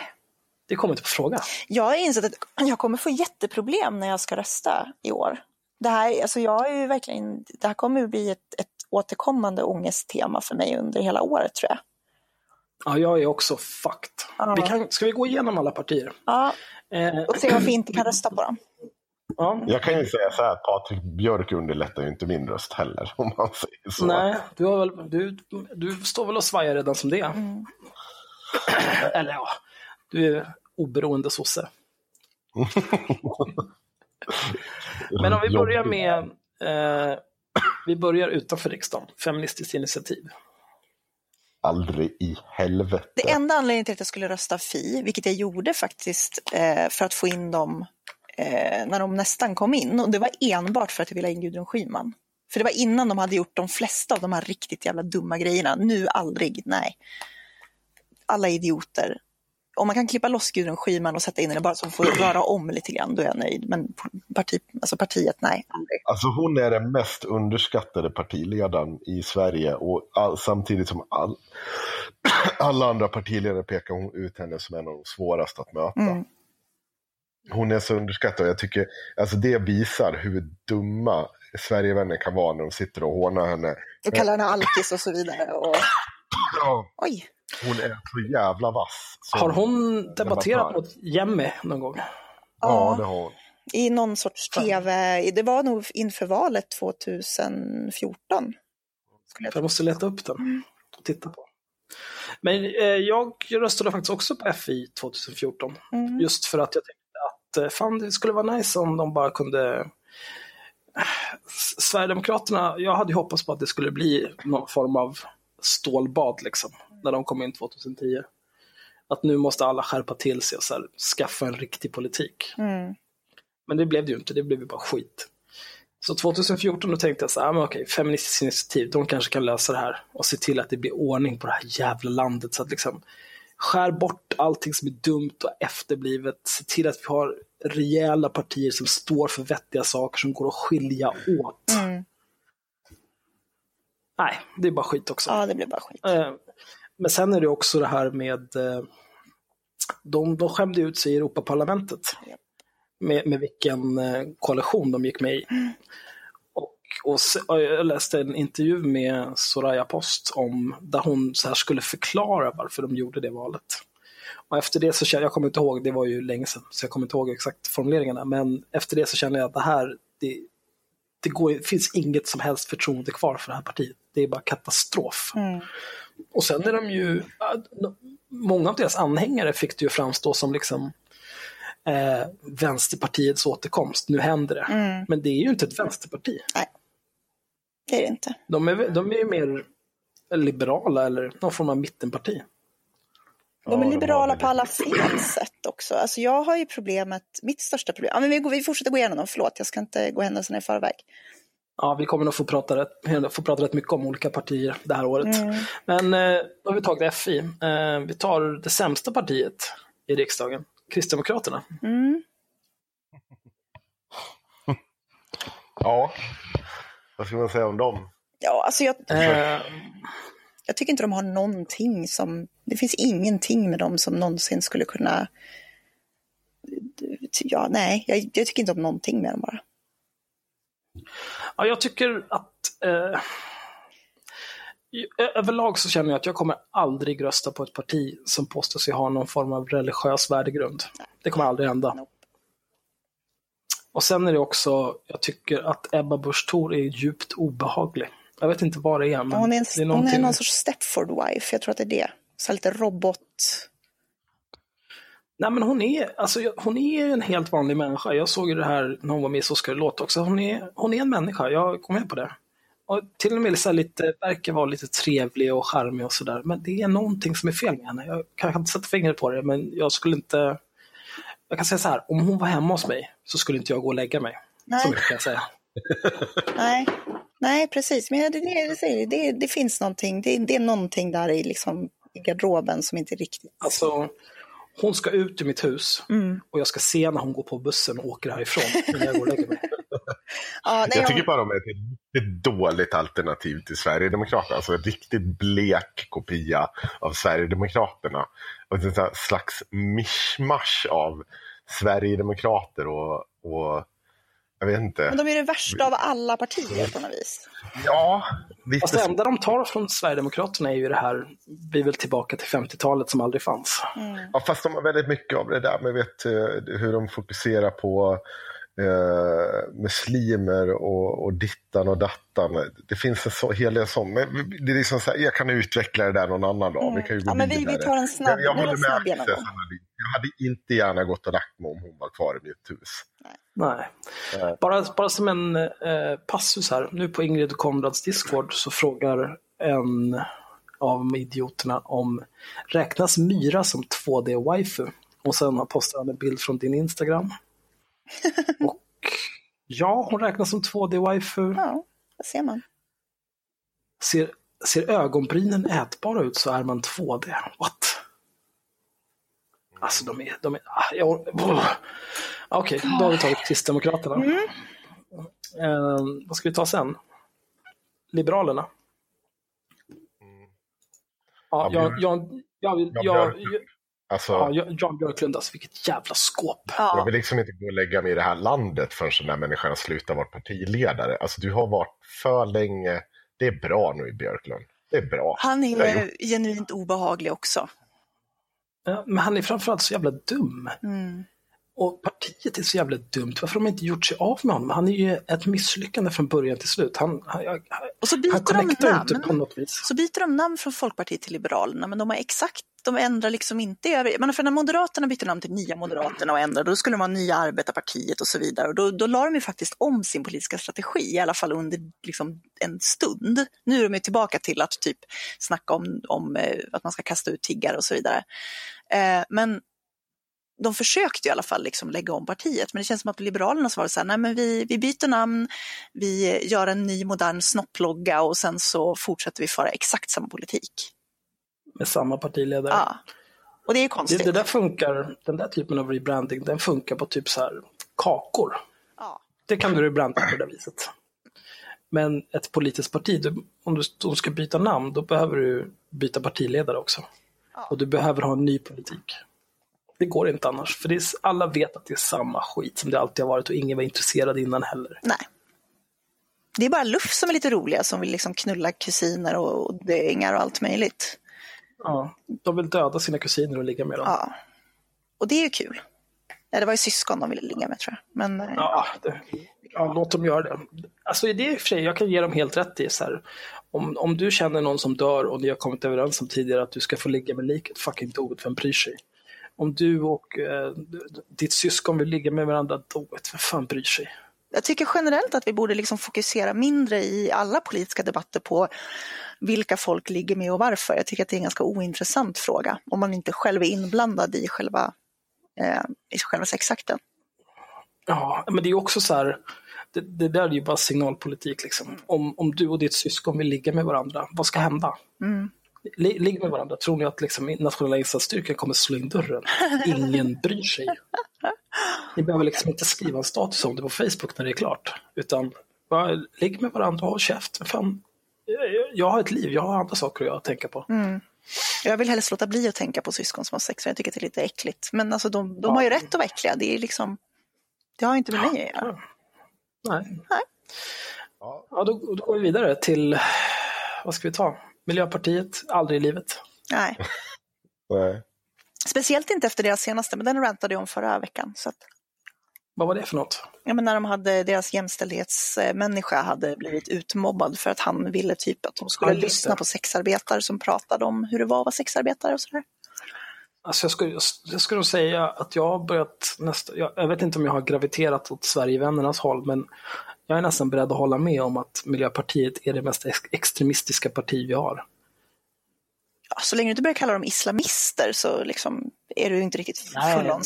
det kommer inte på fråga. Jag har insett att jag kommer få jätteproblem när jag ska rösta i år. Det här, alltså jag är ju verkligen, det här kommer att bli ett, ett återkommande ångesttema för mig under hela året tror jag. Ja, jag är också fucked. Ja. Vi kan, ska vi gå igenom alla partier? Ja, Eh, och se varför vi inte kan rösta på dem. [CLEARS THROAT] ja. Jag kan ju säga så här, Patrik Björk underlättar ju inte min röst heller, [LAUGHS] om man säger så. Nej, du, har väl, du, du står väl och svajar redan som det. [CLEARS THROAT] Eller ja, du är oberoende sosse. [LAUGHS] Men om vi börjar med, eh, vi börjar utanför riksdagen, Feministiskt initiativ. Aldrig i helvete. Det enda anledningen till att jag skulle rösta Fi, vilket jag gjorde faktiskt eh, för att få in dem eh, när de nästan kom in, och det var enbart för att jag ville ha in Gudrun Schyman. För det var innan de hade gjort de flesta av de här riktigt jävla dumma grejerna. Nu aldrig, nej. Alla idioter. Om man kan klippa loss Gudrun Schyman och sätta in henne bara så hon får röra om lite grann, då är jag nöjd. Men parti, alltså partiet, nej, aldrig. Alltså hon är den mest underskattade partiledaren i Sverige och all, samtidigt som all, [CLEARS THROAT] alla andra partiledare pekar hon ut henne som en av de svåraste att möta. Mm. Hon är så underskattad och jag tycker alltså det visar hur dumma Sverigevänner kan vara när de sitter och hånar henne. Och kallar henne alkis och så vidare. Och... Ja, Oj, hon är så jävla vass. som Har hon debatterat mot Jemmy någon gång? Ja, det har hon. i någon sorts tv, det var nog inför valet 2014. Skulle jag jag måste leta upp den och titta på. Men eh, jag röstade faktiskt också på FI 2014. Mm. Just för att jag tänkte att eh, fan, det skulle vara nice om de bara kunde... S- Sverigedemokraterna, jag hade ju hoppats på att det skulle bli någon form av stålbad liksom, när de kom in 2010. Att nu måste alla skärpa till sig och så här, skaffa en riktig politik. Mm. Men det blev det ju inte, det blev ju bara skit. Så 2014 då tänkte jag så här, ah, men okej, Feministiskt initiativ, de kanske kan lösa det här och se till att det blir ordning på det här jävla landet. Så att liksom skär bort allting som är dumt och efterblivet. Se till att vi har rejäla partier som står för vettiga saker som går att skilja åt. Mm. Nej, det är bara skit också. Ja, det blev bara skit. Men sen är det också det här med, eh, de, de skämde ut sig i Europaparlamentet. Med, med vilken eh, koalition de gick med i. Och, och se- jag läste en intervju med Soraya Post om, där hon så här skulle förklara varför de gjorde det valet. Och efter det så kände jag, kommer inte ihåg, det var ju länge sedan, så jag kommer inte ihåg exakt formuleringarna, men efter det så kände jag att det här, det, det, går, finns inget som helst förtroende kvar för det här partiet. Det är bara katastrof. Mm. Och sen är de ju, många av deras anhängare fick det ju framstå som liksom eh, Vänsterpartiets återkomst. Nu händer det. Mm. Men det är ju inte ett vänsterparti. Det är det inte. De är, de är ju mer liberala eller någon form av mittenparti. De är liberala på alla fel sätt också. Alltså jag har ju problemet, mitt största problem, ja, men vi, går, vi fortsätter gå igenom dem, förlåt, jag ska inte gå händelserna i förväg. Ja, vi kommer nog få prata rätt, få prata rätt mycket om olika partier det här året. Mm. Men eh, då har vi tagit FI. Eh, vi tar det sämsta partiet i riksdagen, Kristdemokraterna. Mm. Ja, vad ska man säga om dem? Ja, alltså jag, Eh, jag tycker inte de har någonting som, det finns ingenting med dem som någonsin skulle kunna, ja nej, jag, jag tycker inte om någonting med dem bara. Ja, jag tycker att eh, överlag så känner jag att jag kommer aldrig rösta på ett parti som påstår sig ha någon form av religiös värdegrund. Det kommer aldrig hända. Nope. Och sen är det också, jag tycker att Ebba Busch Thor är djupt obehaglig. Jag vet inte vad det är, men Hon är, en, det är hon någonting. är någon sorts Stepford wife, jag tror att det är det. Så lite robot. Nej men hon är, alltså, hon är en helt vanlig människa. Jag såg ju det här när hon var med i Så ska det låta också. Hon är, hon är en människa, jag går med på det. Och till och med så lite, verkar vara lite trevlig och charmig och sådär. Men det är någonting som är fel med henne. Jag kan inte sätta fingret på det, men jag skulle inte... Jag kan säga så här, om hon var hemma hos mig så skulle inte jag gå och lägga mig. Så Nej, mycket kan jag säga. [LAUGHS] nej, nej precis. Men det, det, det, det finns någonting, det, det är någonting där i, liksom, i garderoben som inte riktigt... Alltså, hon ska ut ur mitt hus Mm. och jag ska se när hon går på bussen och åker härifrån jag går och lägger mig. [LAUGHS] Ja, nej, Jag tycker hon, bara de är ett riktigt dåligt alternativ till Sverigedemokraterna. Alltså en riktigt blek kopia av Sverigedemokraterna. Och en slags mischmasch av Sverigedemokrater och, och jag vet men inte. de är det värsta av alla partier på något vis. Ja, Fast det lite enda de tar från Sverigedemokraterna är ju det här, vi väl tillbaka till 50-talet som aldrig fanns. Mm. Ja, fast de har väldigt mycket av det där med vet, eh, hur de fokuserar på eh, muslimer och, och dittan och dattan. Det finns en så, hel del sånt. Men det är liksom så här, jag kan utveckla det där någon annan dag. Vi kan ju gå Mm. Ja, men vi, vi tar en snabb, jag, håller med analys. Jag hade inte gärna gått och lagt mig om hon var kvar i mitt hus. Nej. Nej. Bara, bara som en eh, passus här, nu på Ingrid och Konrads Discord så frågar en av idioterna om räknas Myra som 2D-waifu? Och sen postar han en bild från din Instagram. Och ja, hon räknas som 2D-waifu. Ja, det ser man. Ser, ser ögonbrynen ätbara ut så är man 2D. What? Alltså de är... De är ah, jag. Okej, då har vi tagit Kristdemokraterna. Eh, vad ska vi ta sen? Liberalerna? Ja, Ja, jag, jag, jag, Ja, jag, jag, Alltså, ja, jag- Jan Björklund, alltså vilket jävla skåp. Jag Ja, vill liksom inte gå och lägga mig i det här landet förrän den här människan slutar vara partiledare. Alltså du har varit för länge. Det är bra nu i Björklund. Det är bra. han har är genuint obehaglig också. Ja, Men han är framförallt så jävla dum. Mm. Och partiet är så jävla dumt. Varför har de inte gjort sig av med honom? Han är ju ett misslyckande från början till slut. Han, han, han, Och så han byter de connectar inte på namn. något vis. Så byter de namn från Folkpartiet till Liberalerna, men de har exakt, de ändrar liksom inte över, men för när Moderaterna bytte namn till Nya Moderaterna och ändrade, då skulle de vara Nya Arbetarpartiet och så vidare. Och då, då la de ju faktiskt om sin politiska strategi, i alla fall under liksom en stund. Nu är de tillbaka till att typ snacka om, om eh, att man ska kasta ut tiggare och så vidare. Eh, men de försökte i alla fall liksom lägga om partiet, men det känns som att Liberalerna så var det så här, nej men vi, vi byter namn, vi gör en ny modern snopplogga och sen så fortsätter vi föra exakt samma politik. Med samma partiledare. Ja. Och det är ju Det, konstigt. det där funkar, den där typen av rebranding, den funkar på typ så här kakor. Ja. Det kan du rebranda på det viset. Men ett politiskt parti, du, om du ska byta namn, då behöver du byta partiledare också. Ja. Och du behöver ha en ny politik. Det går inte annars, för det är, alla vet att det är samma skit som det alltid har varit och ingen var intresserad innan heller. Nej. Det är bara luff som är lite roliga som vill liksom knulla kusiner och, och döingar och allt möjligt. Ja, de vill döda sina kusiner och ligga med dem. Ja. Och det är ju kul. Ja, det var ju syskon de ville ligga med tror jag. Men eh, Ja, det, ja, låt dem göra det. Alltså det är för sig, jag kan ge dem helt rätt i så här, Om, om du känner någon som dör och ni har kommit överens om tidigare att du ska få ligga med liket, fucking do it, vem bryr sig? Om du och eh, ditt syskon vill ligga med varandra, do it, vem fan bryr sig? Jag tycker generellt att vi borde liksom fokusera mindre i alla politiska debatter på vilka folk ligger med och varför. Jag tycker att det är en ganska ointressant fråga om man inte själv är inblandad i själva, eh, i själva sexakten. Ja, men det är också så här, det, det där är ju bara signalpolitik. Liksom. Om, om du och ditt syskon vill ligga med varandra, vad ska hända? Mm. Li- Ligg med varandra, tror ni att liksom, nationella insatsstyrkan kommer slå in dörren? Ingen bryr sig. Ni behöver liksom inte skriva en status om det på Facebook när det är klart. Utan bara ligg med varandra och håll käft. Fan, jag- har ett liv, jag har andra saker att tänka på. Mm. Jag vill helst låta bli att tänka på syskon som har sex, jag tycker att det är lite äckligt. Men alltså, de, de har ju rätt att vara äckliga, det är liksom, det har inte med mig att göra. Nej. Nej. Ja, då, då går vi vidare till, vad ska vi ta? Miljöpartiet, aldrig i livet. Nej. [LAUGHS] Nej. Speciellt inte efter deras senaste, men den rantade jag om förra veckan. Så att, Vad var det för något? ja, men när de hade, deras jämställdhetsmänniska hade blivit utmobbad för att han ville typ att de skulle Ja, lyssna på sexarbetare som pratade om hur det var att vara sexarbetare och sådär. Alltså jag, skulle, jag skulle säga att jag har börjat nästa, jag, jag vet inte om jag har graviterat åt Sverigevännernas håll, men jag är nästan beredd att hålla med om att Miljöpartiet är det mest ex extremistiska parti vi har. Ja, så länge du inte börjar kalla dem islamister så liksom är du inte riktigt full on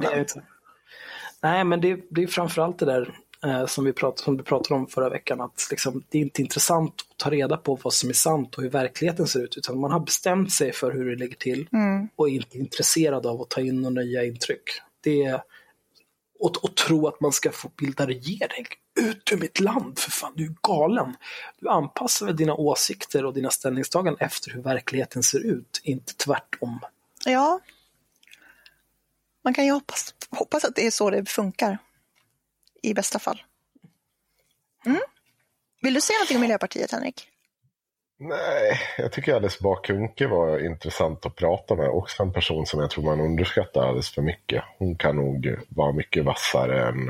nej. Nej, men det, det är framförallt det där eh, som, vi prat, som du pratade om förra veckan, att liksom, det är inte intressant att ta reda på vad som är sant och hur verkligheten ser ut, utan man har bestämt sig för hur det ligger till Mm. och är inte intresserad av att ta in några nya intryck. Det är, och, och tro att man ska få bilda regering. Ut ur mitt land, för fan, du är galen. Du anpassar väl dina åsikter och dina ställningstaganden efter hur verkligheten ser ut, inte tvärtom. Ja. Man kan ju hoppas, hoppas att det är så det funkar. I bästa fall. Mm. Vill du säga någonting om Miljöpartiet, Henrik? Nej, jag tycker Alice Bah Kuhnke var intressant att prata med. Också en person som jag tror man underskattar alldeles för mycket. Hon kan nog vara mycket vassare än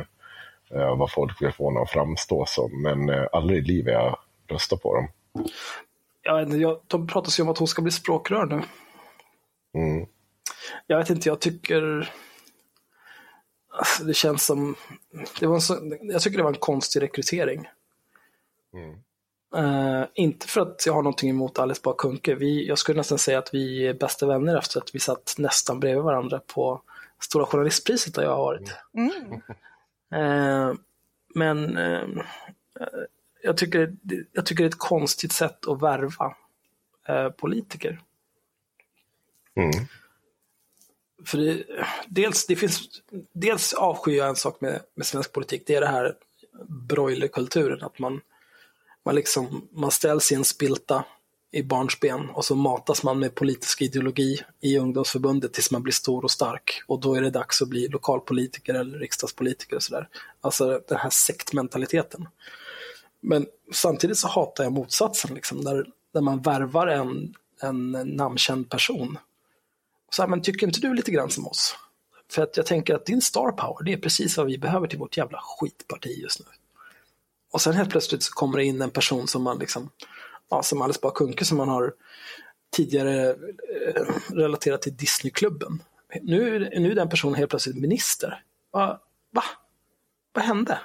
eh, vad folk vill få henne att framstå som. Men eh, aldrig i livet jag röstar på dem. Inte, jag, de pratar ju om att hon ska bli språkrör nu. Mm. Jag vet inte, jag tycker... Alltså, det känns som... Det var så, jag tycker det var en konstig rekrytering. Mm. Eh, inte för att jag har någonting emot Alice Bah Kuhnke. Vi, jag skulle nästan säga att vi är bästa vänner efter att vi satt nästan bredvid varandra på Stora Journalistpriset där jag har varit. Mm. Eh, men eh, jag, tycker, jag tycker det är ett konstigt sätt att värva politiker. Mm. För det, dels, det finns, dels avskyr jag en sak med, med svensk politik, det är det här broilerkulturen, att man, man, liksom, man ställs i en spilta i barnsben och så matas man med politisk ideologi i ungdomsförbundet tills man blir stor och stark och då är det dags att bli lokalpolitiker eller riksdagspolitiker och sådär. Alltså den här sektmentaliteten. Men samtidigt så hatar jag motsatsen, liksom, där, där man värvar en, en namnkänd person så här, men tycker inte du lite grann som oss? För att jag tänker att din star power, det är precis vad vi behöver till vårt jävla skitparti just nu. Och sen helt plötsligt så kommer det in en person som man liksom, ja, som Alice Bah Kuhnke som man har tidigare eh, relaterat till Disneyklubben. Nu, nu är den personen helt plötsligt minister. Va? Va? Vad hände?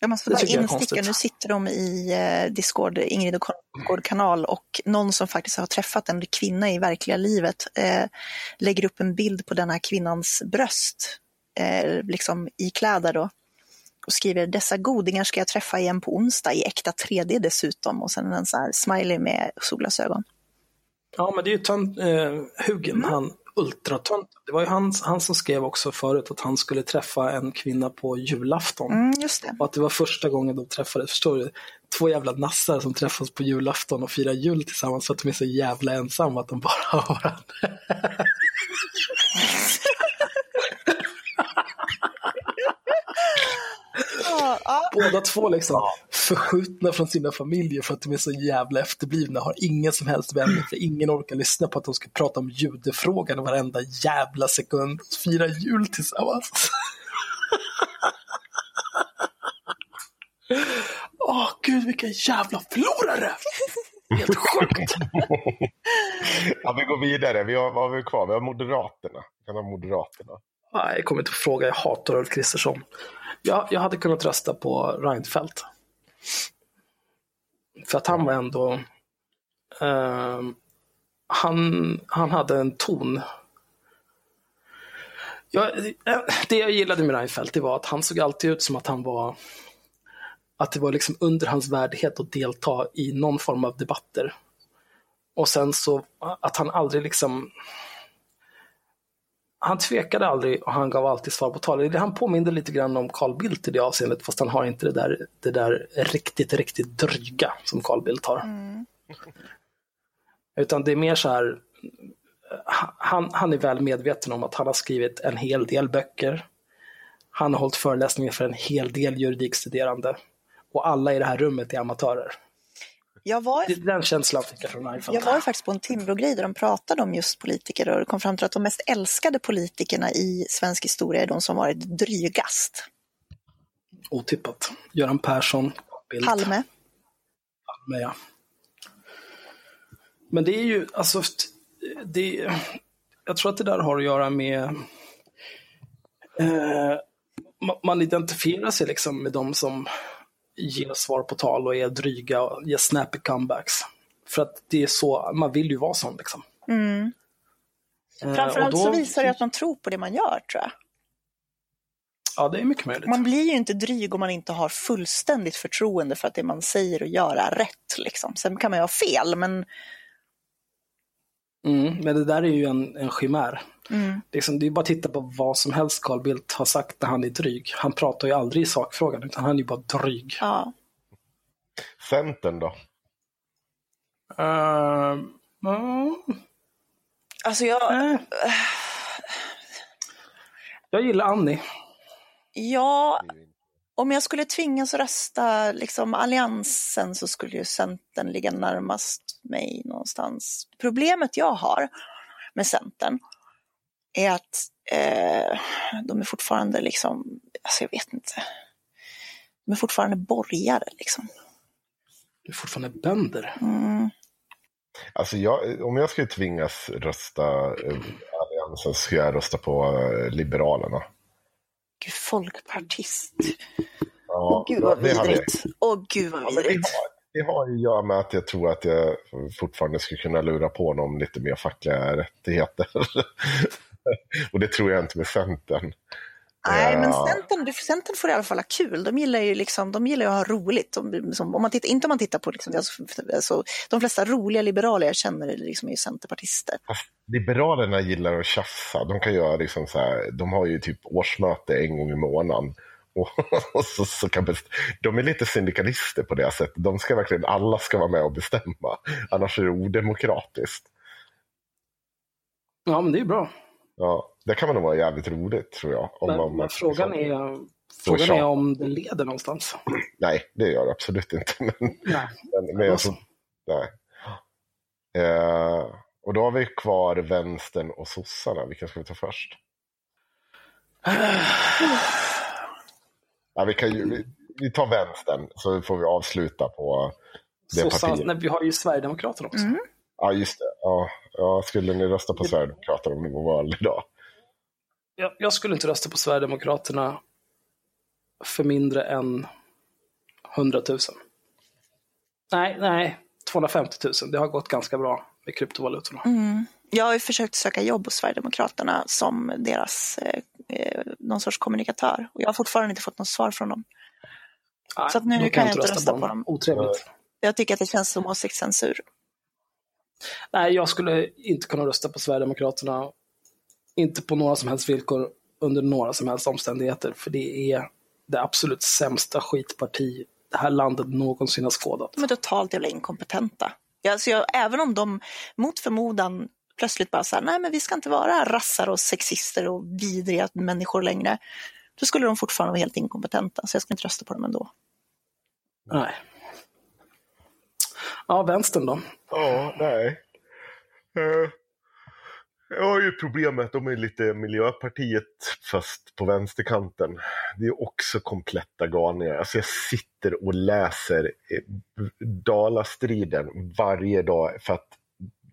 Jag måste bara insticka, nu sitter de i eh, Discord, Ingrid och Discord kanal och någon som faktiskt har träffat en kvinna i verkliga livet eh, lägger upp en bild på denna kvinnans bröst, eh, liksom i kläder då. Och skriver dessa godingar ska jag träffa igen på onsdag i äkta 3D dessutom och sen en sån här smiley med solglasögon. Ja, men det är ju tönt, eh, Hugin, han ultratönt. Det var ju han, han som skrev också förut att han skulle träffa en kvinna på julafton. Mm, just det. Och att det var första gången de träffades. Förstår du? Två jävla nassar som träffas på julafton och firar jul tillsammans för att de är så jävla ensamma att de bara har varandra. [LAUGHS] [LAUGHS] Båda två liksom förskjutna från sina familjer för att de är så jävla efterblivna. Har ingen som helst vänner för ingen orkar lyssna på att de ska prata om judefrågan varenda jävla sekund. Fira jul tillsammans. Åh gud vilken jävla förlorare! Helt sjukt. Ja, vi går vidare. Vi har, vad har vi kvar? Vi har Moderaterna. Vi kan ha Moderaterna. Nej, jag kommer inte att fråga, jag hatar Ulf Kristersson. Jag, jag hade kunnat rösta på Reinfeldt. För att han var ändå... eh, han, han hade en ton. Jag, eh, det jag gillade med Reinfeldt det var att han såg alltid ut som att han var att det var liksom under hans värdighet att delta i någon form av debatter. Och sen så att han aldrig liksom han tvekade aldrig och han gav alltid svar på tal. Han påminde lite grann om Carl Bildt i det avseendet, fast han har inte det där, det där riktigt, riktigt dryga som Carl Bildt har. Utan det är mer så här, han, han är väl medveten om att han har skrivit en hel del böcker. Han har hållit föreläsningar för en hel del juridikstuderande. Och alla i det här rummet är amatörer. Jag var, den känslan fick jag från Reinfeldt. jag var faktiskt på en Timbro-grej där de pratade om just politiker och kom fram till att de mest älskade politikerna i svensk historia är de som varit drygast. Otippat. Göran Persson, Bildt. Palme. Palme, ja. Men det är ju, alltså, det, jag tror att det där har att göra med eh, ma- man identifierar sig liksom med de som ger svar på tal och är dryga och ger snappy comebacks. För att det är så, man vill ju vara sån liksom. Mm. Eh, Framförallt och så då- visar det att man tror på det man gör tror jag. Ja, det är mycket möjligt. Man blir ju inte dryg om man inte har fullständigt förtroende för att det man säger och gör är rätt. Liksom. Sen kan man ju ha fel, men Mm, men det där är ju en, en chimär. mm. Liksom, det är bara att titta på vad som helst Carl Bildt har sagt när han är dryg. Han pratar ju aldrig i sakfrågan, utan han är ju bara dryg. ja. Centern då? Uh, Alltså jag, [SIGHS] jag gillar Annie. ja, om jag skulle tvingas rösta liksom Alliansen så skulle ju Centern ligga närmast mig någonstans. Problemet jag har med Centern är att eh, de är fortfarande liksom, alltså jag vet inte, de är fortfarande borgare liksom. Du är fortfarande bönder. Mm. Alltså jag, om jag skulle tvingas rösta eh, Alliansen så skulle jag rösta på eh, Liberalerna. Gud, folkpartist. Ja, Åh gud vad vidrigt. Åh gud vad Ja, vidrigt. har, det har ju att göra med att jag tror att jag fortfarande skulle kunna lura på dem lite mer fackliga rättigheter. [LAUGHS] Och det tror jag inte med Centern. Nej, men. Centern, Centern får i alla fall ha kul. De gillar ju liksom, de gillar ju att ha roligt. De, som, om man tittar, inte om man tittar på, liksom, alltså, alltså, de flesta roliga liberaler jag känner liksom är ju centerpartister. Liberalerna gillar att tjafsa. De kan göra liksom så här, de har ju typ årsmöte en gång i månaden. Och, [LAUGHS] och så, så kan de är lite syndikalister på det sättet. De ska verkligen, alla ska vara med och bestämma. Annars är det odemokratiskt. Ja, men det är bra. Ja, det kan man nog vara jävligt roligt tror jag. Om Men, man, men frågan är, Så frågan är om det leder någonstans. [CLEARS THROAT] Nej, det gör det absolut inte. Men, Nej. [LAUGHS] men, men jag, så, nej. Eh, och då har vi kvar vänstern och sossarna. Vilka ska vi ta först? [SIGHS] Ja, vi, kan ju, vi, vi tar vänstern så får vi avsluta på det Sossarna, partiet. nej, vi har ju Sverigedemokraterna också. Mm. Ja, just det. Ja, ja, skulle ni rösta på Sverigedemokraterna om det var val idag? Jag, jag skulle inte rösta på Sverigedemokraterna för mindre än 100 000. Nej, nej, 250 000. Det har gått ganska bra med kryptovalutorna. Mm. Jag har ju försökt söka jobb hos Sverigedemokraterna som deras eh, eh, någon sorts kommunikatör. Och jag har fortfarande inte fått något svar från dem. Nej, Så att nu kan jag inte rösta på dem. Otrevligt. Jag tycker att det känns som åsiktscensur. Nej, jag skulle inte kunna rösta på Sverigedemokraterna. Inte på några som helst villkor, under några som helst omständigheter. För det är det absolut sämsta skitparti det här landet någonsin har skådat. De är totalt jävla inkompetenta. Ja, så jag, även om de mot förmodan plötsligt bara säger nej men vi ska inte vara rassar och sexister och vidriga människor längre. Då skulle de fortfarande vara helt inkompetenta, så jag ska inte rösta på dem ändå. Nej. Ja, vänstern då. Ja, nej. Eh, jag har ju problemet att de är lite Miljöpartiet fast på vänsterkanten. Det är också kompletta galningar. Alltså jag sitter och läser eh, Dalastriden varje dag för att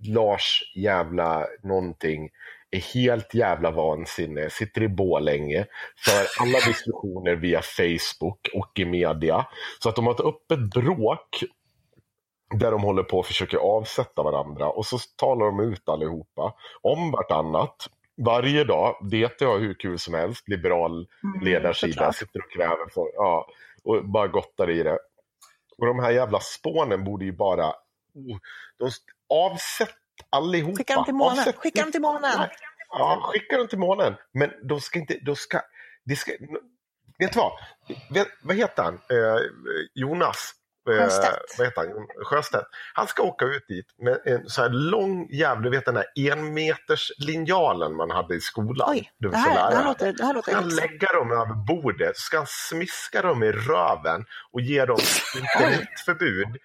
Lars jävla någonting är helt jävla vansinne, sitter i Bålänge för alla diskussioner via Facebook och i media. Så att de har ett öppet bråk där de håller på att försöka avsätta varandra och så talar de ut allihopa om vartannat. Varje dag, det har hur kul som helst, liberal ledarsida, såklart. sitter och kräver för, ja, och bara gottar i det. Och de här jävla spånen borde ju bara, oh, de avsätt allihopa. Skicka dem till månen. Avsätt- Skicka dem till månen. Ja, skicka dem till månen. Men de ska inte, de ska, de ska, vet du vad? Vet, vad heter han? Eh, Jonas? Eh, Sjöstedt. vad heter han? Sjöstedt. Han ska åka ut dit med en så här lång jävla, du vet den där enmeters linjalen man hade i skolan. Oj, det här, det här låter, det här låter Ska han lägga dem över bordet, ska han smiska dem i röven och ge dem internetförbud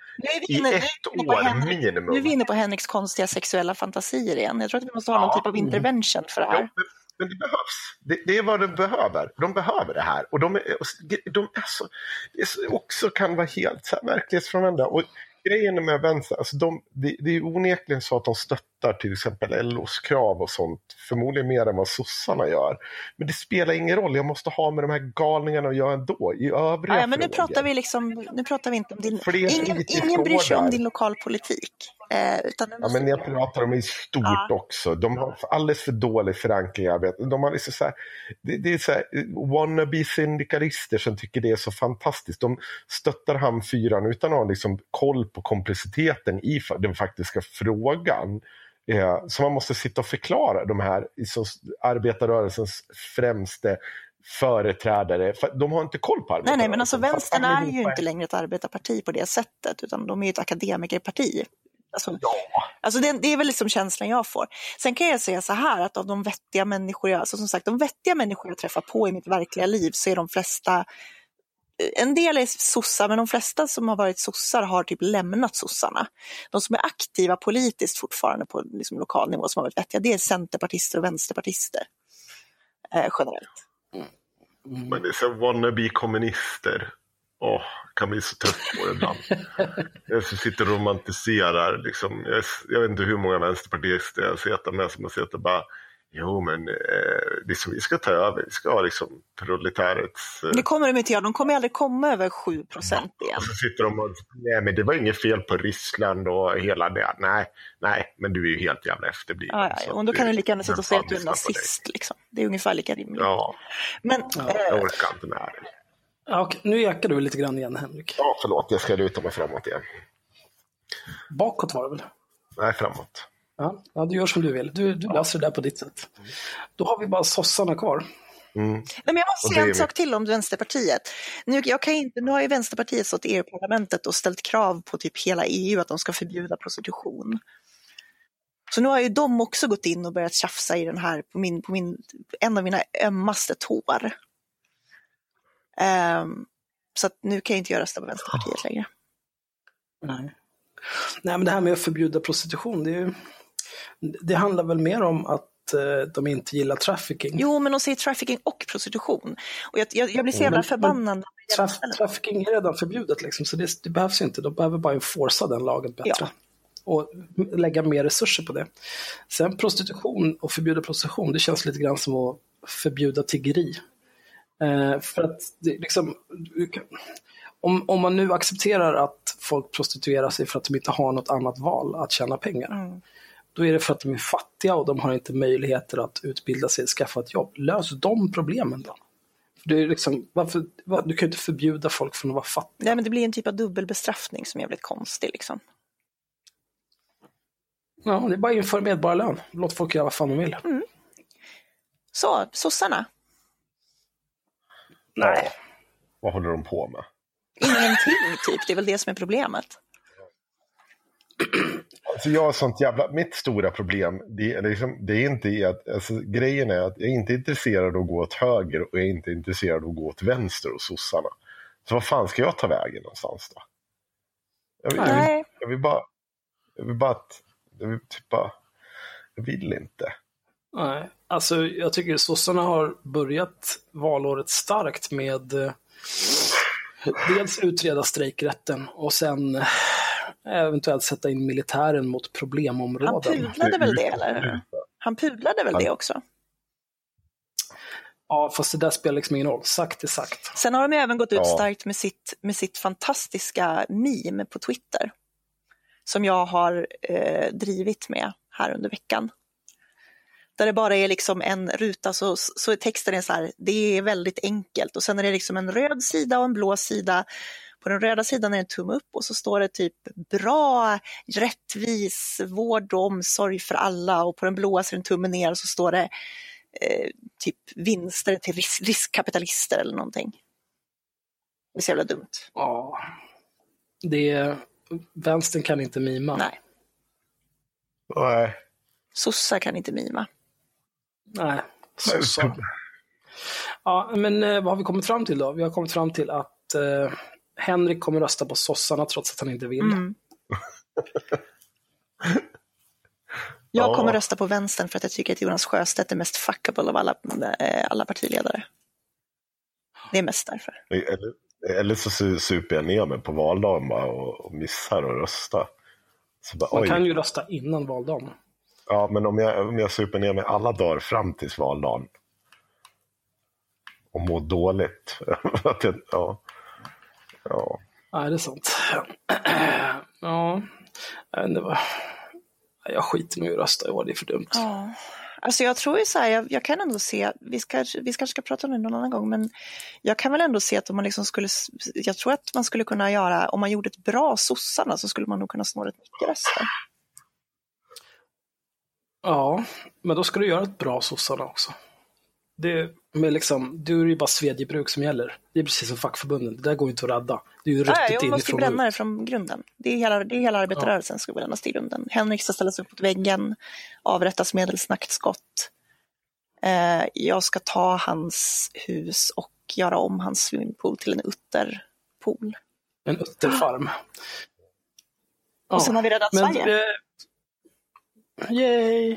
i ett år minimum. nu är vi inne på Henriks konstiga sexuella fantasier igen. Jag tror att vi måste ha någon Ja. typ av intervention för det Ja, här. men, men det behövs. Det, det är vad de behöver. De behöver det här. Och de är, de är så, det är så, också kan vara helt så här verklighetsfrånvända. Och grejen med vänster, alltså de, det, det är onekligen så att de stöttar till exempel LOs krav och sånt. Förmodligen mer än vad sossarna gör. Men det spelar ingen roll. Jag måste ha med de här galningarna att göra ändå. I övriga Ja, men nu frågor. pratar vi liksom, nu pratar vi inte om din, ingen, ingen bryr sig om din lokalpolitik. Eh, utan nu Ja, måste, men jag pratar om i stort Ja. också. De har alldeles för dålig förankring i arbetet. De har liksom så här, det, det är så här, wannabe syndikalister som tycker det är så fantastiskt. De stöttar hamnfyran utan att ha liksom koll på kompliciteten i den faktiska frågan. Eh, så man måste sitta och förklara de här så, arbetarrörelsens främste företrädare. För de har inte koll på nej, arbetarrörelsen. nej, men alltså vänstern är ju inte längre ett arbetarparti på det sättet, utan de är ju ett akademikerparti. Alltså, Ja, Alltså det, det är väl liksom känslan jag får. Sen kan jag säga så här att av de vettiga människor jag, alltså som sagt, de vettiga människor jag träffar på i mitt verkliga liv så är de flesta, en del är sossar, men de flesta som har varit sossar har typ lämnat sossarna. De som är aktiva politiskt fortfarande på liksom lokal nivå som har varit vettiga, det är centerpartister och vänsterpartister. Eh, generellt. Men det är så wannabe kommunister. Åh, kan bli så trött på det ibland. [LAUGHS] jag sitter och romantiserar. Liksom. Jag, jag vet inte hur många vänsterpartister jag sitter med som har suttit bara Jo, men eh, liksom, vi ska ta över. Vi ska ha liksom, proletärets... Eh, Det kommer de inte göra, de kommer aldrig komma över 7 procent igen. och så sitter de och nej men det var inget fel på Ryssland och hela det. Nej, nej, men du är ju helt jävla efterbliven. Ja, ja, ja. Och då kan det- du lika gärna sitta och säga att du är nazist. Liksom. Det är ungefär lika rimligt. Ja, Men, jag eh, orkar inte med det. Ja, nu ekar du lite grann igen Henrik. Ja, förlåt, jag ska luta mig framåt igen. Bakåt var det väl? Nej, framåt. Ja, ja du gör som du vill. Du, du löser det där på ditt sätt. Då har vi bara sossarna kvar. Mm. Nej, men jag måste säga en vi- sak till om Vänsterpartiet. Nu, jag kan inte, nu har ju Vänsterpartiet stått i EU-parlamentet och ställt krav på typ hela EU att de ska förbjuda prostitution. Så nu har ju de också gått in och börjat tjafsa i den här, på, min, på min, en av mina ömmaste tår. Ehm, så att nu kan jag inte jag rösta på Vänsterpartiet längre. Nej. Nej, men det här med att förbjuda prostitution, det, är ju, det handlar väl mer om att eh, de inte gillar trafficking. Jo, men de säger trafficking och prostitution. Och jag, jag, jag blir så jävla Men- förbannad. Traf, trafficking är redan förbjudet, liksom, så det, det behövs inte. De behöver bara enforca den lagen bättre. Ja. Och lägga mer resurser på det. Sen prostitution och förbjuda prostitution, det känns lite grann som att förbjuda tiggeri. Eh, för att det, liksom, om, om man nu accepterar att folk prostituerar sig för att de inte har något annat val att tjäna pengar. Mm. Då är det för att de är fattiga och de har inte möjligheter att utbilda sig och skaffa ett jobb. Lös de problemen då. För Det är liksom, varför, va- du kan ju inte förbjuda folk från att vara fattiga. Nej, men det blir en typ av dubbelbestraffning som är jävligt konstig. Liksom. Ja, det är bara att införa medborgarlön. Låt folk göra vad fan de vill. Så, sossarna. Nej. Vad håller de på med? Ingenting, typ. Det är väl det som är problemet. Alltså jag har sånt jävla, mitt stora problem, det är, liksom, det är inte att, alltså, grejen är att jag är inte intresserad av att gå åt höger och jag är inte intresserad av att gå åt vänster hos sossarna. Så vad fan ska jag ta vägen någonstans då? Jag vill, jag vill, Nej. jag vill bara, jag vill bara att, jag vill typ bara, jag vill inte. Nej, alltså jag tycker sossarna har börjat valåret starkt med eh, dels utreda strejkrätten och sen eh, eventuellt sätta in militären mot Han problemområden. pudlade väl det, eller? Han pudlade väl det också? Ja, fast det där spelar liksom ingen roll. Sagt är sagt. Sen har de även gått ut Ja. starkt med sitt, med sitt fantastiska meme på Twitter. Som jag har eh, drivit med här under veckan. Där det bara är liksom en ruta så, så är texten är så här, det är väldigt enkelt och sen är det liksom en röd sida och en blå sida. På den röda sidan är det en tumme upp och så står det typ bra, rättvis, vård och omsorg för alla och på den blåa så är det en tumme ner och så står det eh, typ vinster till ris- riskkapitalister eller någonting. Det är så jävla dumt. Ja, det vänstern kan inte mima. Nej, Nej. sossar kan inte mima. Nej, sossar. [LAUGHS] Ja, men eh, vad har vi kommit fram till då? Vi har kommit fram till att eh, Henrik kommer rösta på sossarna trots att han inte vill. Mm. [LAUGHS] Jag Ja. kommer rösta på vänstern för att jag tycker att Jonas Sjöstedt är mest fuckable av alla, eh, alla partiledare. Det är mest därför. Eller, eller så su- super jag ner mig på valdagen bara och, och missar att rösta. Så bara, Man kan ju rösta innan valdagen. Ja, men om jag, om jag super ner mig alla dagar fram till valdagen och mår dåligt. [LAUGHS] Att jag, ja. Ja. Nej, det är sant. [CLEARS THROAT] ja, jag vet inte vad... Jag skiter i att rösta i år, det är för dumt. Ja. Alltså jag tror ju så här, jag, jag kan ändå se, vi, ska, vi kanske ska prata om det någon annan gång, men jag kan väl ändå se att om man liksom skulle, jag tror att man skulle kunna göra, om man gjorde ett bra sossarna så skulle man nog kunna snå rätt mycket röster. Ja, men då ska du göra ett bra sossarna också. Det med liksom, du är ju bara svedjebruk som gäller. Det är precis som fackförbunden, det där går inte att rädda. Det är ju ruttet jag måste ju inifrån och bränna ut. det från grunden. Det är hela, det är hela arbetarrörelsen som ska brännas till grunden. Henrik ska ställas upp mot väggen, avrättas medelst nackskott. Eh, jag ska ta hans hus och göra om hans swimmingpool till en utterpool. En utterfarm. Ja, Och sen har vi räddat men, Sverige. Eh, yay!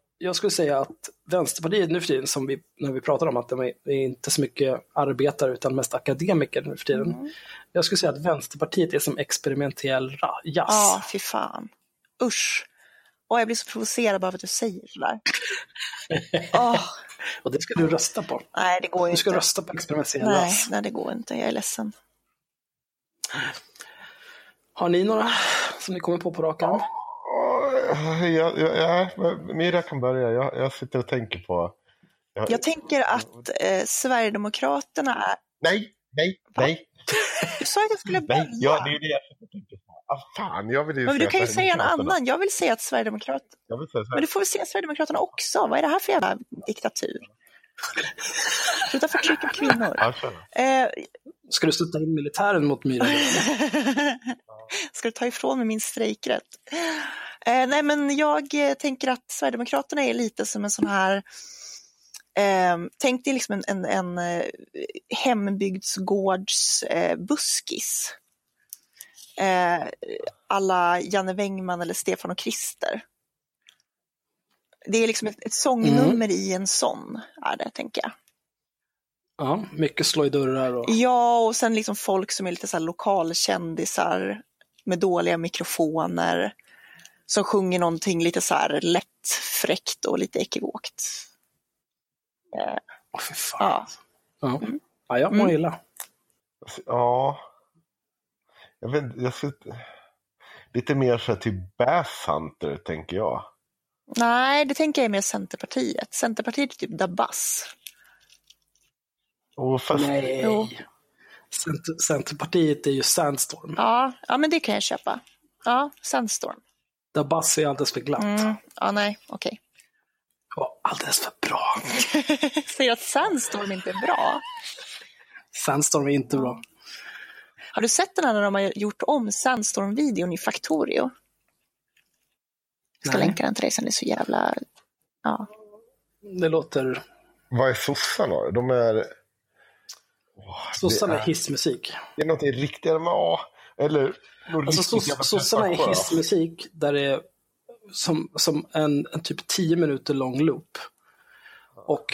jag skulle säga att Vänsterpartiet nu för tiden, som vi, när vi pratar om att de är, inte så mycket arbetare utan mest akademiker nu för tiden. Mm. Jag skulle säga att Vänsterpartiet är som experimentell jazz. Ja, fy fan. Usch. Och jag blir så provocerad bara för att du säger sådär. [LAUGHS] Åh, Och det ska du rösta på. nej, det går ju Du ska inte. rösta på experimentell Nej, jazz. nej, det går inte. Jag är ledsen. Har ni några som ni kommer på på rak arm? Ja, ja, ja, Mira kan börja. Jag, jag sitter och tänker på... Jag, Jag tänker att eh, Sverigedemokraterna är... Nej, nej, nej. Du sa att jag skulle börja. nej. Ja, det är det jag tänker på. Ah, fan, jag vill ju men du kan ju säga en annan. Jag vill säga att Sverigedemokraterna... Jag Men du får väl säga Sverigedemokraterna också. Vad är det här för jävla diktatur? [LAUGHS] Sluta förtrycka kvinnor. Eh, Ska du stötta in militären mot Myra? [LAUGHS] Ska du ta ifrån mig min strejkrätt? Eh, nej, men jag eh, tänker att Sverigedemokraterna är lite som en sån här Eh, tänk dig liksom en, en, en eh, hembygdsgårds eh. Eh, alla Janne Wängman eller Stefan och Krister. Det är liksom ett, ett sångnummer i en sån, är det, tänker jag. Ja, mycket slå i dörrar och... Ja, och sen liksom folk som är lite så här lokalkändisar med dåliga mikrofoner. Som sjunger någonting lite så här lätt fräckt och lite ekivokt. Eh, Åh, fy fan. ja. Ja. ja, jag mår Mm. illa. Ja. Jag vet jag sitter... Lite mer så här till Bass Hunter, tänker jag. Nej, det tänker jag är mer Centerpartiet. Centerpartiet är typ Dabas. Och fast, Nej. Jo. Center, Centerpartiet är ju Sandstorm. Ja, ja, men det kan jag köpa. Ja, Sandstorm. Där Bass är alldeles för glatt. Mm. Ja, nej, okej. Och alldeles för bra. [LAUGHS] Säger att Sandstorm inte är bra? Sandstorm är inte bra. Har du sett den här när de har gjort om Sandstorm-videon i Factorio? Jag ska Nej. länka den till dig sen, det är så jävla... Ja. Det låter... Vad är sossarna? De är... Sossarna är hissmusik. det är någonting riktigare med... Åh, eller... något Alltså riktigt sossarna är hissmusik där det är som, som en, en typ 10 minuter lång loop. Och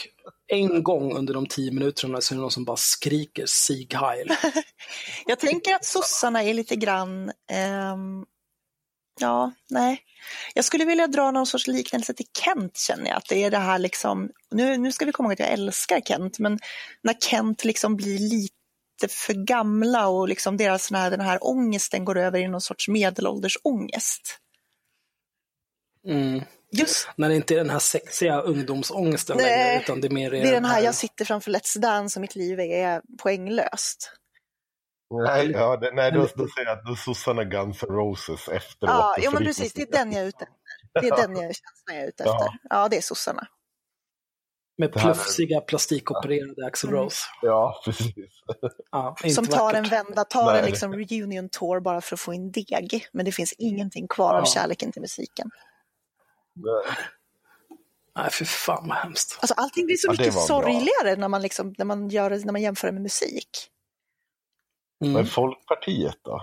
en gång under de 10 minuterna så är det någon som bara skriker Sieg Heil. [LAUGHS] Jag tänker att sossarna är lite grann... ehm, ja, nej. Jag skulle vilja dra någon sorts liknelse till Kent känner jag. Att det är det här liksom... Nu, nu ska vi komma ihåg att jag älskar Kent, men när Kent liksom blir lite för gamla och liksom deras sån här, den här ångesten går över i någon sorts medelålders ångest. Mm. Just När det inte är den här sexiga ungdomsångesten Nej, längre, utan det är mer det är den här, jag sitter framför Let's Dance och mitt liv är poänglöst. Nej, ja, det, nej då, då säger jag att sossarna Guns N' Roses efteråt. Ja, jo, men precis, det är den jag är ute efter. Det är den jag, känslan jag är ute Ja. efter. Ja, det är sossarna. Med plufsiga plastikopererade Axl Mm. Rose. Ja, precis. Ja, Som tar vackert. en vända, tar en Nej. liksom reunion tour bara för att få in deg. Men det finns ingenting kvar av Ja. kärleken till musiken. Nej, för fan vad hemskt. Alltså allting blir så Ja, mycket bra. sorgligare när man, liksom, när, man gör, när man jämför det med musik. Mm. Men Folkpartiet då?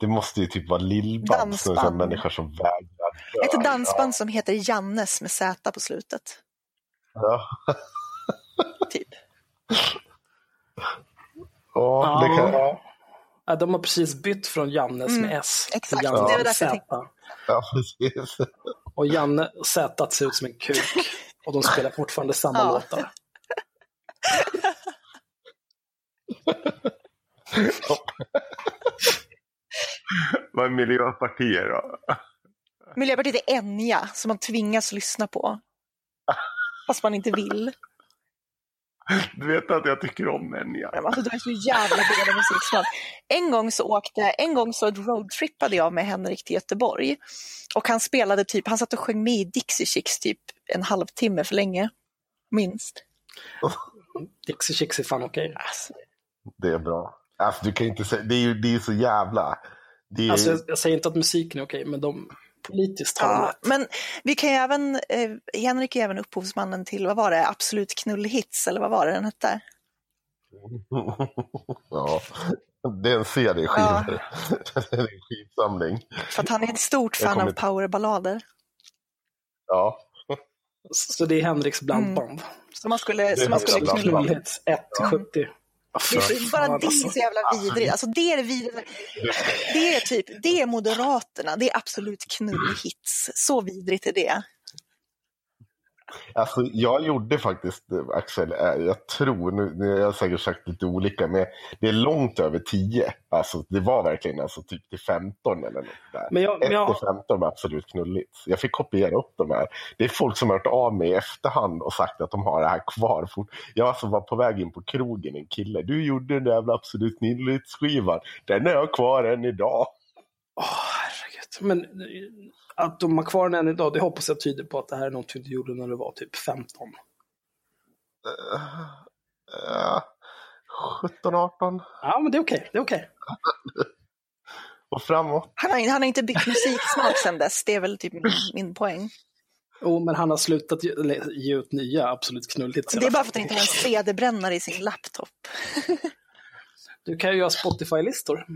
Det måste ju typ vara sån här Dansband. människa som vägrar dö. Ett dansband som heter Jannes med Z på slutet. Ja. Typ. Ja, det kan, ja. Ja, de har precis bytt från Jannes Mm, med S till exakt. Jannes var med Z. ja, precis. Och Janne Z ser ut som en kuk. Och de spelar fortfarande samma Ja. låtar. Vad är Miljöpartiet då? Miljöpartiet är Enya som man tvingas lyssna på. Fast man inte vill. Du vet att jag tycker om Enya. Men Alltså, du är så jävla dålig musiksmak. En gång så åkte, en gång så roadtrippade jag med Henrik till Göteborg. Och han spelade typ, han satt och sjöng med i Dixie Chicks typ en halvtimme för länge. Minst. Dixie Chicks är fan okej. Alltså, Det är bra. Alltså, du kan inte säga, det är ju det är så jävla... Är... Alltså, jag, jag, säger inte att musiken är okej, men de politiskt ja, Men vi kan ju även, eh, Henrik är även upphovsmannen till, vad var det, Absolut knullhits, eller vad var det den hette? [LAUGHS] ja, det är en serie skivor. Ja. [LAUGHS] en skivsamling. För att han är ett stort fan av powerballader. Ja. Så det är Henriks blandband. Mm. Så man skulle, så man skulle knullhits 170. till Alltså, bara det är alltså. så jävla vidrigt. Alltså, det, är vid... det, är typ, det är Moderaterna, det är absolut knullhits. Så vidrigt är det. Alltså, jag gjorde faktiskt, Axel, eh, jag tror, nu, nu har jag säkert sagt lite olika, men det är långt över 10. Alltså, det var verkligen alltså, typ till 15 eller något där. Men jag, men Efter jag, 15 var absolut knulligt. Jag fick kopiera upp de här. Det är folk som har hört av mig i efterhand och sagt att de har det här kvar. Jag alltså var på väg in på krogen, en kille. Du gjorde den där jävla absolut knulligt-skivan. Den är jag kvar än idag. åh herregud. Men att de har kvar den än idag, det hoppas jag tyder på att det här är något du gjorde när du var typ 15. Uh, 17, 18 Ja, men det är okej. Det är okej. och framåt. Han har, han har inte bytt musiksmak sedan dess, det är väl typ min, min poäng. Jo, men han har slutat ge, ge ut nya Absolut Knullhits. i Det är bara för att han inte har en CD-brännare i sin laptop. Du kan ju göra Spotify-listor.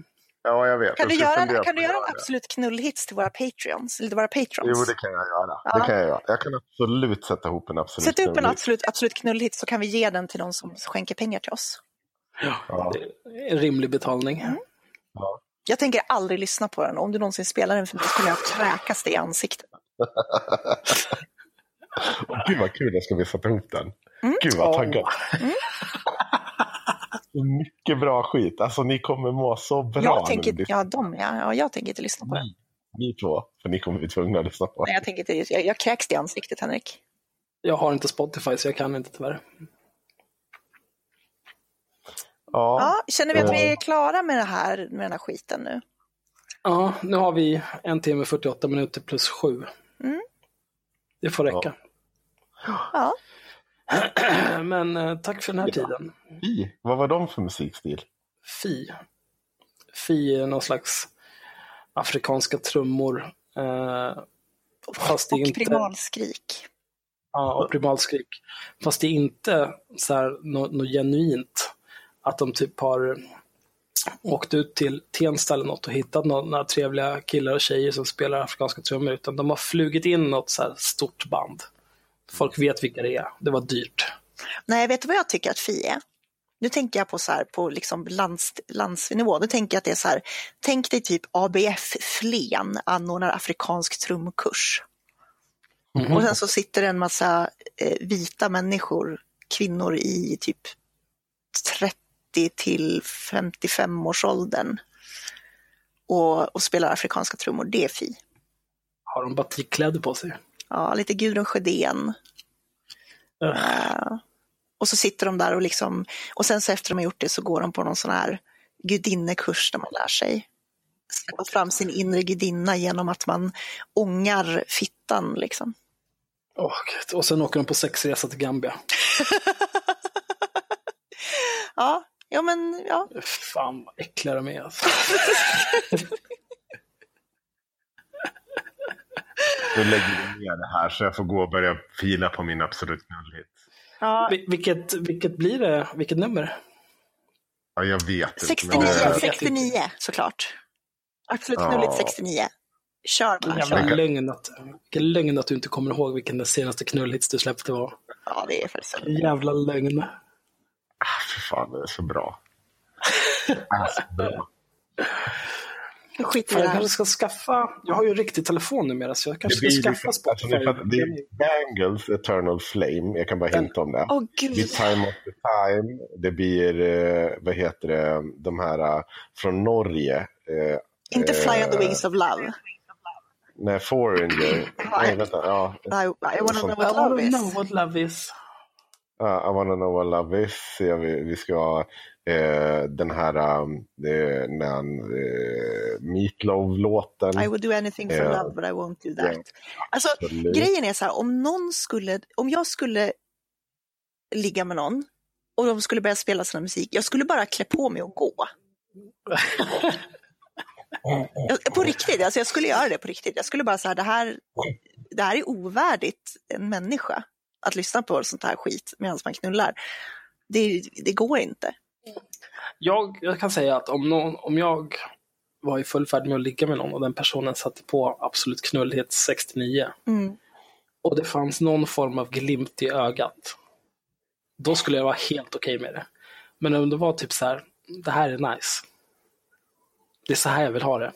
Ja, jag vet. Kan du Jag ska göra, kan du att göra en absolut knullhits till våra patreons? Eller till våra patrons? Jo, det kan jag göra. Ja. Det kan jag göra. Jag kan absolut sätta ihop en absolut Sätt upp en absolut, absolut knullhits så kan vi ge den till någon som skänker pengar till oss. Ja. Är en rimlig betalning. Jag tänker aldrig lyssna på den. Om du någonsin spelar den för mig så kommer jag kräkas dig i ansiktet. [LAUGHS] Gud vad kul, jag ska vi sätta ihop den. Mm. Gud vad taggad. Så Mycket bra skit. Alltså ni kommer må så bra. Jag ni tänker, lyssnar. ja, de, ja, ja, jag tänker inte lyssna på den. Ni, ni två, för ni kommer bli tvungna att lyssna på Nej, jag, tänker inte, jag, jag kräks i ansiktet, Henrik. Jag har inte Spotify så jag kan inte tyvärr. Ja, Ja, känner vi att vi Eh. är klara med, det här, med den här skiten nu? Ja, nu har vi en timme 48 minuter plus sju. Mm. Det får räcka. Ja, [CLEARS THROAT] Men eh, tack för den här tiden. Fi, vad var de för musikstil? Fi. Fi är någon slags afrikanska trummor. Eh, fast det är Och inte... primalskrik. Ja, och primalskrik. Fast det är inte så här något, något genuint. Att de typ har åkt ut till Tensta eller något och hittat några, några trevliga killar och tjejer som spelar afrikanska trummor. Utan de har flugit in något så här stort band. Folk vet vilka det är. Det var dyrt. Nej, vet du vad jag tycker att Fi är? Nu tänker jag på så här på liksom lands, landsnivå. Nu tänker jag att det är så här. Tänk dig typ ABF Flen anordnar afrikansk trumkurs. Och sen så sitter det en massa eh, vita människor, kvinnor i typ 30 till 55 års åldern och, och spelar afrikanska trummor. Det är Fi. Har de batikkläder på sig? Ja, lite Gudrun Sjödén. Eh, och så sitter de där och liksom, och sen så efter de har gjort det så går de på någon sån här gudinnekurs där man lär sig släppa fram sin inre gudinna genom att man ångar fittan liksom. Gud. och sen åker de på sexresa till Gambia. [LAUGHS] Ja, ja men ja. Fan vad äckliga de är. Alltså. [LAUGHS] Nu lägger vi ner det här så jag får gå och börja fila på min absolut knullhit. ja Vil- Vilket, vilket blir det? Vilket nummer? Ja, jag vet inte. 69, men- jag vet 69 såklart. Absolut Ja. knulligt 69. Kör bara, Jävla kör. lögn att, vilken lögn att du inte kommer ihåg vilken den senaste knullhits du släppte var. Ja, det är faktiskt så. Jävla lögn. Ah, för fan, det är så bra. Ah, så bra. Nu skiter Fan, vi i jag det kanske här. ska skaffa, jag har ju riktig telefon numera så jag kanske Det ska skaffa alltså, Spotify. det är att det är Bangles Eternal Flame, jag kan bara hinta om det. Åh Det blir gud. Time of the Time, det blir, eh, vad heter det, de här eh, från Norge. Eh, Inte Fly on the Wings of Love. Nej, Foreigner. Nej, vänta. Ja, I, I wanna know I what wanna love is. know what love is. Ja, I wanna know what love is. Ja, vi, vi ska ha den här um, eh, när eh, Meatloaf-låten. I would do anything for Ja. love but I won't do that. Ja. Alltså, Absolut. grejen är så här, om någon skulle, om jag skulle ligga med någon och de skulle börja spela sån här musik, jag skulle bara klä på mig och gå. Jag, på riktigt, alltså jag skulle göra det på riktigt. Jag skulle bara säga det här, det här är ovärdigt en människa att lyssna på sånt här skit medan man knullar. Det, det går inte. Jag, jag kan säga att om, någon, om jag var i full färd med att ligga med någon och den personen satte på Absolut knullhet 69 Mm. och det fanns någon form av glimt i ögat. Då skulle jag vara helt okej med det. Men om det var typ så här, det här är nice. Det är så här jag vill ha det.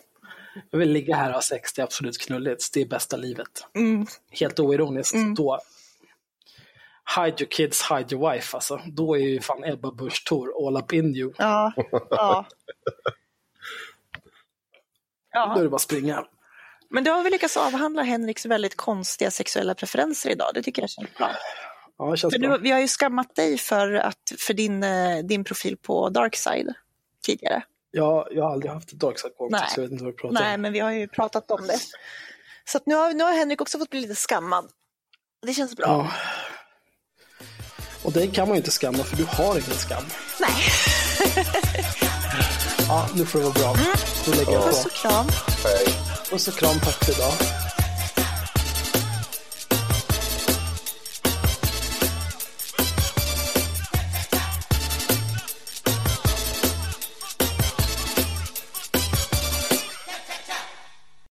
Jag vill ligga här och ha sex, det är absolut knulligt, det är bästa livet. Mm. Helt oironiskt, då Hide your kids, hide your wife alltså. Då är ju fan Ebba Busch Thor all up in you. Ja, ja. Då är ja. det bara att springa. Men då har vi lyckats avhandla Henriks väldigt konstiga sexuella preferenser idag. Det tycker jag känns bra. Ja, det känns För bra. du, vi har ju skammat dig för, att, för din, eh, din profil på Darkside tidigare. Jag, jag har aldrig haft ett darkside-konto Nej. så jag vet inte vad du pratar Nej, om. men vi har ju pratat om det. Så att nu, har, nu har Henrik också fått bli lite skammad. Det känns bra. Ja. Och dig kan man ju inte skamma för du har ingen skam. Nej, [LAUGHS] Ja, nu får det vara bra. Då lägger jag puss på. och kram. Puss och kram, tack för idag.